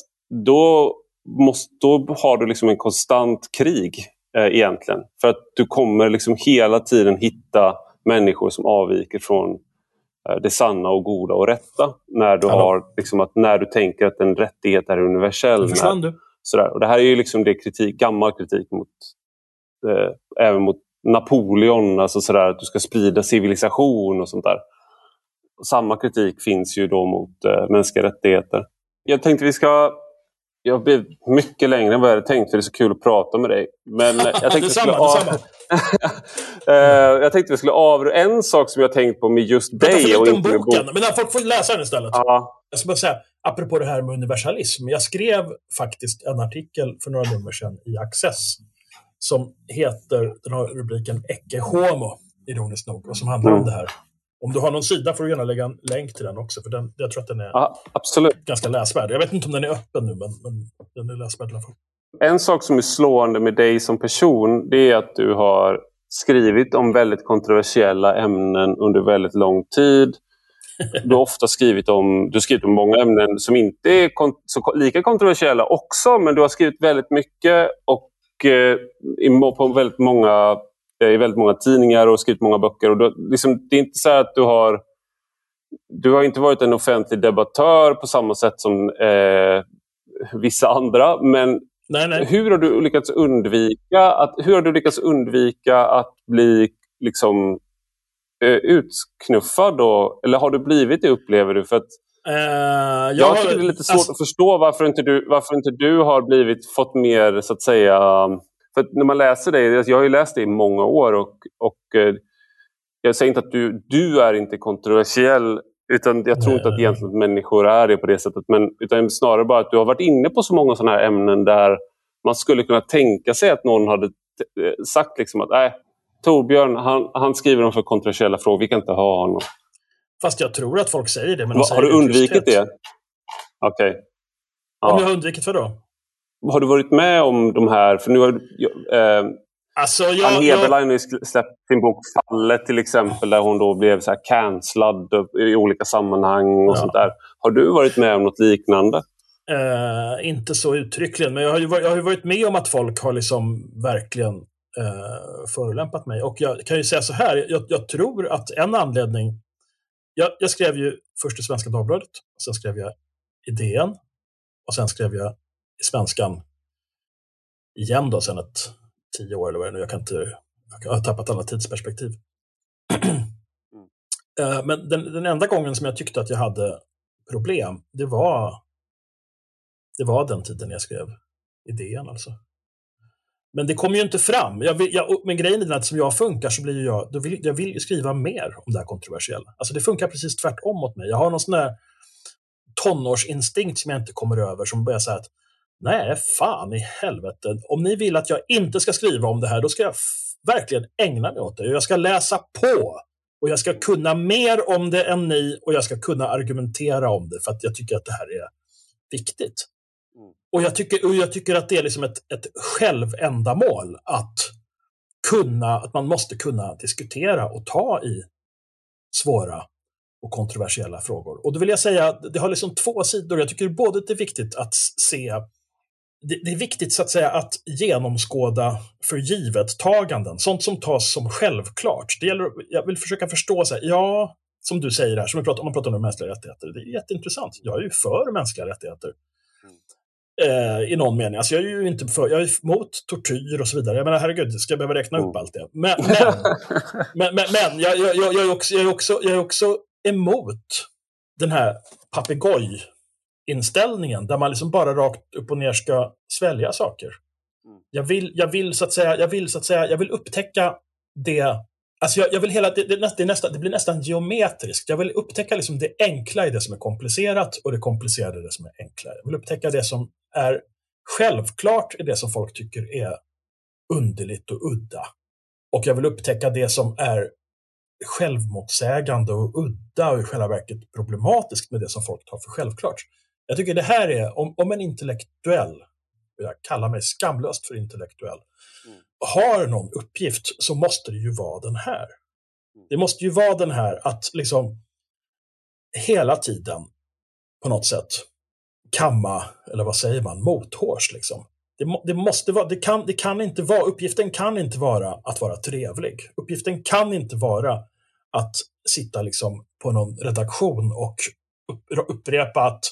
då, måste, då har du liksom en konstant krig eh, egentligen. För att du kommer liksom hela tiden hitta människor som avviker från Eh, det sanna och goda och rätta. När du, har, liksom, att, när du tänker att en rättighet är universell. När, du. Sådär. Och det här är ju liksom det kritik, gammal kritik mot, eh, även mot Napoleon, alltså sådär, att du ska sprida civilisation och sånt där. Och samma kritik finns ju då mot eh, mänskliga rättigheter. Jag tänkte vi ska jag blev mycket längre än vad jag hade tänkt för det är så kul att prata med dig. Men jag tänkte detsamma, av... detsamma. uh, jag tänkte vi skulle avrunda en sak som jag tänkt på med just dig. Och inte boken, bok. men folk får läsa den istället. Uh. Jag ska bara säga, apropå det här med universalism. Jag skrev faktiskt en artikel för några nummer sedan i Access som heter, den har rubriken Ecce Homo, ironiskt nog, och som handlar mm. om det här. Om du har någon sida får du gärna lägga en länk till den också, för den, jag tror att den är ja, absolut. ganska läsvärd. Jag vet inte om den är öppen nu, men, men den är läsvärd i alla fall. En sak som är slående med dig som person, det är att du har skrivit om väldigt kontroversiella ämnen under väldigt lång tid. Du har ofta skrivit om, du har skrivit om många ämnen som inte är kon så, lika kontroversiella också, men du har skrivit väldigt mycket och eh, på väldigt många i väldigt många tidningar och skrivit många böcker. Och du, liksom, det är inte så att du har... Du har inte varit en offentlig debattör på samma sätt som eh, vissa andra. Men nej, nej. Hur, har du lyckats undvika att, hur har du lyckats undvika att bli liksom, eh, utknuffad? Då? Eller har du blivit det, upplever du? För att, Uh, jag, jag tycker det är lite svårt alltså, att förstå varför inte, du, varför inte du har blivit, fått mer så att säga för när man läser dig, jag har ju läst dig i många år och, och eh, jag säger inte att du, du är inte kontroversiell utan jag tror Nej. inte att egentligen människor är det på det sättet. Men, utan snarare bara att du har varit inne på så många sådana här ämnen där man skulle kunna tänka sig att någon hade eh, sagt liksom att Nej, Torbjörn han, han skriver om för kontroversiella frågor, vi kan inte ha honom. Fast jag tror att folk säger det. Men de har du undvikit det? Okej. Okay. Ja. Om jag har undvikit vad då? Har du varit med om de här? För nu har, eh, alltså, jag, Ann Heberlein har ju släppt sin bok Fallet till exempel där hon då blev så här cancellad i olika sammanhang och ja. sånt där. Har du varit med om något liknande? Eh, inte så uttryckligen, men jag har, ju jag har varit med om att folk har liksom verkligen eh, förolämpat mig. Och jag kan ju säga så här, jag, jag tror att en anledning... Jag, jag, skrev ju först i Svenska Dagbladet, sen skrev jag i DN och sen skrev jag i svenskan igen då sen ett tio år eller vad det är nu. Jag kan inte, jag har tappat alla tidsperspektiv. Mm. Men den, den, enda gången som jag tyckte att jag hade problem, det var, det var den tiden jag skrev idén alltså. Men det kommer ju inte fram. Jag vill, jag, men grejen är att som jag funkar så blir jag, då vill, jag vill skriva mer om det här kontroversiella. Alltså det funkar precis tvärtom mot mig. Jag har någon sån där tonårsinstinkt som jag inte kommer över som börjar säga att Nej, fan i helvete. Om ni vill att jag inte ska skriva om det här, då ska jag verkligen ägna mig åt det. Jag ska läsa på. Och jag ska kunna mer om det än ni och jag ska kunna argumentera om det för att jag tycker att det här är viktigt. Mm. Och, jag tycker, och jag tycker att det är liksom ett, ett självändamål att kunna, att man måste kunna diskutera och ta i svåra och kontroversiella frågor. Och då vill jag säga det har liksom två sidor. Jag tycker både att det är viktigt att se det, det är viktigt så att säga att genomskåda förgivettaganden, sånt som tas som självklart. Det gäller, jag vill försöka förstå, så här, ja, som du säger här, som pratar, om man pratar om mänskliga rättigheter, det är jätteintressant. Jag är ju för mänskliga rättigheter. Eh, I någon mening. Alltså jag är ju inte för, jag är emot tortyr och så vidare. Jag menar, herregud, ska jag behöva räkna upp mm. allt det? Men, men, men, men, men jag, jag, jag, är också, jag, är också, jag är också emot den här papegoj inställningen där man liksom bara rakt upp och ner ska svälja saker. Mm. Jag vill, jag vill så att säga, jag vill så att säga, jag vill upptäcka det Alltså jag, jag, vill hela, det, det, nästan, det blir nästan geometriskt. Jag vill upptäcka liksom det enkla i det som är komplicerat och det komplicerade i det som är enklare. Jag vill upptäcka det som är självklart i det som folk tycker är underligt och udda. Och jag vill upptäcka det som är självmotsägande och udda och i själva verket problematiskt med det som folk tar för självklart. Jag tycker det här är, om, om en intellektuell, jag kallar mig skamlöst för intellektuell, mm. har någon uppgift så måste det ju vara den här. Mm. Det måste ju vara den här att liksom hela tiden på något sätt kamma, eller vad säger man, mothårs liksom. Det, det, måste vara, det kan, det kan inte vara, uppgiften kan inte vara att vara trevlig. Uppgiften kan inte vara att sitta liksom på någon redaktion och upprepa att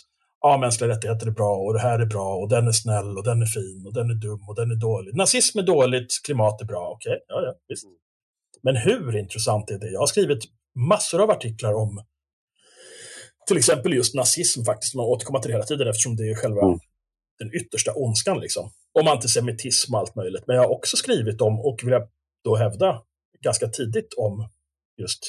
ja, mänskliga rättigheter är bra och det här är bra och den är snäll och den är fin och den är dum och den är dålig. Nazism är dåligt, klimat är bra, okej, okay, ja, ja, visst. Men hur intressant är det? Jag har skrivit massor av artiklar om till exempel just nazism faktiskt, man återkommer till det hela tiden eftersom det är själva mm. den yttersta ondskan liksom. Om antisemitism och allt möjligt. Men jag har också skrivit om, och vill jag då hävda, ganska tidigt om just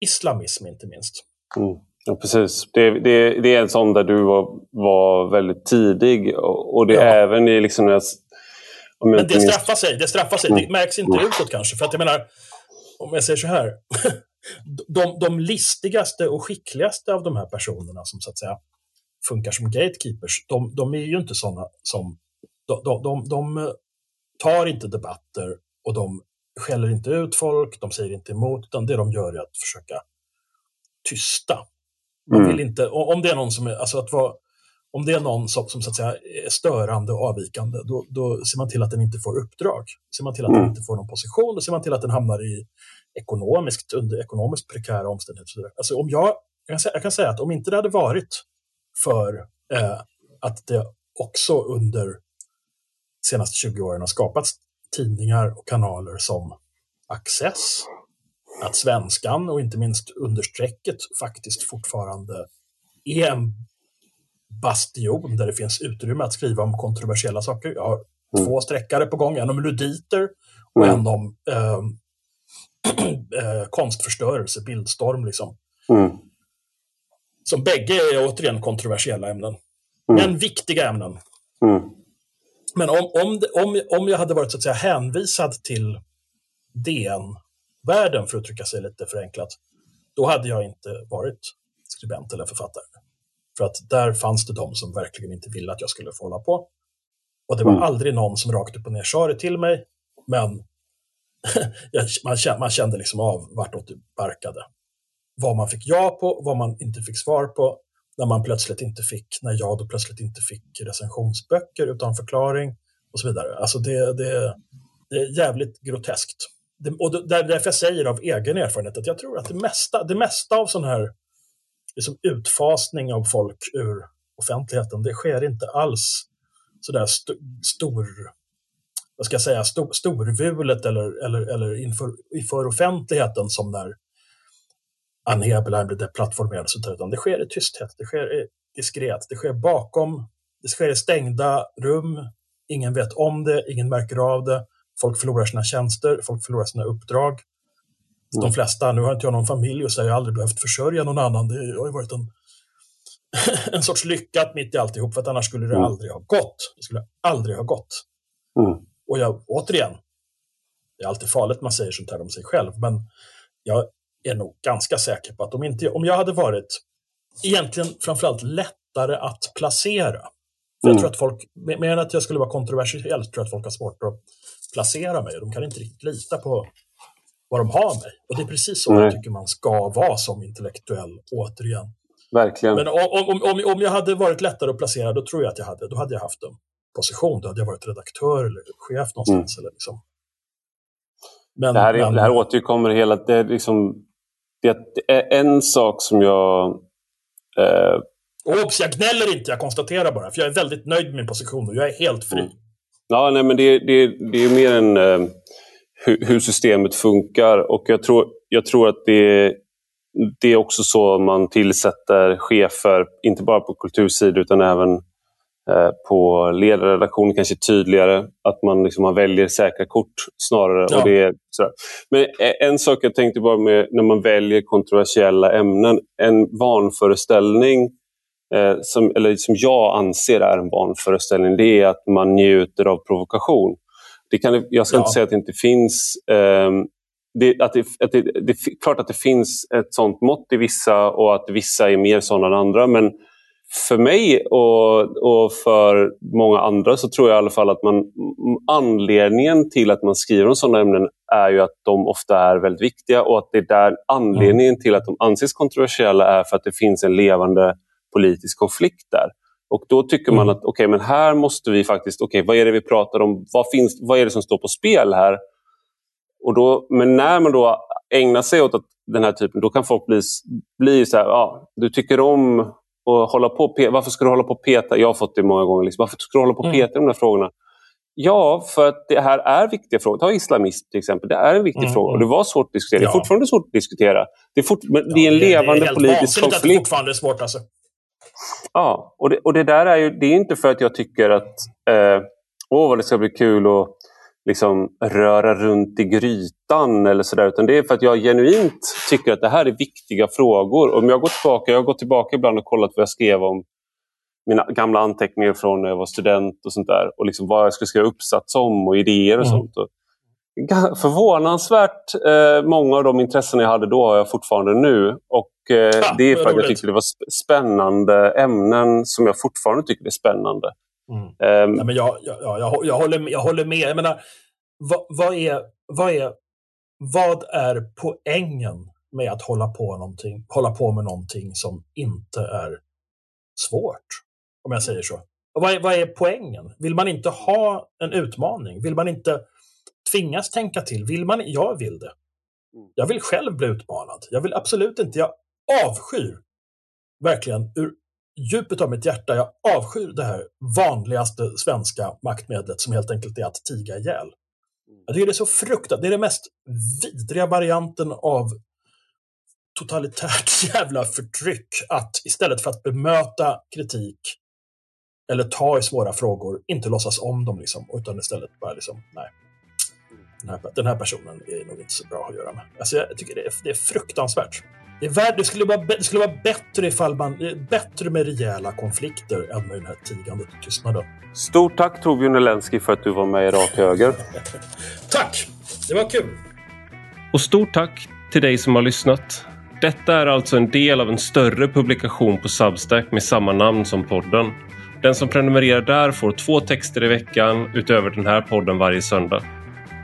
islamism inte minst. Mm. Ja, precis. Det, det, det, är en sån där du var, var väldigt tidig. Och det är ja. även i... Liksom, jag, Men det straffar sig. Det straffar sig. Mm. Det märks inte mm. utåt kanske. För att jag menar, om jag säger så här. de, de listigaste och skickligaste av de här personerna som så att säga funkar som gatekeepers, de, de är ju inte sådana som... De, de, de, de tar inte debatter och de skäller inte ut folk, de säger inte emot, utan det de gör är att försöka tysta man vill mm. inte, om det är någon som är, alltså att vara, om det är någon som, som så att säga är störande och avvikande, då, då ser man till att den inte får uppdrag. Ser man till att mm. den inte får någon position, då ser man till att den hamnar i ekonomiskt, under ekonomiskt prekära omständigheter. Alltså om jag, jag kan, säga, jag kan säga att om inte det hade varit för eh, att det också under de senaste 20 åren har skapats tidningar och kanaler som Access, att svenskan och inte minst understrecket faktiskt fortfarande är en bastion där det finns utrymme att skriva om kontroversiella saker. Jag har mm. två sträckare på gång, en om luditer och mm. en om eh, eh, konstförstörelse, bildstorm. Liksom. Mm. Som bägge är återigen kontroversiella ämnen, mm. men viktiga ämnen. Mm. Men om, om, om, om jag hade varit så att säga hänvisad till DN världen, för att uttrycka sig lite förenklat, då hade jag inte varit skribent eller författare. För att där fanns det de som verkligen inte ville att jag skulle få hålla på. Och det var mm. aldrig någon som rakt upp och ner sa det till mig, men man, kände, man kände liksom av vartåt det barkade. Vad man fick ja på, vad man inte fick svar på, när man plötsligt inte fick, när jag då plötsligt inte fick recensionsböcker utan förklaring och så vidare. Alltså det, det, det är jävligt groteskt det, är därför jag säger av egen erfarenhet att jag tror att det mesta, det mesta av sån här liksom utfasning av folk ur offentligheten, det sker inte alls sådär st stor, vad ska jag säga, stor, storvulet eller, eller, eller inför, inför offentligheten som när Ann Heberlein blev deplattformerad, utan det sker i tysthet, det sker diskret, det sker bakom, det sker i stängda rum, ingen vet om det, ingen märker av det, Folk förlorar sina tjänster, folk förlorar sina uppdrag. Mm. De flesta, nu har inte jag någon familj och så jag har aldrig behövt försörja någon annan. Det har ju varit en, en sorts lyckat mitt i alltihop, för att annars skulle det mm. aldrig ha gått. Det skulle aldrig ha gått. Mm. Och jag, återigen, det är alltid farligt man säger sånt här om sig själv, men jag är nog ganska säker på att om, inte, om jag hade varit egentligen framförallt lättare att placera, för jag mm. tror att folk, mer än att jag skulle vara kontroversiell, tror jag att folk har svårt att placera mig. De kan inte riktigt lita på vad de har mig. Och det är precis så Nej. jag tycker man ska vara som intellektuell, återigen. Verkligen. Men om, om, om, om jag hade varit lättare att placera, då tror jag att jag hade, då hade jag haft en position. Då hade jag varit redaktör eller chef någonstans. Eller liksom. men, Det här, är, men, det här återkommer hela... Det är, liksom, det är en sak som jag... Eh, Obs, jag gnäller inte, jag konstaterar bara. För jag är väldigt nöjd med min position och jag är helt fri. Mm. Ja, nej, men det, det, det är mer än eh, hur, hur systemet funkar. Och jag tror, jag tror att det, det är också så man tillsätter chefer, inte bara på kultursidor utan även eh, på ledarredaktion kanske tydligare. Att man, liksom, man väljer säkra kort snarare. Ja. Och det är sådär. Men eh, en sak jag tänkte bara med när man väljer kontroversiella ämnen. En vanföreställning eh, som, eller som jag anser är en vanföreställning, det är att man njuter av provokation. Det kan, jag ska Ja. inte säga att det inte finns... ehm, det, att det, att det, det är klart att det finns ett sånt mått i vissa och att vissa är mer sådana än andra. Men för mig och, och för många andra så tror jag i alla fall att man, anledningen till att man skriver om sådana ämnen är ju att de ofta är väldigt viktiga och att det är där anledningen till att de anses kontroversiella är för att det finns en levande politisk konflikt där. Och då tycker man Mm. att okej, men här måste vi faktiskt, okej, vad är det vi pratar om? Vad, finns, vad är det som står på spel här? Och då, men när man då ägnar sig åt att den här typen, då kan folk bli, bli så här, ja, du tycker om att hålla på och pe- Varför ska du hålla på och peta? Jag har fått det många gånger. Liksom, varför ska du hålla på och Mm. peta i de här frågorna? Ja, för att det här är viktiga frågor. Ta islamism till exempel. Det är en viktig Mm, fråga. Och mm. det var svårt att diskutera. Det Ja. är fortfarande svårt att diskutera. Det är, fort, men det är en Ja, levande helt politisk vansinnigt att det konflikt. fortfarande är svårt alltså. Ja, och det, och det där är ju det är inte för att jag tycker att eh, åh vad det ska bli kul att liksom röra runt i grytan eller sådär. Utan det är för att jag genuint tycker att det här är viktiga frågor. Om jag går tillbaka, jag har gått tillbaka ibland och kollat vad jag skrev om mina gamla anteckningar från när jag var student och sånt där. Och liksom vad jag skulle skriva uppsats om och idéer och Mm. sånt. Och förvånansvärt eh, många av de intressen jag hade då har jag fortfarande nu. Och eh, Ja, det är för att jag tyckte det var sp- spännande ämnen som jag fortfarande tycker är spännande. Mm. Ehm, Nej, men jag, jag, jag, jag, håller, jag håller med. Jag menar, vad, vad, är, vad, är, vad är poängen med att hålla på, någonting, hålla på med någonting som inte är svårt? Om jag säger så. Vad är, vad är poängen? Vill man inte ha en utmaning? Vill man inte tvingas tänka till? Vill man, jag vill det. Jag vill själv bli utmanad. Jag vill absolut inte. Jag avskyr verkligen ur djupet av mitt hjärta. Jag avskyr det här vanligaste svenska maktmedlet som helt enkelt är att tiga ihjäl. Jag tycker det är så fruktansvärt. Det är den mest vidriga varianten av totalitärt jävla förtryck att istället för att bemöta kritik eller ta i svåra frågor, inte låtsas om dem liksom, utan istället bara liksom, nej. Den här, den här personen är nog inte så bra att göra med. Alltså jag tycker det är, det är fruktansvärt. Det, är värd, det, skulle vara, det skulle vara bättre ifall man, är bättre med rejäla konflikter än med den här tigandet och tystnaden. stort tack Torbjörn Elensky för att du var med i Rak Höger. Tack! Det var kul. Och stort tack till dig som har lyssnat. Detta är alltså en del av en större publikation på Substack med samma namn som podden. Den som prenumererar där får två texter i veckan utöver den här podden varje söndag.